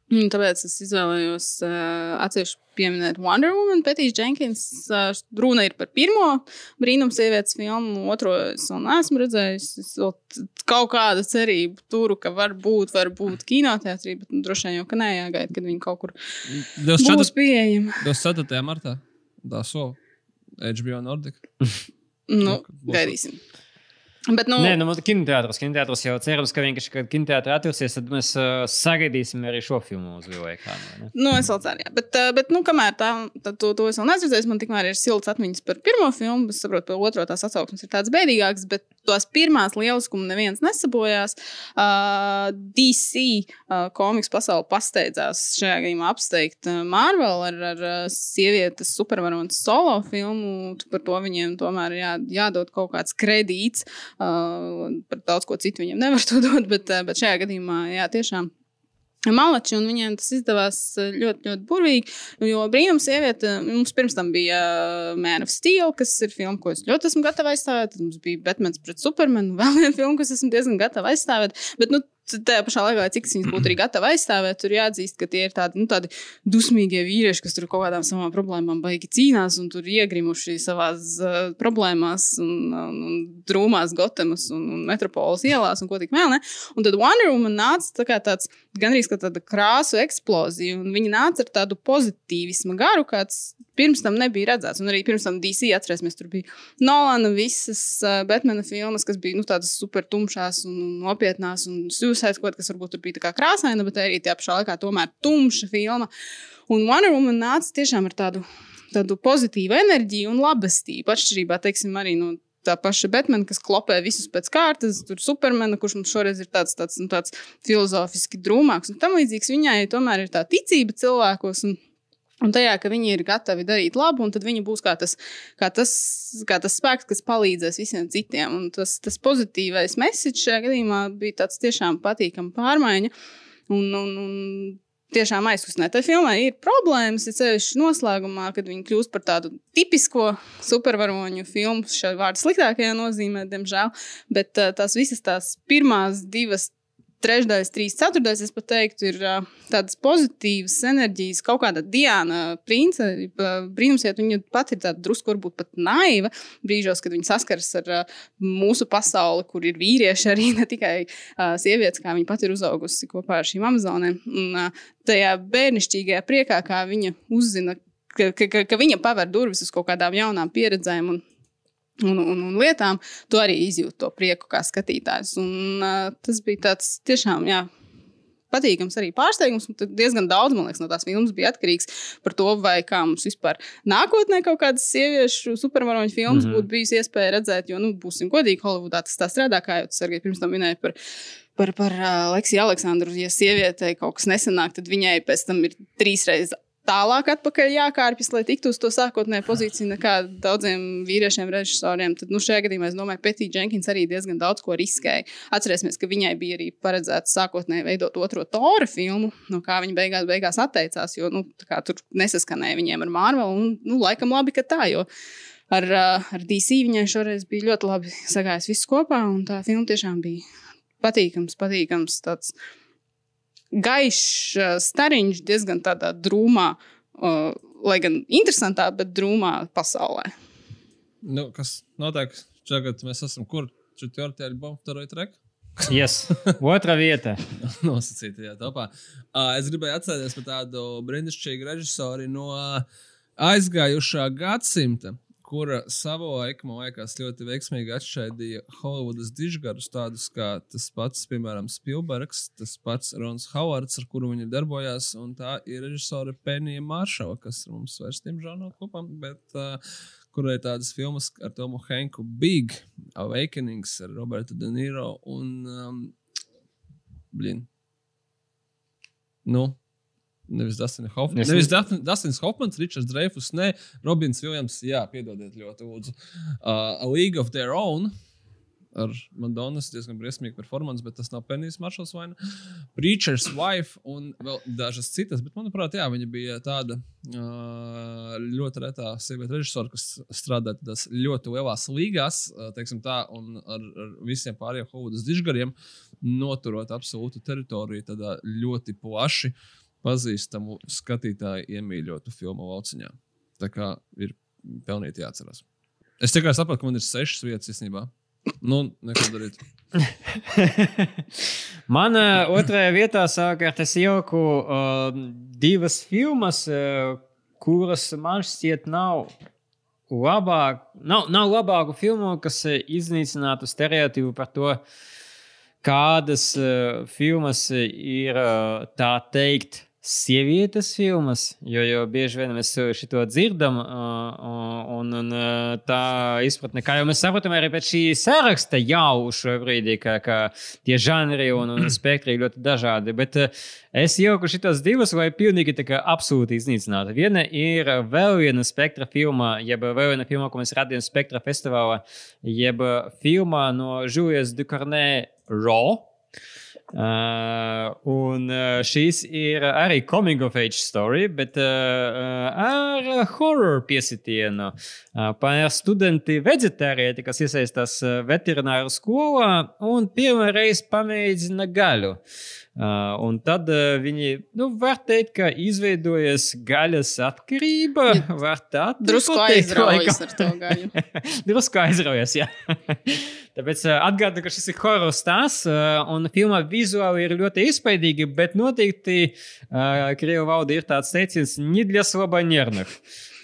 Un Tāpēc es izvēlējos uh, atsevišķi pieminēt Wonder Woman, Petīs Jenkins. Uh, runa ir par pirmo brīnumu sievietes filmu, otro es vēl neesmu redzējis. Es vēl kaut kādu cerību turu, ka varbūt, varbūt kinoteātrī, bet nu, droši vien jau ka nē, jāgaida, kad viņi kaut kur būs 24. pieejami. 24. martā. Tā so. HBO Nordic. Nu, būs- gaidīsim. Bet, nu, Nē, nu, kinoteātros, kinoteātros jau cerams, ka vienkārši, kad kinoteātris atvērsies, tad mēs uh, sagaidīsim arī šo filmu uz vai ne? Nu, es vēl ceru, jā. Bet, uh, bet nu, kamēr tā, tad to, to es vēl neredzēju, man tikmēr ir silts atmiņas par pirmo filmu. Es saprotu, ka otro tās atsauksmes ir tādas bēdīgākas, bet tos pirmās lieliskumu neviens nesabojās. Uh, DC uh, komiks pasauli pasteidzās šajā gadījumā apsteigt uh, Marvel ar, ar uh, sievietes supervaronas solo filmu. Par to viņiem tomēr jā, jādod kaut kāds kredīts. Uh, par daudz ko citu viņiem nevar to dot, bet, uh, bet šajā gadījumā, jā, tiešām Malači, un viņiem tas izdevās eh, ļoti, ļoti burvīgi. Jo brīnums sieviete, mums pirms tam bija Man of Steel, kas ir filma, ko es ļoti esmu gatava aizstāvēt. Tad mums bija Batmans pret Supermanu, vēl viena filma, kas esmu diezgan gatava aizstāvēt. Bet, nu, tajā pašā laikā, lai cik viņas būtu arī gatava aizstāvēt, tur jāatzīst, ka tie ir tādi, nu, tādi dusmīgie vīrieši, kas tur kaut kādām savām problēmām baigi cīnās un tur iegrimuši savās uh, problēmās un, un, un drūmās Gotemas un, un metropoles ielās un ko tik vēl ne. Un tad Wonder Woman nāca tā kā tāds gandrīz kā tāda krāsu eksplozija, un viņa nāca ar tādu pozitīvismu garu, kāds pirms tam nebija redzēts. Un arī pirms tam DC atcerēsimies, tur bija Nolana visas uh, Batmana filmas, kas bija nu, tādas super tumšās un nopietnās, un Suicide Squad, kas varbūt tur bija tā kā krāsaina, bet arī tajā pašā laikā tomēr tumša filma. Un Wonder Woman nāca tiešām ar tādu, tādu pozitīvu enerģiju un labestību, atšķirībā, teiksim, arī no tā paša Batmana, kas klopē visus pēc kārtas, tur Supermana, kurš mums šoreiz ir tāds, tāds, nu, tāds filozofiski drūmāks un tam līdzīgs. Viņai tomēr ir tā ticība cilvēkos. Un, Un tajā, ka viņi ir gatavi darīt labu, un tad viņi būs kā tas, kā tas, kā tas spēks, kas palīdzēs visiem citiem. Un tas, tas pozitīvais message šajā gadījumā bija tāds tiešām patīkams pārmaiņa. Un, un, un tiešām aizkustināt. Tā filmā ir problēmas, ir sevišķi noslēgumā, kad viņi kļūst par tādu tipisko supervaroņu filmu, šajā vārda sliktākajā nozīmē, diemžēl. Bet uh, tās visas tās pirmās divas. Trešdaļas, trīs ceturdaļas, es pat teiktu, ir tādas pozitīvas enerģijas. Kaut kāda Diana, Prince, brīnumsiet, viņa pat ir tāda drusku, varbūt pat naiva brīžos, kad viņa saskaras ar mūsu pasauli, kur ir vīrieši arī ne tikai sievietes, kā viņa pat ir uzaugusi kopā ar šīm amazonēm. Un tajā bērnišķīgajā priekā, kā viņa uzzina, ka, ka, ka viņa paver durvis uz kaut kādām jaunām pieredzēm. Un, un, un, un lietām, tu arī izjūti to prieku kā skatītājs. Un, uh, tas bija tāds tiešām, jā. Patīkams arī pārsteigums. tad Diezgan daudz, liekas, no tās filmas bija atkarīgs par to, vai kā mums vispār nākotnē kaut kādas sieviešu supervaroņu filmas mm -hmm. būtu bijusi iespēja redzēt. Jo, nu, būsim godīgi, Holivudā tas tā strādā, kā jau tas arī pirms tam minēja par par, par uh, Leksiju Aleksandru. Ja sievietei kaut kas nesanāk, tad viņai pēc tam ir trīsreiz tālāk atpakaļ jākārpjas, lai tiktu uz to sākotnējo pozīciju, nekā daudziem vīriešiem, režisoriem. Tad, nu, šajā gadījumā es domāju, Petija Jenkins arī diezgan daudz ko riskēja. Atcerēsimies, ka viņai bija arī paredzēts sākotnēji veidot otro Tora filmu, no kā viņa beigās, beigās atteicās, jo nu, tur nesaskanēja viņiem ar Marvel. Un, nu, laikam labi, ka tā, jo ar, ar DC viņai šoreiz bija ļoti labi sagājis viss kopā, un tā filma tiešām bija patīkams, patīkams tāds gaišs uh, stariņš diezgan tādā drūmā, uh, lai gan interesantā, bet drūmā pasaulē. Nu, kas notiek? Tagad mēs esam kur? Četvirtajā ar Boftaroju treku? Yes. Otra vieta. Nosacītajā topā. Uh, es gribēju atcerēties par tādu brīnišķīgu režisoru no aizgājušā gadsimta kura savulaik, man liekas, ļoti veiksmīgi atšķaidīja Holivudas dižgarus, tādus kā tas pats, piemēram, Spilbergs, tas pats Rons Howards, ar kuru viņi darbojās, un tā ir režisore Penija Maršala, kas mums vairs, diemžēl, nav kopā, bet uh, kurai ir tādas filmas ar Tomu Henku Big, Awakenings ar Robertu De Niro un, um, blin, nu, Nevis Dustins Hofmans. Es Nevis Dustins Hofmans, Ričards Dreifus, ne Robins Viljams. Jā, piedodiet, ļoti lūdzu. Uh, A League of Their Own. Ar Madonas diezgan briesmīgu performanci, bet tas nav Penijas maršals vai ne? Preacher's Wife un vēl dažas citas. Bet, manuprāt, jā, viņa bija tāda uh, ļoti retā sieviete režisora, kas strādāja tādās ļoti lielās līgās, uh, teiksim tā, un ar, ar visiem pārējiem Hovudas dižgariem noturot absolūtu teritoriju tādā ļoti plaši. Uh, pazīstamu skatītāju iemīļotu filmu lauciņā. Tā kā ir pelnīti jāatcerās. Es tikai saprotu, ka man ir sešas vietas īstenībā. Nu, neko darīt. Man uh, otrajā vietā savukārt es ieku uh, divas filmas, uh, kuras man šķiet nav labāk, nav, nav labāku filmu, kas iznīcinātu stereotipu par to, kādas uh, filmas ir uh, tā teikt sievietes filmas, jo, jo bieži vien mēs šo dzirdam, un, un tā izpratne, kā jau mēs saprotam, arī pēc šī saraksta jau šobrīd, ka, ka tie žanri un, un spektri ir ļoti dažādi. Bet es jauku šitos divus, lai pilnīgi tā kā absolūti iznīcinātu. Viena ir vēl viena spektra filma, jeb vēl viena filma, ko mēs radījām spektra festivālā, jeb filma no Žulijas Dukarnē Raw. Uh, un uh, šīs ir arī coming of age story, bet uh, ar horror piesitienu uh, par studenti vegetārieši, kas iesaistās veterināru skolā un pirmā reize pamēģina gaļu. Uh, un tad uh, viņi, nu, var teikt, ka izveidojas gaļas atkarība. Var tā drusku aizraujas ar to gaļu. drusku aizraujas, jā. Tāpēc uh, atgādinu, ka šis ir horror stāsts, uh, un filmā vizuāli ir ļoti izpaidīgi, bet noteikti uh, Krievu valodā ir tāds teiciens - не для слабонервных.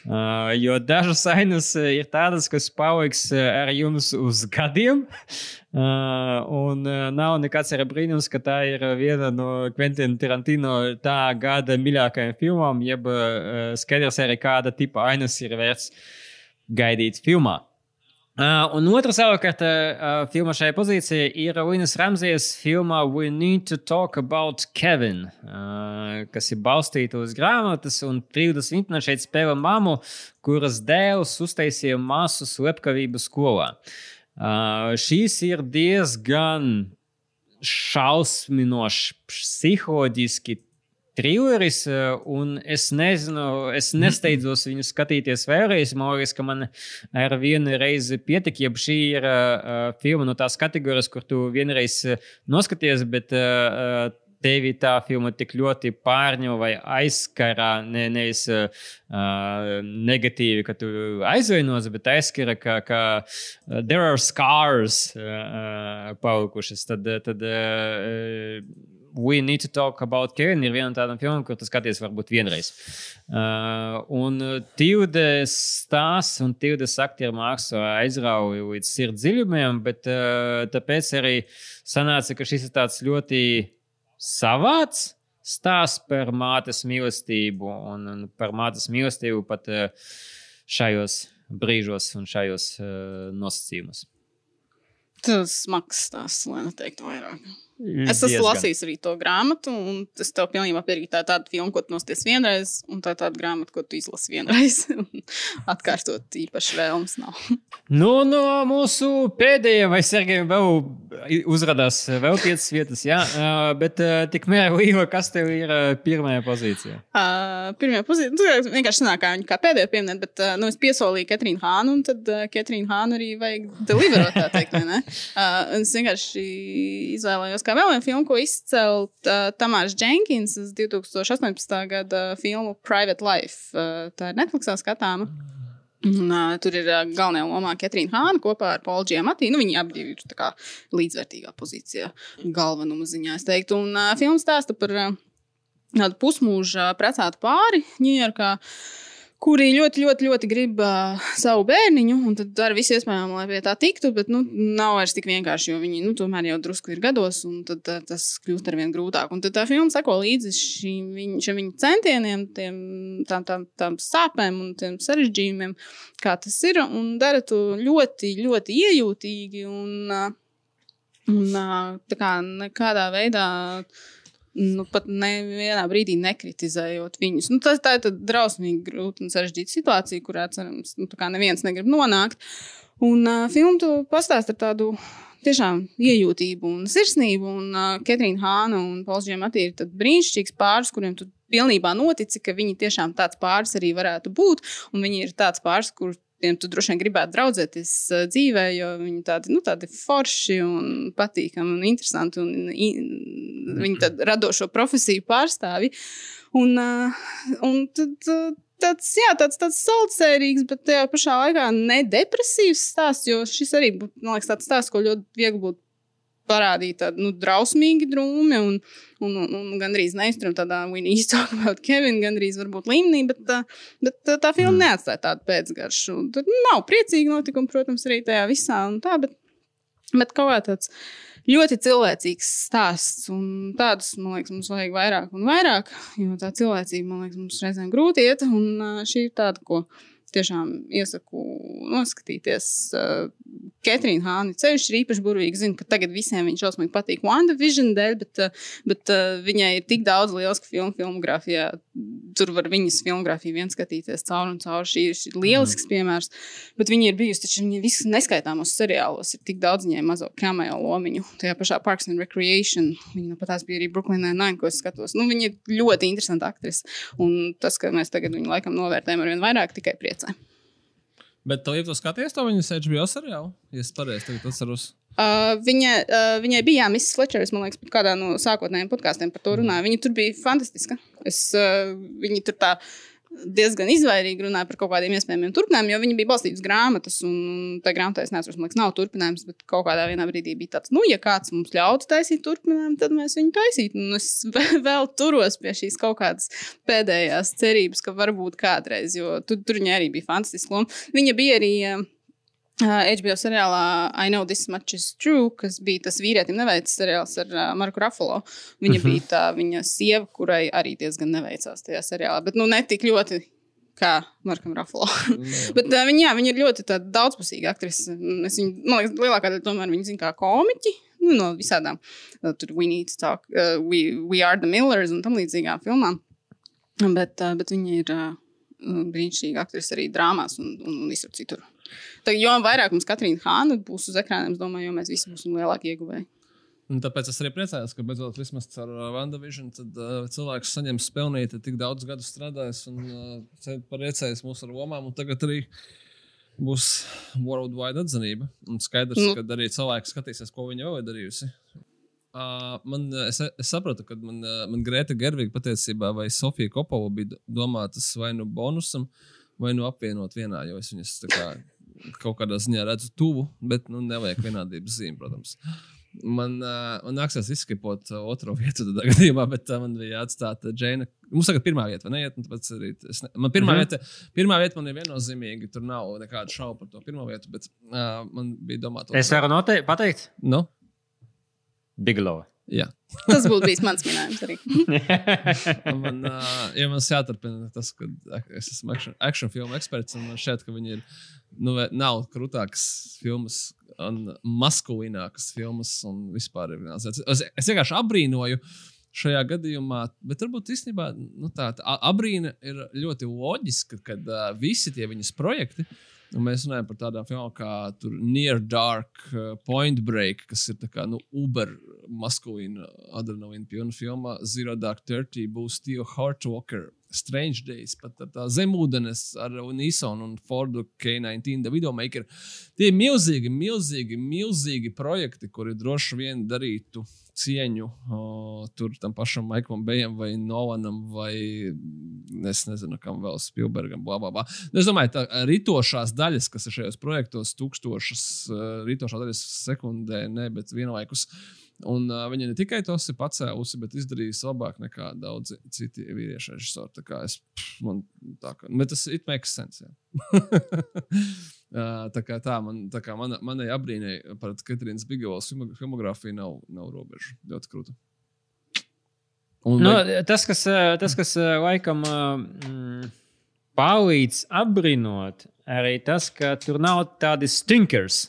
Jo dažas ainas ir tādas, kas paliks ar jums uz gadiem. Un uh, nav nekāds arī brīnums, ka tā ir viena no Quentina Tarantino tā gada mīļākajām filmām, jeb skaidrs arī kāda tipa ainas ir vērts gaidīt filmā. Uh, un otra savukārt uh, filma šajā pozīcijā ir Linas Ramsējas filma We Need to Talk About Kevin, uh, kas ir balstīta uz grāmatas, un 30 minūtes šeit spēlē mammu, kuras dēls uztaisīja masu slepkavību skolā. Uh, šīs ir diezgan šausminošs, psiholoģiski trilleris, eh, un es nezinu, es nesteidzos viņu skatīties vēlreiz. Man liekas, ka man ar vienu reizi pietika, ja šī ir uh, filma no tās kategorijas, kur tu vienreiz noskaties, bet uh, tevi tā filma tik ļoti pārņem vai aizskara, ne, nevis uh, negatīvi, ka tu aizvainos, bet aizskara, ka, ka there are scars uh, palikušas. Tad, tad uh, We Need to Talk About Kevin ir viena no tādām filmām, kur tas skaties varbūt vienreiz. Uh, un Tīvdes stāsts un Tīvdes aktieru māksla aizrauja līdz sirds dziļumiem, bet uh, tāpēc arī sanāca, ka šis ir tāds ļoti savāds stāsts par mātes mīlestību un, un par mātes mīlestību pat uh, šajos brīžos un šajos uh, nosacījumos. Tas smags stāsts, lai neteiktu vairāk. Es esmu Diezgan. lasījis arī to grāmatu, un tas tev pilnībā piekrīt. Tā ir tāda filma, ko tu nosties vienreiz, un tā ir tāda grāmata, ko tu izlasi vienreiz. Atkārtot īpaši vēlams nav. Nu, no mūsu pēdējā, vai Sergejam vēl uzrādās vēl piecas vietas, jā, bet tikmēr Līva, kas tev ir pirmajā pozīcijā? Uh, Pirmā pozīcija, nu, vienkārši sanāk, kā viņa kā pēdējo pieminēt, bet nu, es piesolīju Katrīnu Hānu, un tad Katrīnu Hānu arī vajag deliverot, tā teikt, vai ne? Uh, un es vienkārši izvēlējos kā vēl vienu filmu, ko izcelt uh, Tamārs Jenkins, 2018. gada filmu Private Life. Uh, tā ir Netflixā skatāma. Un, uh, tur ir uh, galvenajā lomā Katrīna Hāna kopā ar Paulu Giamatti. Nu, viņi abi ir kā līdzvērtīgā pozīcijā, galvenuma ziņā, es teiktu. Un uh, filmas stāsta par uh, tādu pusmūža precētu pāri Ņujorkā. Kuri ļoti, ļoti, ļoti grib uh, savu bērniņu, un tad dara visu iespējamo, lai pie tā tiktu, bet nu, nav vairs tik vienkārši, jo viņi nu, tomēr jau drusku ir gados, un tad, uh, tas kļūst ar vien grūtāk. Un tad tā filma seko līdzi šīm viņu, šiem viņu centieniem, tiem, tām, tām, tām sāpēm un tiem sarežģījumiem, kā tas ir, un dara to ļoti, ļoti iejūtīgi un, uh, un uh, tā kā nekādā veidā nu, pat nevienā brīdī nekritizējot viņus. Nu, tas tā ir drausmīgi grūta un sarežģīta situācija, kurā, cerams, nu, neviens negrib nonākt. Un uh, filmu tu pastāst ar tādu tiešām iejūtību un sirsnību. Un uh, Katrīna Hāna un Pols Džemati ir brīnišķīgs pāris, kuriem tu pilnībā notici, ka viņi tiešām tāds pāris arī varētu būt. Un viņi ir tāds pāris, kurš kuriem tu droši vien gribētu draudzēties uh, dzīvē, jo viņi tādi, nu, tādi forši un patīkami un interesanti un i, viņi tādu radošo profesiju pārstāvi. Un, uh, un tad, uh, tāds, jā, tāds, tāds saldsērīgs, bet tajā pašā laikā nedepresīvs stāsts, jo šis arī man liekas, tāds stāsts, ko ļoti viegli būtu parādīt tādu nu, drausmīgi drūmi un, un, un, un gandrīz neizturam tādā Winnie Talk about Kevin, gandrīz varbūt līmenī, bet, tā, bet tā, tā filma mm. neatstāja tādu pēcgaršu. Tur nav priecīgi notikumi, protams, arī tajā visā un tā, bet, bet kaut kā tāds ļoti cilvēcīgs stāsts. Un tādus, man liekas, mums vajag vairāk un vairāk, jo tā cilvēcība, man liekas, mums reizēm grūti iet, un šī ir tāda, ko tiešām iesaku noskatīties. Uh, Katrīna Hāna ceļš ir īpaši burvīgi. Zinu, ka tagad visiem viņš šausmīgi patīk WandaVision dēļ, bet, uh, bet uh, viņai ir tik daudz lielisku filmu filmogrāfijā. Tur var viņas filmogrāfiju vien skatīties cauri un cauri. Šī ir, lielisks piemērs. Bet viņa ir bijusi, taču viņa visu neskaitāmos seriālos. Ir tik daudz viņai mazo kamēlu lomiņu. Tajā pašā Parks and Recreation. Viņa nu, pat bija arī Brooklyn Nine, ko es skatos. Nu, viņa ir ļoti interesanta aktrise. Un tas, ka mēs tagad viņu laikam novērtējam ar vien vairāk, tikai priecē. Bet tu jau skaties to viņas HBO seriālu? Ja es pareizi atceros. Uh, viņa, uh, viņai bija Miss Fletcheris, man liekas, kādā no sākotnējiem podkāstiem par to runāja. Viņa tur bija fantastiska. Es, uh, viņa tur tā diezgan izvairīgi runāja par kaut kādiem iespējamiem turpinājumiem, jo viņi bija balstīti uz grāmatas. Un, un tā grāmatā es nezinu, liekas, nav turpinājums, bet kaut kādā brīdī bija tāds, nu, ja kāds mums ļautu taisīt turpinājumu, tad mēs viņu taisītu. Un es vēl turos pie šīs kaut kādas pēdējās cerības, ka varbūt kādreiz, jo tur, tur viņa arī bija fantastiska. Un viņa bija arī. Uh, HBO seriālā I Know This Much Is True, kas bija tas vīrietim neveicis seriāls ar uh, Marku Rafalo. Viņa uh -huh. bija tā viņa sieva, kurai arī diezgan neveicās tajā seriālā, bet nu ne tik ļoti kā Markam Rafalo. bet uh, viņa, jā, viņa ir ļoti daudzpusīga aktrise. Es viņu, man liekas, lielākā daļa tomēr viņa zina kā komiķi. Nu, no visādām, uh, tur We Need to Talk, uh, we, we Are the Millers un tam līdzīgām filmām. Bet, uh, bet viņa ir uh, brīnišķīga aktrise arī drāmās un, un, un visur citur. Tad, jo vairāk mums Katrīna Hāna būs uz ekrāna, es domāju, jo mēs visi būsim lielāki ieguvēji. Un tāpēc es arī priecājos, ka beidzot vismaz ar uh, WandaVision tad, uh, cilvēks saņems pelnīti tik daudz gadu strādājis un uh, priecājas mūsu ar lomām. Tagad arī būs worldwide atzinība. Un skaidrs, nu. ka arī cilvēki skatīsies, ko viņa jau ir darījusi. Uh, man, es, es saprotu, ka man, uh, man Grēta Gerviga patiesībā vai Sofija Kopova bija domātas vai nu bonusam, vai nu apvienot vienā, jo es viņas kā, kaut kādā ziņā redzu tuvu, bet nu, nevajag vienādības zīmi, protams. Man, uh, man nāksies izskipot otro vietu tādā gadījumā, bet uh, man bija jāatstāta Džeina. Mums tagad pirmā vieta, vai ne? Un tāpēc arī es ne... Man pirmā, mm -hmm. vieta, pirmā vieta man ir viennozīmīga. Tur nav nekāda šauba par to pirmo vietu, bet uh, man bija domāta. Es varu noteikt, pateikt, Nu, Bigelow. Jā. Tas būtu bijis mans minējums arī. Man, uh, ja man jāturpina tas, ka es esmu action, action filmu eksperts, un man šķiet, ka viņi ir. Nu, nav krūtākas filmas, un maskulīnākas filmas, un vispār ir vienāds. Es, es vienkārši abrīnoju šajā gadījumā, bet varbūt īstenībā nu, tā, tā abrīna ir ļoti loģiska, kad uh, visi tie viņas projekti. Un mēs runājam par tādām filmām kā Near Dark, uh, Point Break, kas ir kā nu, uber maskulīna adrenalīna pilna filma. Zero Dark Thirty būs Steve Hartwalker, Strange Days, pat ar tā zemūdenes ar Nissan un Fordu K19, The Videomaker. Tie ir milzīgi, milzīgi, milzīgi projekti, kuri droši vien darītu cieņu o, tur tam pašam Maiklam Bejam vai Nolanam vai es nezinu, kam vēl Spielbergam, bla, bla, bla. Nu, Es domāju, tā ritošās daļas, kas ir šajos projektos, tūkstošas uh, ritošās daļas sekundē, ne, bet vienlaikus. Un uh, viņa ne tikai tos ir pacēlusi, bet izdarījusi labāk nekā daudzi citi vīriešu režisori. Tā kā es, pff, man tā kā, bet tas it makes sense. tā kā tā, man, tā kā mana, manai abrīnai par Katrīnas Bigelovas filmogrāfiju nav, nav robežu. Ļoti krūta. Un, Nu, vai- tas, kas, tas, kas laikam mm, palīdz apbrīnot, arī tas, ka tur nav tādi stinkers.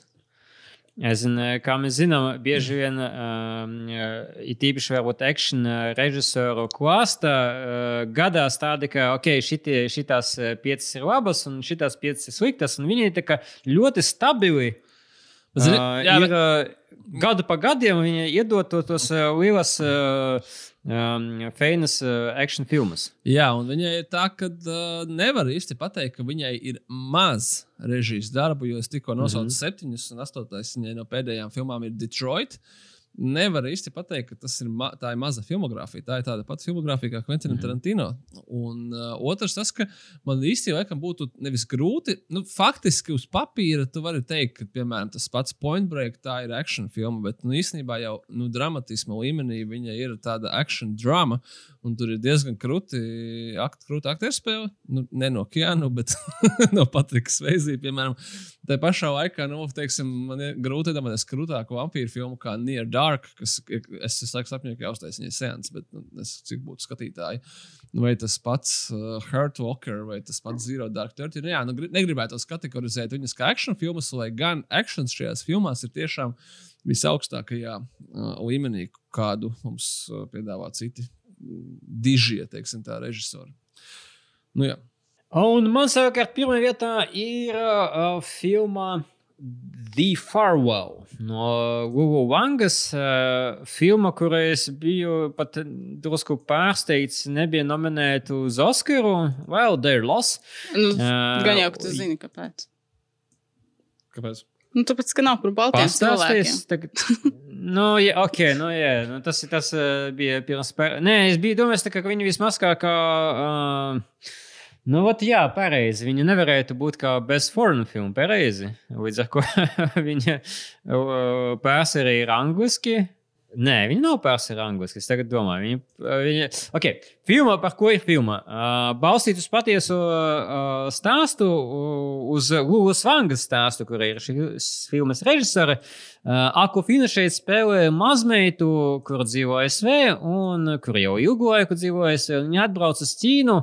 Es zinu, eh, kā mēs zinām, bieži vien um, ir tīpaši varbūt action eh, režisoru klāstā uh, gadās tādi, ka ok, šitie, šitās eh, piecas ir labas un šitās piecas ir sliktas, un viņi ir ļoti stabili. Uh, jā, ir bet- gadu pa gadiem viņi iedod to- tos uh, lielas uh, um, feinas uh, action filmas. Jā, un viņai ir tā, ka uh, nevar īsti pateikt, ka viņai ir maz režijas darbu, jo es tikko nosaucu mm -hmm. septiņus, un astotais viņai no pēdējām filmām ir Detroit. Nevar īsti pateikt, ka tas ir, ma tā ir maza filmogrāfija. Tā ir tāda pati filmogrāfija kā Quentin mm. Tarantino. Un uh, otrs, tas, ka man īsti laikam būtu nevis grūti, nu, faktiski uz papīra tu vari teikt, ka, piemēram, tas pats Point Break, tā ir action filma, bet nu, īstenībā jau nu, dramatisma līmenī viņa ir tāda action drama. Un tur ir diezgan krūti, akt, krūti aktieru spēle. Nu, ne no Kianu, bet no Patrika Sveizī, piemēram. Tā pašā laikā, nu, teiksim, man ir grūti iedomāties krūtāku vampīru filmu kā Near Dark, kas ir- es visu laiku sapņoju, ka uztaisīja sēnes, bet nu, es cik būtu skatītāji. Vai tas pats uh, Hurtwalker vai tas pats Zero Dark Thirty. Nu, jā, nu, gri- negribētu tos kategorizēt viņas kā action filmas, lai gan action šajās filmās ir tiešām visaugstākajā uh, līmenī, kādu mums uh, piedāvā citi dižie, teiksim, tā režisori. Nu, jā. Un man savukārt pirmā vietā ir uh, filma The Farewell no Google Vangas. Uh, filma, kurai es biju pat drusku pārsteigts, nebija nominēta uz Oskaru. Well, they're lost. Nu, Uh, Gan jau, ka tu zini, kāpēc. Kāpēc? Nu, tāpēc, ka nav par baltiem cilvēkiem. Tagad. Nu, jā, ok, nu, jā, nu, tas, tas uh, bija pirms. Pēr... Nē, es biju domājis, ka viņi vismaz kā. kā uh, Nu, vat, jā, pareizi. Viņa nevarētu būt kā best foreign film, pareizi. Līdz ar to viņa uh, pārsvarā ir angliski. Nē, viņa nav pārsvarā angliski. Es tagad domāju, viņa. viņa... Okay. Filma, par ko ir filma? Uh, balstīt uz patiesu uh, stāstu, uh, uz Lūgas Vangas stāstu, kur ir šīs filmas režisore. Uh, Akufina šeit spēlē mazmeitu, kur dzīvo ASV un kur jau ilgu laiku dzīvo ASV. Viņa atbrauc uz Ķīnu,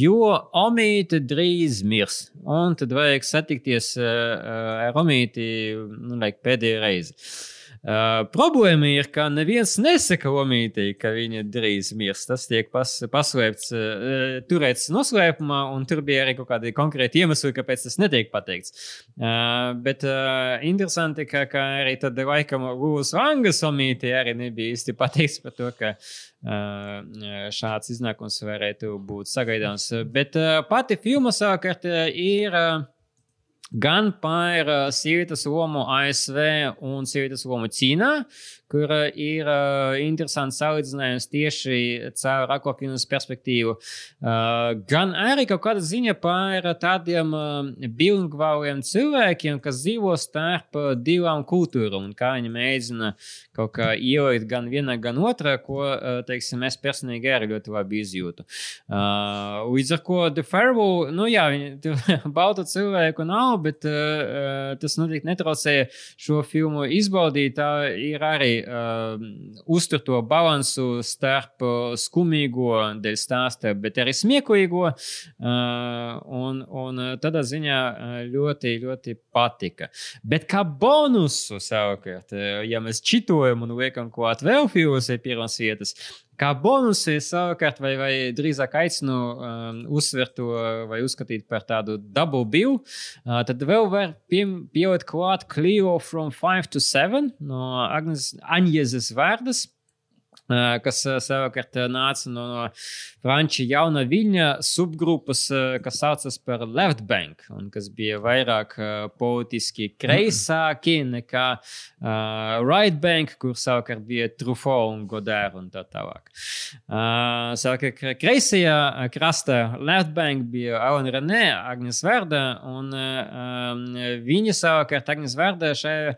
jo Omīte drīz mirs. Un tad vajag satikties uh, ar Omīti nu, like, pēdējo reizi. Uh, problēma ir, ka neviens nesaka Omītei, ka viņa drīz mirs. Tas tiek pas, paslēpts, uh, turēts noslēpumā, un tur bija arī kaut kādi konkrēti iemesli, kāpēc tas netiek pateikts. Uh, bet uh, interesanti, ka, ka arī tad laikam Lūs Vangas Omītei arī nebija īsti pateikts par to, ka uh, šāds iznākums varētu būt sagaidāms. Bet uh, pati filma savukārt uh, ir. Uh, gan par uh, sievietes lomu ASV un sievietes lomu Ķīnā, kur uh, ir uh, interesants salīdzinājums tieši caur akvakinas perspektīvu, uh, gan arī kaut kāda ziņa par tādiem uh, bilingvāliem cilvēkiem, kas dzīvo starp uh, divām kultūrām un kā viņi mēģina kaut kā ielikt gan vienā, gan otrā, ko, uh, teiksim, es personīgi arī ļoti labi izjūtu. Uh, līdz ar ko The Farewell, nu jā, viņi baltu cilvēku nav, bet uh, tas noteikti netraucēja šo filmu izbaudīt. Tā ir arī uh, uztur to balansu starp skumīgo dēļ stāsta, bet arī smieklīgo. Uh, un, un tādā ziņā ļoti, ļoti patika. Bet kā bonusu savukārt, ja mēs čitojam un liekam klāt vēl filmas pirmās vietas, Kā bonusi savukārt, vai, vai drīzāk aicinu um, uzsvert to vai uzskatīt par tādu double bill, uh, tad vēl var pielikt klāt Clio from 5 to 7 no Agnes Aņiezes vārdas kas savukārt nāca no, no Frančija jauna viņa subgrupas, kas saucas par Left Bank, un kas bija vairāk politiski kreisāki nekā uh, Right Bank, kur savukārt bija Truffaut un Godard un tā tālāk. Uh, savukārt kreisajā krastā Left Bank bija Alan René, Agnes Verda, un uh, viņa savukārt Agnes Verda šajā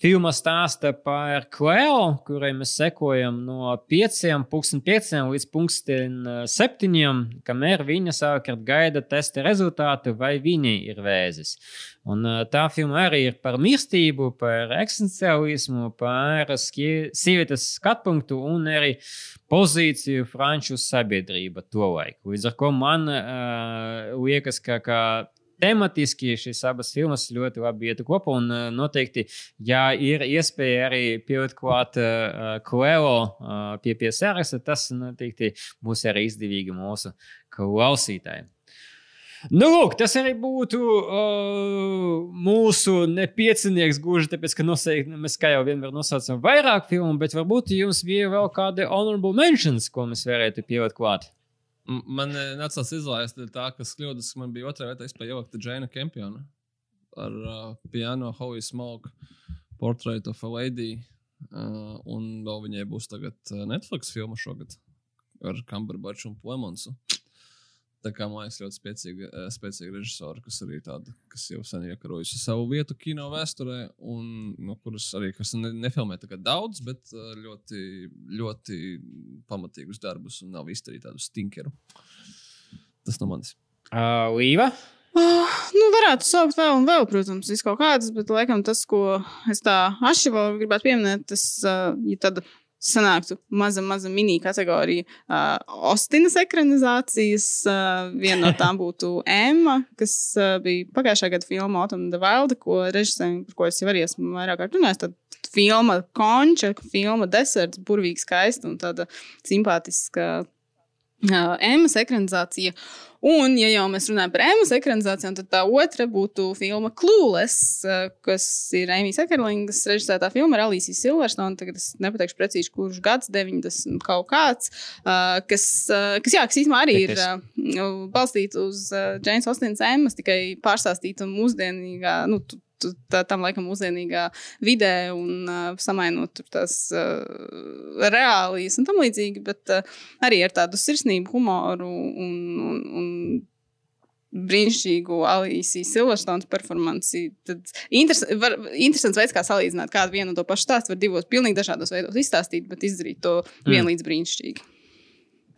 Filma stāsta par Kleo, kurai mēs sekojam no 5,5 līdz 7, kamēr viņa savukārt gaida testa rezultātu, vai viņai ir vēzis. Un tā filma arī ir par mīlestību, par eksistenciālismu, par sievietes skatpunktu un arī pozīciju franču sabiedrība to laiku. Līdz ar to man uh, liekas, ka, ka tematiski šīs abas filmas ļoti labi iet kopā. Un uh, noteikti, ja ir iespēja arī pielikt klāt uh, Cleo uh, pie, pie saraksta, tas noteikti būs arī izdevīgi mūsu klausītājiem. Nu, lūk, tas arī būtu uh, mūsu nepiecinieks, gluži tāpēc, ka nosaukt, mēs kā jau vienmēr nosaucam vairāk filmu, bet varbūt jums bija vēl kādi honorable mentions, ko mēs varētu pielikt klāt. Man eh, nācās izlaist tā, ka kļūdas man bija otrā vietā. Es pievilku Džēna Kempionu ar uh, piano Howie Smoke, Portrait of a Lady. Uh, un vēl viņai būs tagad Netflix filma šogad ar Cumberbatch un Plemonsu. Tā kā man liekas, ļoti spēcīga, eh, spēcīga režisora, kas arī tāda, kas jau sen iekarojusi savu vietu kino vēsturē, un no kuras arī ne, nefilmē daudz, bet eh, ļoti, ļoti pamatīgus darbus un nav izdarījis tādu stinkeru. Tas no manis. Uh, Līva? Uh, nu, varētu saukt vēl un vēl, protams, ir kaut kādas, bet laikam tas, ko es tā atšķirīgi gribētu pieminēt, tas uh, ir tāda sanāktu maza, maza mini kategorija. Uh, Ostinas ekranizācijas. Uh, viena no tām būtu Emma, kas uh, bija pagājušā gada filma Autumn the Wild, ko režisēm, par ko es jau arī esmu vairāk runājis. Tad filma Konča, filma Deserts, burvīgi skaista un tāda simpātiska uh, Emmas ekranizācija. Un, ja jau mēs runājam par ēmas ekranizācijām, tad tā otra būtu filma Clueless, kas ir Ēmijas Ekerlingas režisētā filma ar Alīsiju Silverstone. Tagad es nepateikšu precīzi, kurš gads, 90 kaut kāds, kas, kas, jā, kas īstenībā arī ir balstīts uz Džeinas Ostins ēmas, tikai pārstāstīta mūsdienīgā. Nu, tā, tam laikam mūsdienīgā vidē un uh, samainot tās uh, reālijas un tam līdzīgi, bet uh, arī ar tādu sirsnību, humoru un, un, un brīnišķīgu Alīsijas Silverstonas performanci. Tad interes, var, interesants veids, kā salīdzināt kādu vienu un to pašu stāstu, var divos pilnīgi dažādos veidos izstāstīt, bet izdarīt to mm. vienlīdz brīnišķīgi.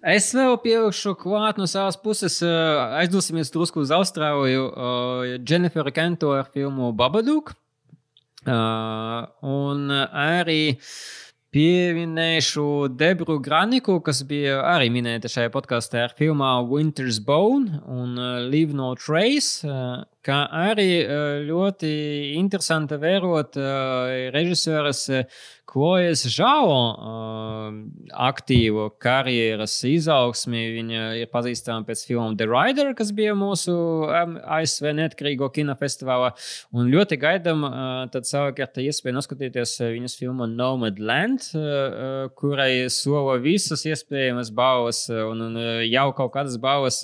Es vēl pielikšu klāt no savas puses, aizdosimies drusku uz Austrāliju, uh, Jennifer Kento ar filmu Babadook. Uh, un arī pieminēšu Debru Graniku, kas bija arī minēta šajā podkāstā ar filmā Winter's Bone un uh, Leave No Trace, uh, kā arī uh, ļoti interesanti vērot uh, režisoras Klojas Žāo uh, aktīvu karjeras izaugsmi. Viņa ir pazīstama pēc filmu The Rider, kas bija mūsu ASV neatkarīgo kinofestivālā. Un ļoti gaidām, tad savukārt iespēju noskatīties viņas filmu Nomadland, kurai sola visas iespējamas balvas un jau kaut kādas balvas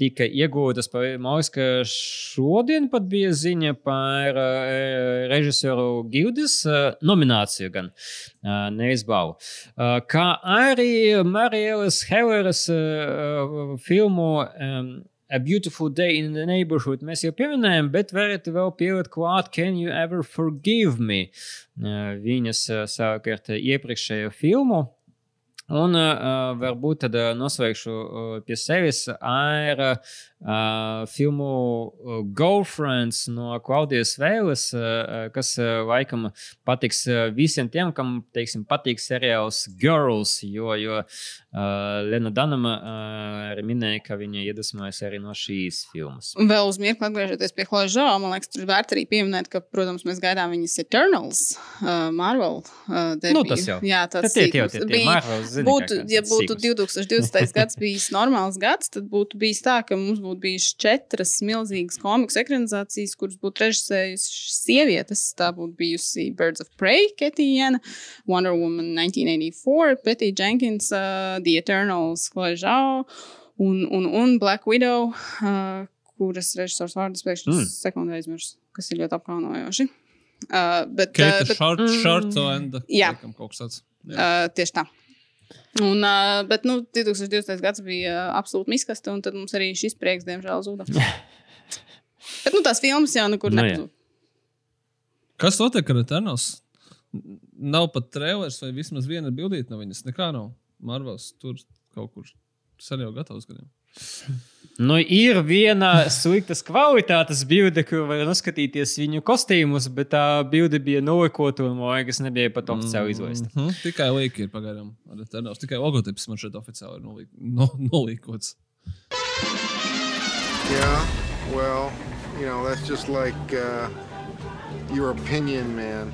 tika iegūtas. Man liekas, ka šodien pat bija ziņa par režisoru Gildas nomināciju, gan neizbaudu. Uh, kā arī Marijas Helleras filmu. A Beautiful Day in the Neighborhood mēs jau pieminējām, bet varat vēl pielikt klāt Can You Ever Forgive Me? Viņas savukārt iepriekšējo filmu. Un uh, varbūt tad noslēgšu uh, pie sevis ar uh, filmu Girlfriends no Klaudijas Vēles, uh, kas uh, laikam patiks visiem tiem, kam, teiksim, patīk seriāls Girls, jo, jo uh, Lena Danama uh, arī minēja, ka viņa iedvesmojas arī no šīs filmas. Un vēl uz mirkli atgriežoties pie Kložā, man liekas, tur vērts arī pieminēt, ka, protams, mēs gaidām viņas Eternals, uh, Marvel uh, debiju. Nu, tas jau. Jā, tas Tie tie tie, tie bija. Marvel, zini, Būtu, kā ja būtu sīkums. 2020. gads bijis normāls gads, tad būtu bijis tā, ka mums būtu bijušas četras milzīgas komiks ekranizācijas, kuras būtu režisējušas sievietes. Tā būtu bijusi Birds of Prey, Ketijana, Wonder Woman 1984, Petty Jenkins, uh, The Eternals, Zhao un, un, un Black Widow, uh, kuras režisors vārdus pēkšņi Mm. sekundē aizmirsu, kas ir ļoti apkaunojoši. Uh, bet, uh, bet Short, mm. Short and Jā. laikam kaut kas tāds. Jā. Uh, tieši tā. Un, uh, bet nu, 2020. gads bija uh, absolūti miskasta, un tad mums arī šis prieks, diemžēl, zuda. bet nu, tās filmas jau nekur Nu, nu, nepazūd. Kas notiek ar Eternals? Nav pat trailers vai vismaz viena bildīte no viņas. Nekā nav. Marvels tur kaut kur. Arī jau gatavs gadiem. Nu, ir viena sliktas kvalitātes bilde, kur var noskatīties viņu kostīmus, bet tā bilde bija nolikota un, man liekas, nebija pat oficiāli izlaista. Mm -hmm. Tikai līnija ir pagaidām. ar Eternals. Tikai logotips man šeit oficiāli ir nolīk, no, nolīkots. Yeah, well, you know, that's just like uh, your opinion, man.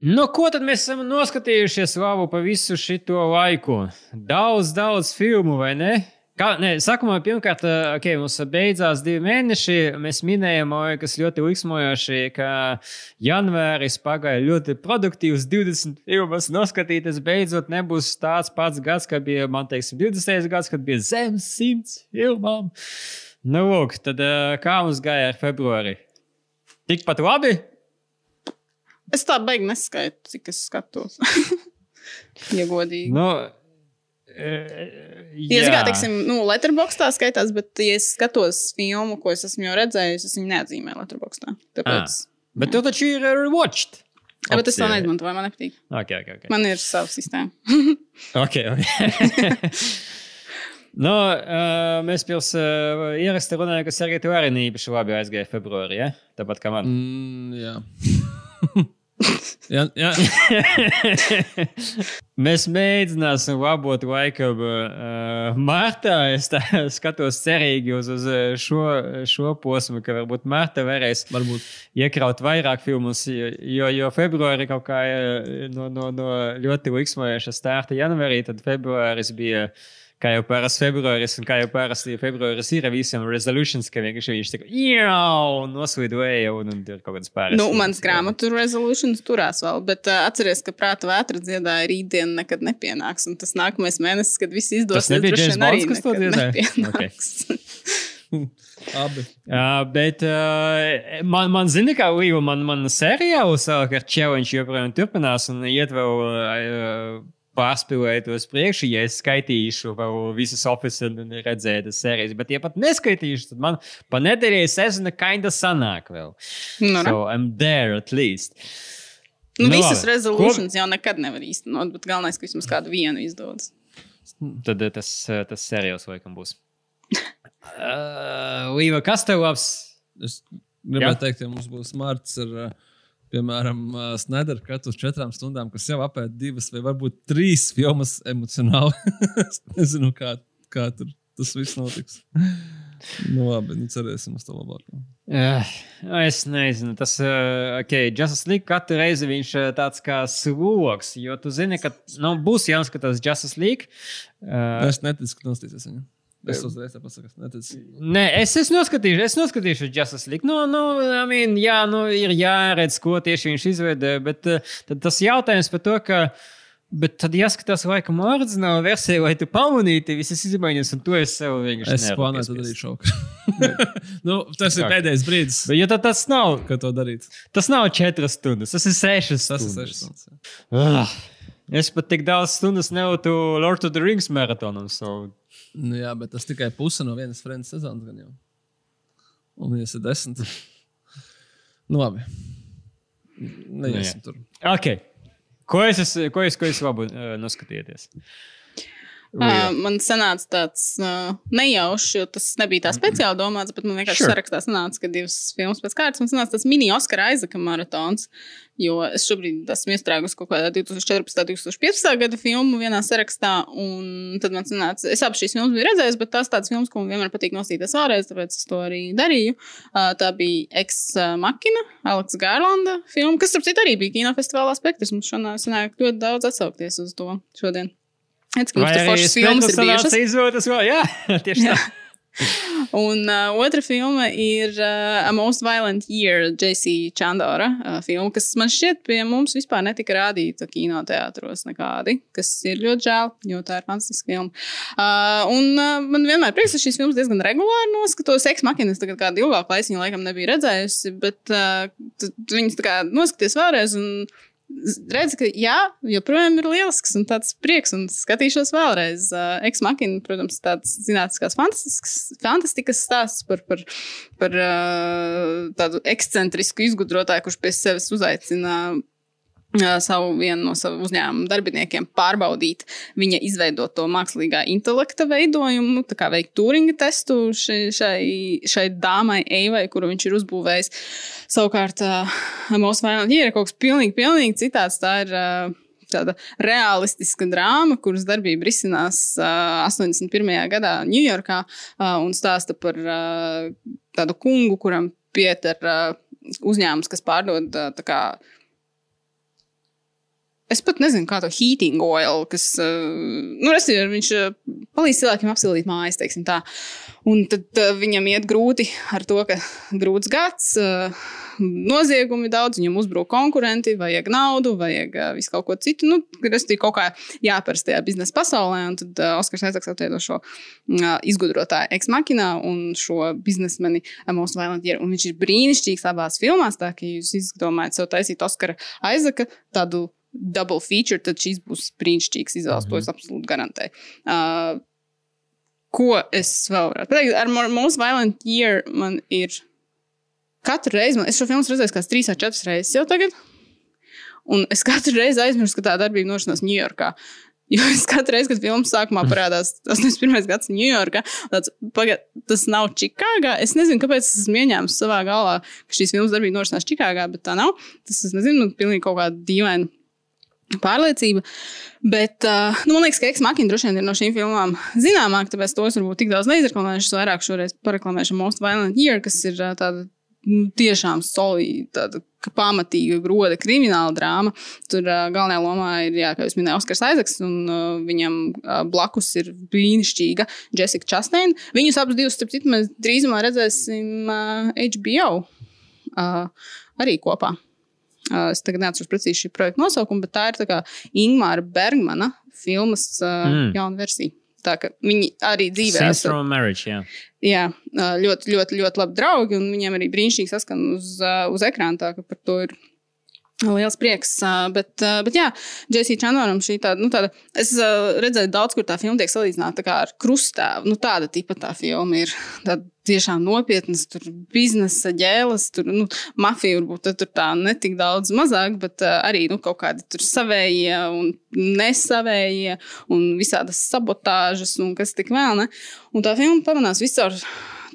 Nu, ko tad mēs esam noskatījušies labu pa visu šo laiku? Daudz, daudz filmu, vai ne? Kā, ne, sākumā, pirmkārt, okay, mums beidzās divi mēneši. Mēs minējām, kas ļoti liksmojoši, ka janvāris pagāja ļoti produktīvs. 20 filmas noskatītas, beidzot nebūs tāds pats gads, kā bija, man teiksim, 20. gads, kad bija zem 100 filmām. Nu, lūk, tad kā mums gāja ar februāri? Tikpat labi? Es tā beigās neskaitu, cik es skatos. ja godīgi. Nu, Ja es kā, teiksim, nu, letterboxdā skaitās, bet, ja es skatos filmu, ko es esmu jau redzējis, es viņu neatzīmēju letterboxdā. Tāpēc. Bet tu taču ir rewatched. Jā, bet es to opcija. neizmantoju, man nepatīk. Okay, okay, okay. Man ir sava sistēma. Okay, okay. nu, uh, mēs pirms uh, ierasta runājām, ka Sergei tu arī neīpaši labi aizgāja februārī, ja? tāpat kā man. Mm, jā. jā, jā. Mēs mēģināsim labot laikam uh, martā. Es tā, skatos cerīgi uz, uz uh, šo, šo posmu, ka varbūt martā varēs Varbūt. iekraut vairāk filmus, jo, jo, februārī kaut kā eh, no, no, no ļoti liksmojoša starta janvārī, tad februāris bija. Kā jau parasti februāris, un kā jau parasti februāris ir ar visiem resolutions, ka vienkārši viņš tā kā jau noslidoja un, un tur kaut kādas pārējās. Nu, mans grāmatu resolutions turās vēl, bet uh, atceries, ka prāta vētra dziedāja rītdien nekad nepienāks. Un tas nākamais mēnesis, kad viss izdosies, nebija James Bonds, kas to dziedāja? Abi. Uh, bet uh, man, man zina, kā Līva, man, man seriāla savukārt challenge joprojām turpinās un iet vēl uh, pārspīlēt uz priekšu, ja es skaitīšu visas oficiāli redzētas sērijas. Bet, ja pat neskaitīšu, tad man pa nedēļai sezona kinda sanāk vēl. Nu, re. so I'm there at least. Nu, Nu, visas labi. resolutions jau nekad nevar īstenot, bet galvenais, ka vismaz kādu vienu izdodas. Tad eh, tas, eh, tas seriāls laikam būs. Uh, Līva, kas tev labs? Es gribēju Jā. teikt, ja mums būs mārts ar, uh, piemēram, Snyder katu uz četrām stundām, kas jau apēd divas vai varbūt trīs filmas emocionāli. es nezinu, kā, kā tur tas viss notiks. Nu, labi, nu cerēsim uz to labāko. Uh, es nezinu, tas uh, okay, Justice League katru reizi viņš uh, tāds kā sloks, jo tu zini, ka nu, būs jāskatās Justice League. Uh, Es neticu, ka nostīsies viņu. Es uzreiz pasaku, es neticu. Nē, es, es noskatīšu, es noskatīšu Justice League. Nu, nu, I mean, jā, nu, ir jāredz, ko tieši viņš izveidoja. Bet uh, tad tas jautājums par to, ka Bet tad jāskatās, laikam, oriģināla versija, lai tu pamanītu visas izmaiņas, un to es sev vienkārši Es plānoju to darīt šovakar. nu, tas ir pēdējais brīdis, Bet, ja tas nav, kad to darīt. tas nav četras stundas, tas ir sešas Tas ir stundas. sešas stundas. Ah, es pat tik daudz stundas nevotu Lord of the Rings maratonam. So. Nu, jā, bet tas tikai puse no vienas Friends sezonas. Gan jau. Un viņas ir desmit. nu, labi. Neiesim tur. Okay. Ko es, ko es, ko es labu uh, noskatieties? Uh, man sanāca tāds uh, nejaušs, jo tas nebija tā speciāli domāts, bet man vienkārši Sure. sarakstā sanāca, ka divas filmas pēc kārtas man sanāca tas mini Oskara Aizaka maratons. Jo es šobrīd esmu iestrēgusi kaut kādā 2014. un 2015. gada filmu vienā sarakstā, un tad man sanāca, es abas šīs filmas biju redzējis, bet tās tādas filmas, ko man vienmēr patīk nosīties vēlreiz, tāpēc es to arī darīju. Uh, tā bija Ex-Makina, Aleksa Gārlanda filma, kas, starp citu, arī bija kinofestivālā spektrs. Mums šodien sanāk ļoti daudz atsaukties uz to šodien. Redz, ka mums tur foršas filmas ir bijušas. izvēlēties vēl? Jā, tieši tā. Un uh, otra filma ir uh, A Most Violent Year, J.C. Chandora uh, filma, kas man šķiet pie mums vispār netika rādīta kinoteātros nekādi, kas ir ļoti žēl, jo tā ir fantastiska filma. Uh, un uh, man vienmēr prieks, ka šīs filmas diezgan regulāri noskatos. Ex-makinas tagad kādu ilgāku laiku viņu laikam nebija redzējusi, bet uh, viņas tā kā noskaties vēlreiz. Un, Redz, ka jā, joprojām ir lielisks un tāds prieks, un skatīšos vēlreiz. Uh, Ex-makina, protams, tāds zinātniskās fantastikas stāsts par, par, par uh, tādu ekscentrisku izgudrotāju, kurš pie sevis uzaicina savu vienu no savu uzņēmumu darbiniekiem pārbaudīt viņa izveidoto mākslīgā intelekta veidojumu, tā kā veikt Turinga testu šai, šai, dāmai Eivai, kuru viņš ir uzbūvējis. Savukārt, uh, Violent Year ir kaut kas pilnīgi, pilnīgi citāds. Tā ir uh, tāda realistiska drāma, kuras darbība risinās uh, 81. gadā Ņujorkā uh, un stāsta par uh, tādu kungu, kuram pieter uh, uzņēmums, kas pārdod uh, tā kā Es pat nezinu, kā to heating oil, kas, uh, nu, respektīvi, viņš uh, palīdz cilvēkiem apsildīt mājas, teiksim tā. Un tad uh, viņam iet grūti ar to, ka grūts gads, noziegumi daudz, viņam uzbrūk konkurenti, vajag naudu, vajag visu kaut ko citu. Nu, respektīvi, kaut kā jāpērst tajā biznesa pasaulē, un tad Oskars Aizaks atveido šo izgudrotāju eksmakinā un šo biznesmeni Most Violent Year. Un viņš ir brīnišķīgs abās filmās, tā ka jūs izdomājat sev taisīt Oskara Aizaka tādu double feature, tad šīs būs brīnišķīgs izvēles. Mm -hmm. To es absolūti garantēju. Uh, ko es vēl varētu pateikt? Ar Mo- Most Violent Year man ir katru reizi, man, es šo filmu redzēju kāds trīs vai četras reizes jau tagad. Un es katru reizi aizmirstu, ka tā darbība norisinās Ņujorkā. Jo es katru reizi, kad filmas sākumā parādās 81. gads Ņujorkā, tāds pagad, tas nav Čikāgā. Es nezinu, kāpēc es esmu ieņēmis savā galvā, ka šīs filmas darbība norisinās Čikāgā, bet tā nav. Tas, es nezinu, man pilnīgi kaut kāda dīvaina pārliecība. Bet uh, nu, man liekas, ka Eksmakina droši vien ir no šīm filmām zināmāk, tāpēc tos varbūt tik daudz neizreklamēšu. Es vairāk šoreiz pareklamēšu Most Violent Year, kas ir uh, tāda nu, tiešām solīta, pamatīga, groda krimināla drāma. Tur uh, galvenajā lomā ir, jā, kā jūs minējāt, Oskars Aizaks, un uh, viņam uh, blakus ir brīnišķīga Jessica Chastain. Viņus abus divus, starp citu, mēs drīzumā redzēsim uh, HBO uh, arī kopā. Es tagad neatceros precīzi šī projekta nosaukumu, bet tā ir tā Ingūna Bergmana filmas Mm. jauna versija. Tā kā viņi arī dzīvē Scenes esat- from marriage, jā. Jā, ā, ļoti, ļoti, ļoti labi draugi, un viņiem arī brīnišķīgi saskan uz, uz ekrāna. Tā ka par to ir liels prieks. Bet, bet jā, Jēzus Čanoram šī tāda, nu, tāda, es redzēju daudz, kur tā filma tiek salīdzināta ar krustāvu. Nu, tāda tipa tā filma ir. Tāda tiešām nopietnas, tur biznesa ģēles, tur nu, mafija varbūt tur tā netik daudz mazāk, bet arī nu, kaut kādi tur savējie un nesavējie un visādas sabotāžas un kas tik vēl ne. Un tā filma pamanās visur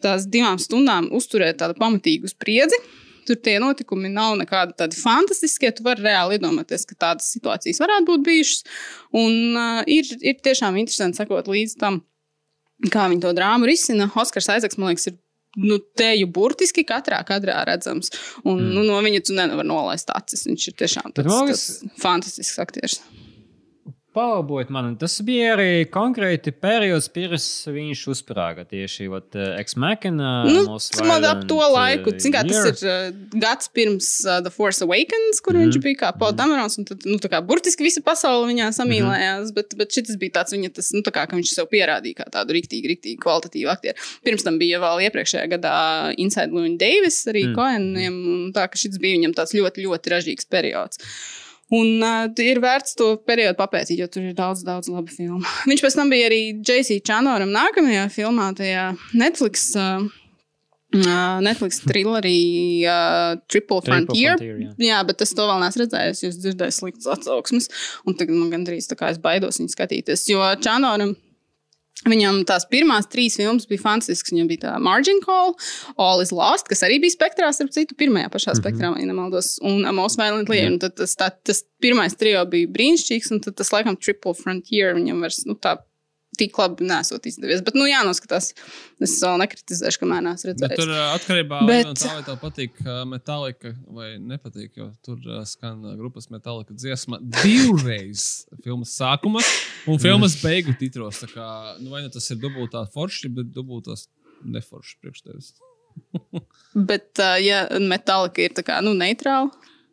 tās divām stundām uzturēt tādu pamatīgu spriedzi. Tur tie notikumi nav nekādi tādi fantastiskie. Tu vari reāli iedomāties, ka tādas situācijas varētu būt bijušas. Un uh, ir, ir tiešām interesanti sekot līdz tam, kā viņi to drāmu risina. Oskars Aizaks, man liekas, ir nu, teju burtiski katrā kadrā redzams. Un mm. nu, no viņa tu nevari nolaist acis. Viņš ir tiešām tāds, liekas- tāds fantastisks aktieris. Palabot man, tas bija arī konkrēti periods, pirms viņš uzsprāga tieši ot, uh, Ex-Machina. Nu, man ap to laiku, uh, cik kā, tas ir uh, gads pirms uh, The Force Awakens, kur mm Mhm. viņš bija kā Paul Damerons, un tad, nu, tā kā burtiski visa pasaule viņā samīlējās, mm bet, bet šis bija tāds viņa, tas, nu, tā kā, ka viņš sev pierādīja kā tādu riktīgi, riktīgi kvalitatīvu aktieru. Pirms tam bija vēl iepriekšējā gadā Inside Louis Davis, arī mm. Koeniem, un tā, ka šis bija viņam tāds ļoti, ļoti ražīgs periods. Un uh, ir vērts to periodu papētīt, jo tur ir daudz, daudz labu filmu. Viņš pēc tam bija arī J.C. Čanoram nākamajā filmā, tajā Netflix. Uh, Uh, Netflix thrillerī uh, Triple Triple Frontier. Frontier, jā. jā, bet es to vēl neesmu redzējis. Es dzirdēju sliktas atsauksmes, un tagad man gandrīz tā kā es baidos viņu skatīties. Jo Čanoram Viņam tās pirmās trīs filmas bija fantastiskas. Viņam bija tā Margin Call, All is Lost, kas arī bija spektrā, starp citu, pirmajā pašā spektrā, ja nemaldos, un A Most Violent Liar. Un tad tas, tā, tas pirmais trio bija brīnišķīgs, un tad tas, laikam, Triple Frontier viņam vairs, nu, tā tik labi nesot izdevies. Bet, nu, jānoskatās. Es vēl nekritizēšu, kamēr neesmu Bet redzējis. tur uh, atkarībā Bet- no tā, vai tev patīk metālika vai nepatīk, jo tur skan grupas metālika dziesma divreiz filmas sākuma un filmas beigu titros. Tā Kā, nu, vai nu tas ir dubultā forši, bet dubultās neforši priekš tevis. Bet, uh, ja metālika ir tā kā, nu, neitrāla,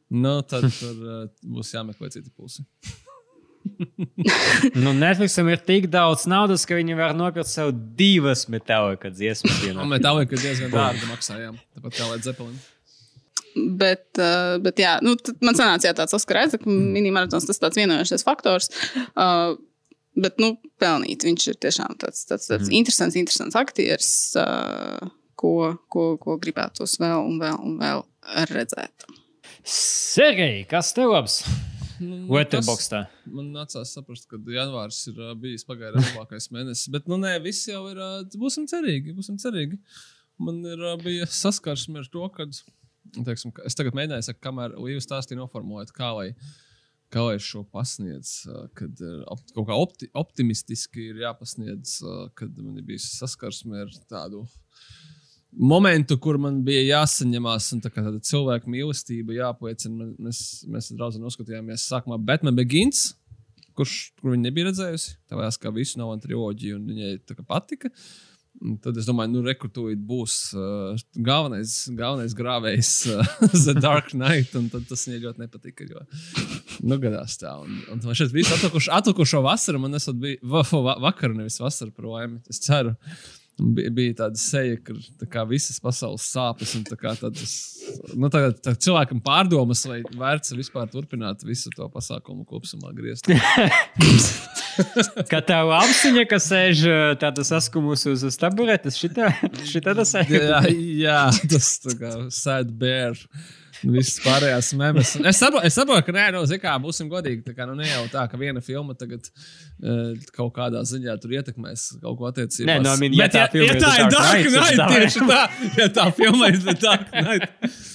Nu, tad tur uh, būs jāmeklē citi pulsi. Nu, Netflixam ir tik daudz naudas, ka viņi var nopirkt sev divas metālika dziesmas. metālika diezgan dārgi maksājām. Tāpat kā Led Zeppelin. Bet, uh, bet jā, nu, man sanāca jā, tāds Oskara aizsaka, mini-maratons, tas tāds vienojošais faktors. Uh, bet, nu, pelnīt. Viņš ir tiešām tāds, tāds, tāds mm. interesants, interesants aktieris, uh, ko, ko, ko gribētos vēl un vēl un vēl redzēt. Sergei, kas tev labs? Nu, Letterboxdā. tas Man nācās saprast, ka janvārs ir bijis pagājis labākais mēnesis. Bet, nu, nē, viss jau ir. Būsim cerīgi. Būsim cerīgi. Man ir bija saskarsme ar to, ka teiksim, es tagad mēģināju, saka, kamēr Līva stāstīja noformulēt, kā lai, kā lai šo pasniedz, kad kaut kā opti, optimistiski ir jāpasniedz, kad man ir bijis saskarsme ar tādu momentu, kur man bija jāsaņemās, un tā kā tāda cilvēka mīlestība jāpliecina. Mēs, mēs draugu noskatījāmies sākumā Batman Begins, kurš, kur viņa nebija redzējusi. Tā vajag kā visu no triloģiju, un viņai tā kā patika. Un tad es domāju, nu, rekrutūjīt būs uh, galvenais, galvenais grāvējs, uh, The Dark Knight. Un tad tas viņai ļoti nepatika. Jo, nu, gadās tā. Un, un man šeit viss atlikušo, atlikušo vasaru, man esat bija va, va, vakar, nevis vasara par laimi. Es ceru. Un Bija, bija tāda seja, ka tā visas pasaules sāpes, un tā tādas, nu, tā, tā cilvēkam pārdomas, vai vērts vispār turpināt visu to pasākumu kopumā griezt. Kā tev apziņa, ka sēž tāda saskumusi uz uz taburetes, šitā, šitā tas ir. jā, jā, tas tā kā sad bear. Visas pārējās memes. Es saprotu, es saprotu ka nē, nu, zin kā, būsim godīgi. Tā kā, nu, ne jau tā, ka viena filma tagad uh, kaut kādā ziņā tur ietekmēs kaut ko attiecībā. Nē, nu, I mean, ja Bet, tā filma ja ir tā ir Dark Knight, tieši tā, ja tā filma ir Dark Knight.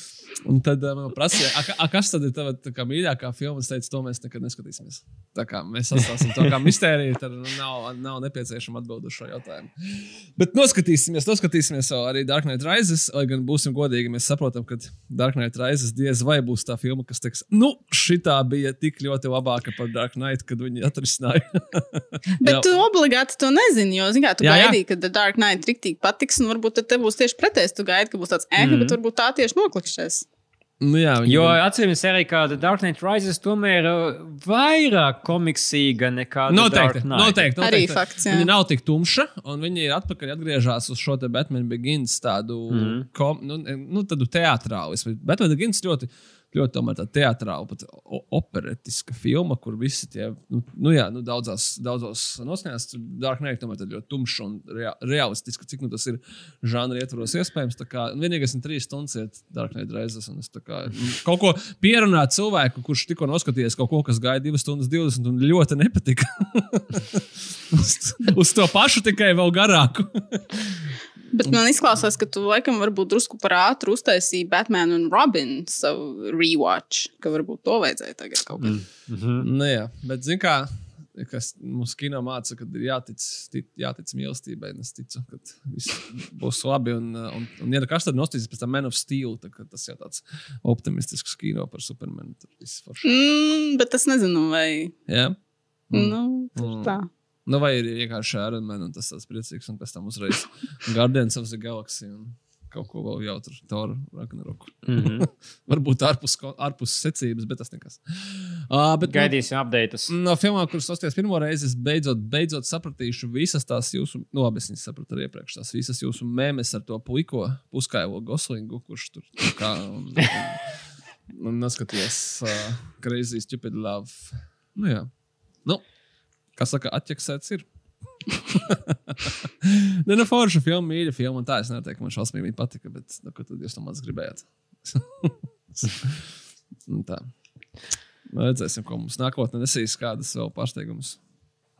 Un tad uh, man prasīja, a, ka- a, kas tad ir tava tā kā mīļākā filma? Es teicu, to mēs nekad neskatīsimies. Tā kā mēs atstāsim to kā mistēriju, tad nav, nav nepieciešama atbilde uz šo jautājumu. Bet noskatīsimies, noskatīsimies arī Dark Knight Rises. Lai gan būsim godīgi, mēs saprotam, ka Dark Knight Rises diez vai būs tā filma, kas teiks, nu, šī bija tik ļoti labāka par Dark Knight, kad viņi atrisināja. Bet Jā. tu obligāti to nezini, jo, zināmā mērā, tu Jā, jā. gaidīji, ka The Dark Knight riktīgi patiks, un varbūt tad te būs tieši pretējs. Tu gaidi, ka būs tāds ēna, mm -hmm. bet varbūt tā tieši noklikšķēs. Nu, jā, viņi, Jo atceries arī, ka The Dark Knight Rises tomēr ir vairāk komiksīga nekā The Noteikti, Dark Knight. noteikti, Arī noteikti. fakts, jā. Viņa nav tik tumša, un viņi ir atpakaļ atgriežas uz šo te Batman Begins tādu, mm. kom, nu, nu, tādu teātrālismu. Batman Begins ļoti, ļoti tomēr tā teātrāla, pat o- operetiska filma, kur visi tie, nu, nu jā, nu, daudzās, daudzos nosņās, Dark Knight tomēr ļoti tumša un rea, realistiska, cik nu tas ir žanra ietvaros iespējams. Tā kā vienīgais ir trīs stundas iet Knight reizes, un es kā nu, kaut ko pierunāt cilvēku, kurš tikko noskatījies kaut ko, kas gāja 2 stundas 20 un ļoti nepatika. uz, uz to pašu tikai vēl garāku. Bet man izklausās, ka tu laikam varbūt drusku par ātru uztaisīji Batman un Robin savu rewatch, ka varbūt to vajadzēja tagad kaut kā. Mm. nu, jā, bet zini, kā. Kas mums kino māca, ka ir jātic, tic, jātic mīlestībai. Es ticu, ka viss būs labi. Un, un, un ja kas tad nostīsies pēc tam Man of Steel, tad, tas jau tāds optimistisks kino par Supermanu. Tad viss forši. Mm, bet es nezinu, vai. Jā, Nu, tieši tā. Nu, vai ir vienkārši Iron Man un tas tāds priecīgs, un pēc tam uzreiz Guardians of the Galaxy un kaut ko vēl jautru, Toru, Ragnaroku. Mm -hmm. Varbūt ārpus, ārpus secības, bet tas nekas. Uh, bet, nu, Gaidīsim updates. No filmām, kuras sasties pirmo reizi, es beidzot, beidzot sapratīšu visas tās jūsu, nu, labi, es viņas sapratu arī iepriekš, tās visas jūsu mēmes ar to puiko, puskaivo goslingu, kurš tur kā. Un, un, un noskatījos uh, Crazy Stupid Love. Nu, jā. Nu, kā saka, atķeksēts ir. Nē, nu, forša filma, mīļa filma, tā es neteiktu, ka man šausmīgi patika, bet, nu, ko tad jūs no manis gribējāt? Tā. Nu, Redzēsim, ko mums nākotnē nesīs, kādas vēl pārsteigumus.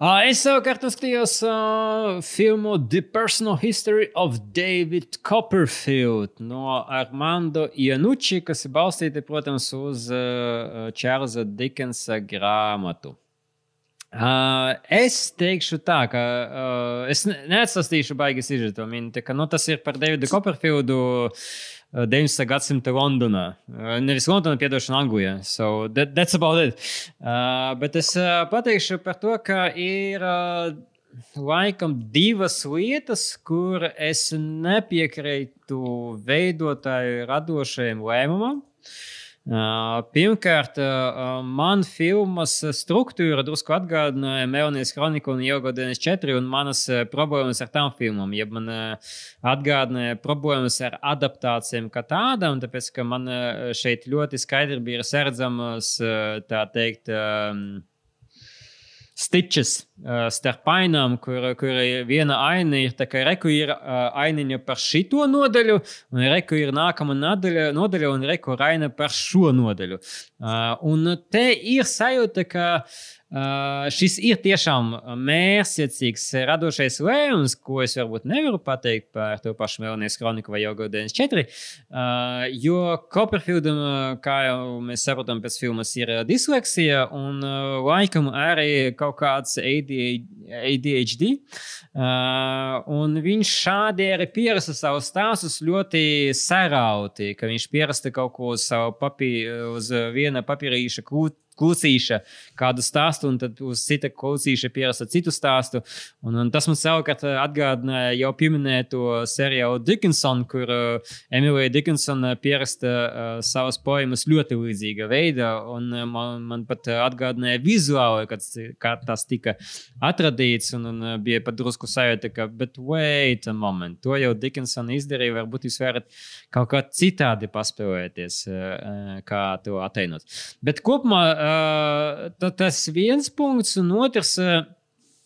Es savukārt uzskatījos uh, filmu The Personal History of David Copperfield no Armando Ianucci, kas ir balstīta, protams, uz uh, Čārlza Dikensa grāmatu. Uh, es teikšu tā, ka uh, es ne- neatstāstīšu baigas izžetomīnu. Nu, tas ir par Davidu Copperfieldu uh, 19. gadsimta Londonā. Nevis Londonā, piedošana Anglijā. So that, that's about it. Uh, bet es uh, pateikšu par to, ka ir uh, laikam divas lietas, kur es nepiekrītu veidotāju radošajam lēmumam. Uh, Pirmkārt, man filmas struktūra drusku atgādināja Melnijas kroniku un Jogodienas 4 un manas problēmas ar tām filmām. Ja man atgādināja problēmas ar adaptācijām kā tādām, tāpēc, ka man šeit ļoti skaidri bija sardzamas, uh, tā teikt, um, Stitches uh, starp ainām, kur, kur viena aina ir tā, ka reku ir uh, ainiņa par šito nodaļu, un reku ir nākama nodaļa, nodaļa un reku aina par šo nodaļu. Uh, un te ir sajūta, ka uh, šis ir tiešām mērķiecīgs radošais lēmums, ko es varbūt nevaru pateikt par to pašu Melnijas kroniku vai Jogo 94. Uh, jo Copperfieldam, uh, kā jau mēs saprotam, pēc filmas ir uh, disleksija un uh, laikam arī kaut kāds ADHD. Uh, un viņš šādi arī pierasta savus stāstus ļoti sarauti, ka viņš pierasta kaut ko uz papī, uz viena papīrīša kūt Klusīša kādu stāstu, un tad uz cita klusīša pierasta citu stāstu. Un, un tas man savukārt atgādināja jau pieminēto seriālu Dickinson, kur uh, Emīlija Dickinsona pierasta uh, savas poemas ļoti līdzīga veidā. Un, uh, man, man pat atgādināja vizuāli, kad kā tas tika atradīts, un, un uh, bija pat drusku sajūta, ka, bet wait a moment, to jau Dickinsona izdarīja, varbūt jūs varat kaut kā citādi paspēlēties, uh, kā to attēlot. Bet kopumā uh, ta- tas viens punkts, un otrs. Uh,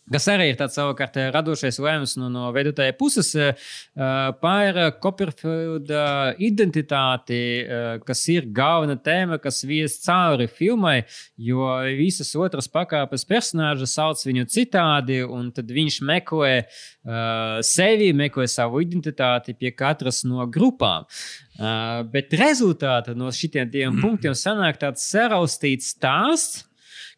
Kas arī ir tāds savukārt eh, radošais lēmums no, no veidotāja puses uh, par Copperfielda identitāti, uh, kas ir galvenā tēma, kas vies cauri filmai, jo visas otras pakāpes personāžas sauc viņu citādi, un tad viņš meklē uh, sevi, meklē savu identitāti pie katras no grupām. Uh, bet rezultātā no šitiem diviem punktiem sanāk tāds saraustīts stāsts,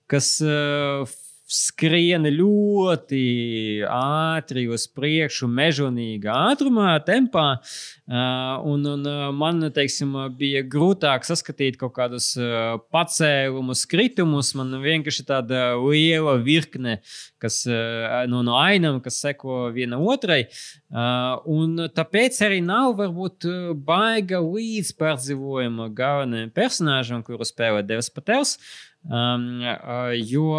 kas uh, skrien ļoti ātri uz priekšu, mežonīgā ātrumā, tempā. Uh, un, un uh, man, teiksim, bija grūtāk saskatīt kaut kādus uh, pacēlumus, kritumus. Man vienkārši tāda liela virkne, kas uh, no, no ainām, kas seko viena otrai. Uh, un tāpēc arī nav varbūt uh, baiga līdzpārdzīvojuma galvenajam personāžam, kuru spēlē Devs Patels. Um, jo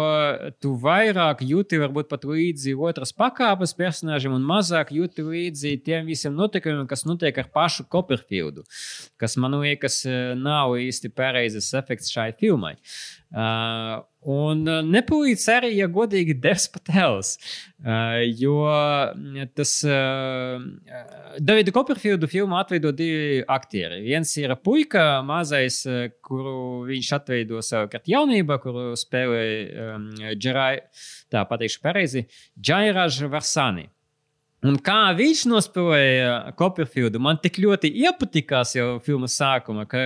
tu vairāk jūti varbūt pat līdzi otras pakāpes personāžiem un mazāk jūti līdzi tiem visiem notikumiem, kas notiek ar pašu Copperfieldu, kas man liekas uh, nav īsti pareizes efekts šai filmai. Uh, un uh, nepalīdz arī, ja godīgi, Devs Patels. Uh, jo mm, tas uh, Davida Copperfieldu filmu atveido divi aktieri. Viens ir puika, mazais, kuru viņš atveido savukārt jaunībā, kuru spēlē um, Džerai, tā pateikšu pareizi, Džairāža Varsani. Un kā viņš nospēlēja Copperfieldu, man tik ļoti iepatikās jau filmas sākuma, ka,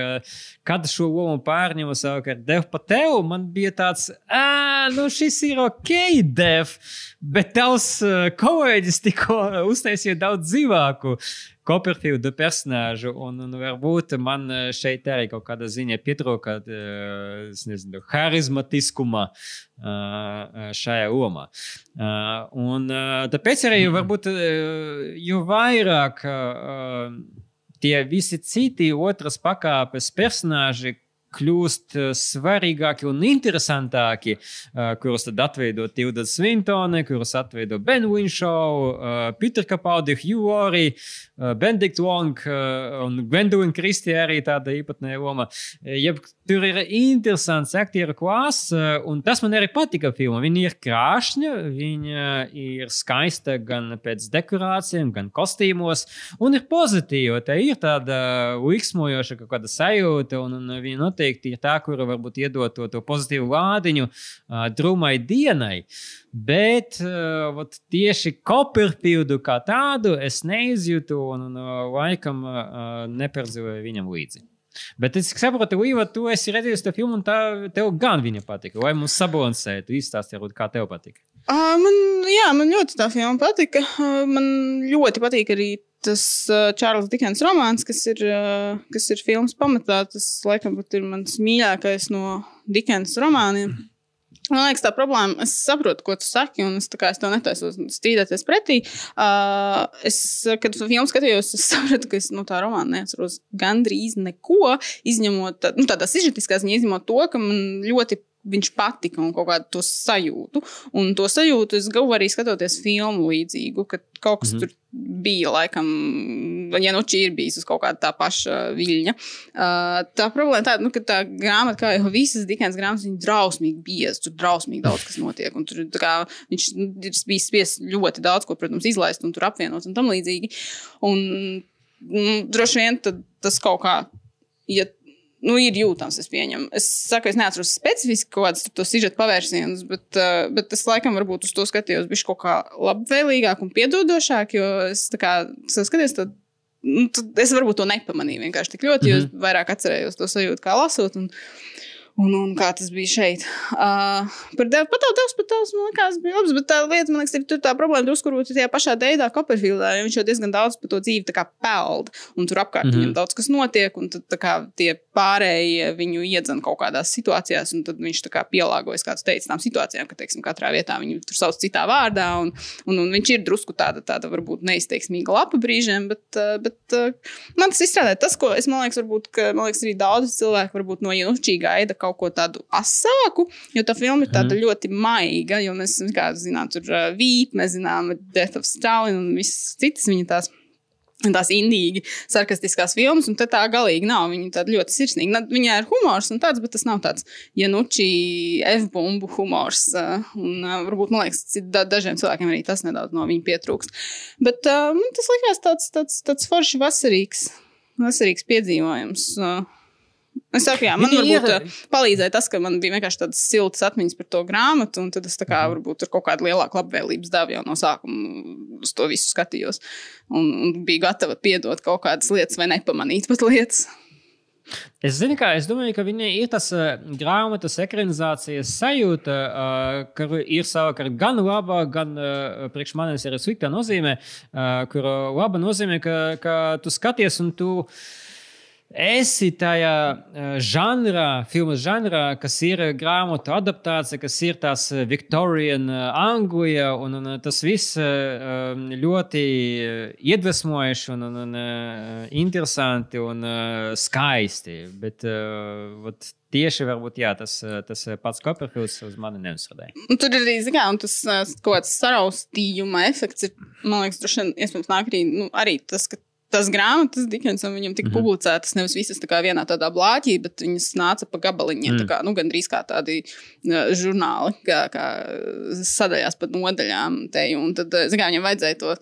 kad šo lomu pārņēma savukārt Dev Patelu, man bija tāds, ah, nu šis ir ok, Dev, bet tavs uh, kolēģis tikko uztaisīja daudz dzīvāku Copperfielda personāžu. Un, un varbūt man eh, šeit arī kaut kāda ziņa pietrūka, eh, es nezinu, harizmatiskuma eh, šajā lomā. Un tāpēc arī varbūt jo vairāk tie visi citi otras pakāpes personāži, kļūst eh, svarīgāki un interesantāki, eh, kurus tad atveido Tilda Svintone, kurus atveido Ben Winshaw, eh, Peter Capaldi, Hugh Laurie, Benedikt Wong un Gwendolyn Christie arī tāda īpatnēja loma. Jeb, tur ir interesants aktieru klāsts, un tas man arī patika filmā. Viņa ir krāšņa, viņa ir skaista gan pēc dekorācijām, gan kostīmos, un ir pozitīva. Tā ir tāda liksmojoša kaut kāda sajūta, un, un viņa noteikti ir tā, kura varbūt iedod to, to pozitīvu vādiņu uh, drūmai dienai. Bet uh, tieši Copperfieldu kā tādu es neizjūtu un, un laikam uh, neperdzīvoju viņam līdzi. Bet es saprotu, Līva, tu esi redzējis to filmu, un tā, tev gan viņa patika. Vai mums sabalansēja? Tu izstāstīji, kā tev patika. Man, jā, man ļoti tā filma patika. Man ļoti patīk arī tas Čārlis Dikens romāns, kas ir, kas ir filmas pamatā. Tas, laikam, ir mans mīļākais no Dikens romāniem. -hmm. Man liekas, tā problēma, es saprotu, ko tu saki, un es, kā, es to netaisos strīdēties pretī. Uh, es, kad filmu skatījos, es sapratu, ka es no tā romāna neatceros gandrīz neko, izņemot nu, tādas izžetiskās ziņas, izņemot to, ka man ļoti viņš patika un kaut kādu to sajūtu. Un to sajūtu es guvu arī skatoties filmu līdzīgu, ka kaut kas mm -hmm. tur bija, laikam, ja nu šī ir bijusi uz kaut kāda tā paša viļņa. Uh, tā problēma tāda, nu, ka tā grāmata, kā jau visas Dikens grāmatas, ir drausmīgi bieza, tur drausmīgi daudz kas notiek. Un tur kā, viņš ir bijis spiests ļoti daudz ko, protams, izlaist un tur apvienot un tam līdzīgi. Un, mm, droši vien tas kaut kā. Ja nu, ir jūtams, es pieņemu. Es saku, es neatceros specifiski kaut kādus tos izžet pavērsienus, bet, uh, bet es laikam varbūt uz to skatījos bišķi kaut kā labvēlīgāk un piedodošāk, jo es tā kā skatījos, tad, nu, tad es varbūt to nepamanīju vienkārši tik ļoti, mm -hmm. jo mhm. vairāk atcerējos to sajūtu, kā lasot. Un, Un, un kā tas bija šeit. Uh, par tevi pat tavs, pat tavs, man liekas, bija labs, bet tā lieta, man liekas, ir tur tā problēma drusku, kur tajā pašā deidā Copperfieldā, viņš jau diezgan daudz par to dzīvi peld, un tur apkārt mm -hmm. viņam daudz kas notiek, un tad kā tie pārējie viņu iedzen kaut kādās situācijās, un tad viņš tā kā pielāgojas, kā tu teici, tām situācijām, ka, teiksim, katrā vietā viņu tur sauc citā vārdā, un, un, un viņš ir drusku tāda, tāda varbūt neizteiksmīga lapa brīžiem, bet, bet man tas izstrādāja tas, ko es, man liekas, varbūt, ka, man liekas, arī daudz cilvēku varbūt no Janušķī gaida kaut ko tādu asāku, jo tā filma ir tāda mm. ļoti maiga. Mēs, kā zinām, tur uh, vīp, mēs zinām, Death of Stalin un visas citas viņa tās. Tās indīgi, sarkastiskās filmas, un tā galīgi nav. Viņa tāda ļoti sirsnīga. Viņai ir humors, un tāds, bet tas nav tāds januči, F-bumbu humors. Uh, un, uh, varbūt, man liekas, da, dažiem cilvēkiem arī tas nedaudz no viņa pietrūkst. Bet uh, man tas likās tāds, tāds, tāds forši vasarīgs, vasarīgs piedzīvojums. Uh, Es saku, jā, man varbūt ir... palīdzēja tas, ka man bija vienkārši tādas siltas atmiņas par to grāmatu, un tad es kā, mhm. varbūt ar kaut kādu lielāku labvēlības devu jau no sākuma uz to visu skatījos. Un, un biju gatava piedot kaut kādas lietas vai nepamanīt pat lietas. Es zinu, kā es domāju, ka viņai ir tas uh, grāmatas ekranizācijas sajūta, uh, ka ir savukārt gan laba, gan uh, priekš manis ir slikta nozīme, uh, kur laba nozīmē, ka, ka tu skaties un tu. Uh, esi tajā žanrā, filmu žanrā, kas ir grāmatu adaptācija, kas ir tās Victorian Anglija, un, un tas viss ļoti iedvesmojoši un, un, un interesanti un skaisti. Bet vat, tieši varbūt, jā, tas, tas pats Copperfields uz mani neuzsādēja. Tur ir arī, kā, tas kaut kāds saraustījuma efekts, ir, man liekas, droši vien, iespējams, nāk arī, nu, arī tas, ka tas grāmatas Dikensam viņam tika mm -hmm. publicētas nevis visas tā vienā tādā blāķī, bet viņas nāca pa gabaliņiem. Mm. Kā, nu, gandrīz kā tādi uh, žurnāli, kā, kā sadaļās pa nodaļām. Te, un tad, kā viņam vajadzēja to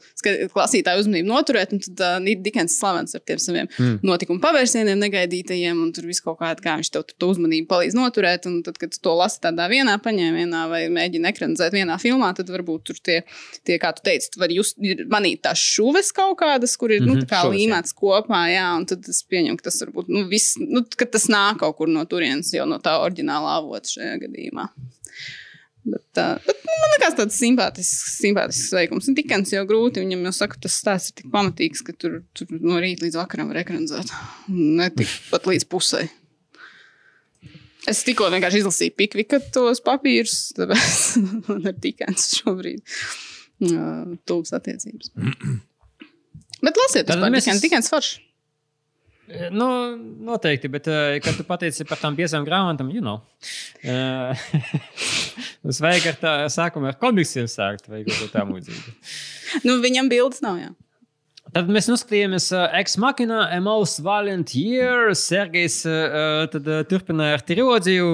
klausītāju uzmanību noturēt, un tad uh, Dikens slavens ar tiem saviem mm. notikumu pavērsieniem negaidītajiem, un tur viss kaut kā, kā viņš tev to uzmanību palīdz noturēt. Un tad, kad tu to lasi tādā vienā paņēmienā vai mēģini ekranizēt vienā filmā, tad varbūt tur tie, tie kā tu teici, tu vari just, manīt tās šuves kaut kādas, kur ir, mm -hmm. nu, kā šos, līmēts jā. kopā, jā, un tad es pieņemu, ka tas varbūt, nu, viss, nu, ka tas nāk kaut kur no turienes, jau no tā oriģinālā avota šajā gadījumā. Bet, uh, bet nu, man liekas, tāds simpātisks, simpātisks veikums. Un tikens jau grūti. Viņam jau saka, tas stāsts ir tik pamatīgs, ka tur, tur no rīta līdz vakaram var ekranizēt. Ne tik pat līdz pusē. Es tikko vienkārši izlasīju pikvika tos papīrus, tāpēc man ir tikens šobrīd uh, tuvas attiecības. Bet lasiet, tas mēs- ir tikens foršs. Nu, noteikti, bet, uh, kad tu pateici par tām piecām grāmatām, you know. Mums vajag ar tā sākumā ar komiksiem sākt vai kaut ko tamlīdzīgu. Nu, viņam bildes nav. Jā. Tad mēs noskatījāmies Ex-Machina, A Most Valiant Year. Sergejs uh, tad, uh, turpināja ar trilogiju.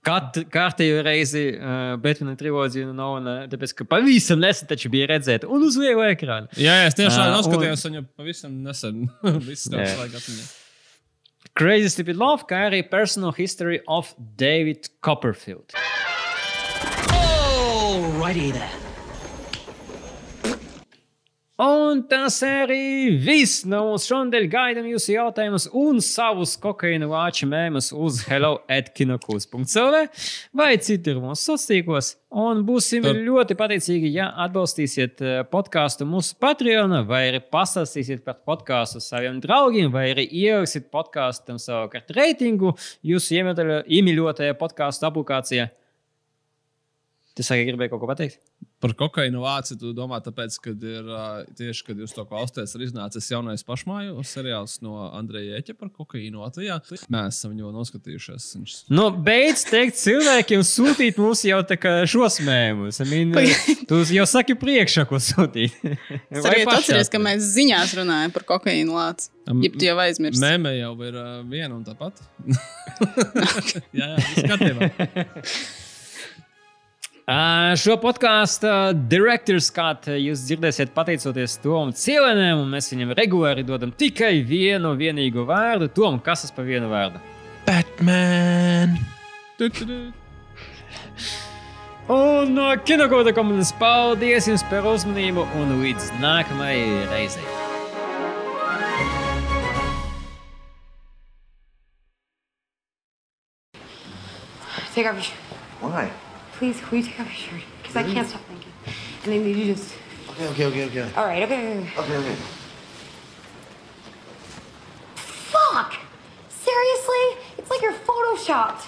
Katru kārtējo reizi uh, Batmana trilogiju no Nolana, tāpēc, ka pavisam nesen taču bija redzēta un uz lielu ekrānu. Jā, jā, es tiešām Ā, noskatījos viņu pavisam nesen. Viss tāds laikam atmiņā. Crazy Stupid Love, kā arī Personal History of David Copperfield. Alrighty then. Un tas arī viss no mums šodien gaidām jūsu jautājumus un savus kokaīna vāču mēmus uz hello atkinokūs.cl vai citur mūsu sociālos. Un būsim Tur- ļoti pateicīgi, ja atbalstīsiet eh, podkāstu mūsu Patreon, vai arī pastāstīsiet par podkāstu saviem draugiem, vai arī ieliksiet podkāstam savukārt reitingu jūsu iemīļotajā- podkāstu aplikācijā. Tas arī gribēja kaut ko pateikt. Par kokaīnu vāci tu domā, tāpēc, ka ir tieši, kad jūs to klausāties, ir iznācis jaunais pašmāju seriāls no Andreja Eķa par kokaīnu Latvijā. Mēs esam jau noskatījušies. Viņš... Nu, beidz teikt cilvēkiem sūtīt mums jau tā kā šos mēmus. Mean, tu jau saki priekšā, ko sūtīt. Es arī atceros, ka mēs ziņās runājam par kokaīnu lāci. Am- Ja tu jau aizmirsti. Mēmē jau ir uh, viena un tā pati. jā, jā. Uh, šo podkāstu direktors skatu jūs dzirdēsiet pateicoties Tomam Cielenam, un mēs viņam regulāri dodam tikai vienu vienīgu vārdu. Tom, kas tas par vienu vārdu? Batman. Tu, tu, tu. Un no kinokoda komandas paldies jums par uzmanību un līdz nākamajai reizei! Take off. Why? please, will you take off your shirt? Because I can't stop thinking. And I need you just. Okay, okay, okay, okay. All right, okay, okay, okay. Okay, okay. Fuck! Seriously? It's like you're photoshopped.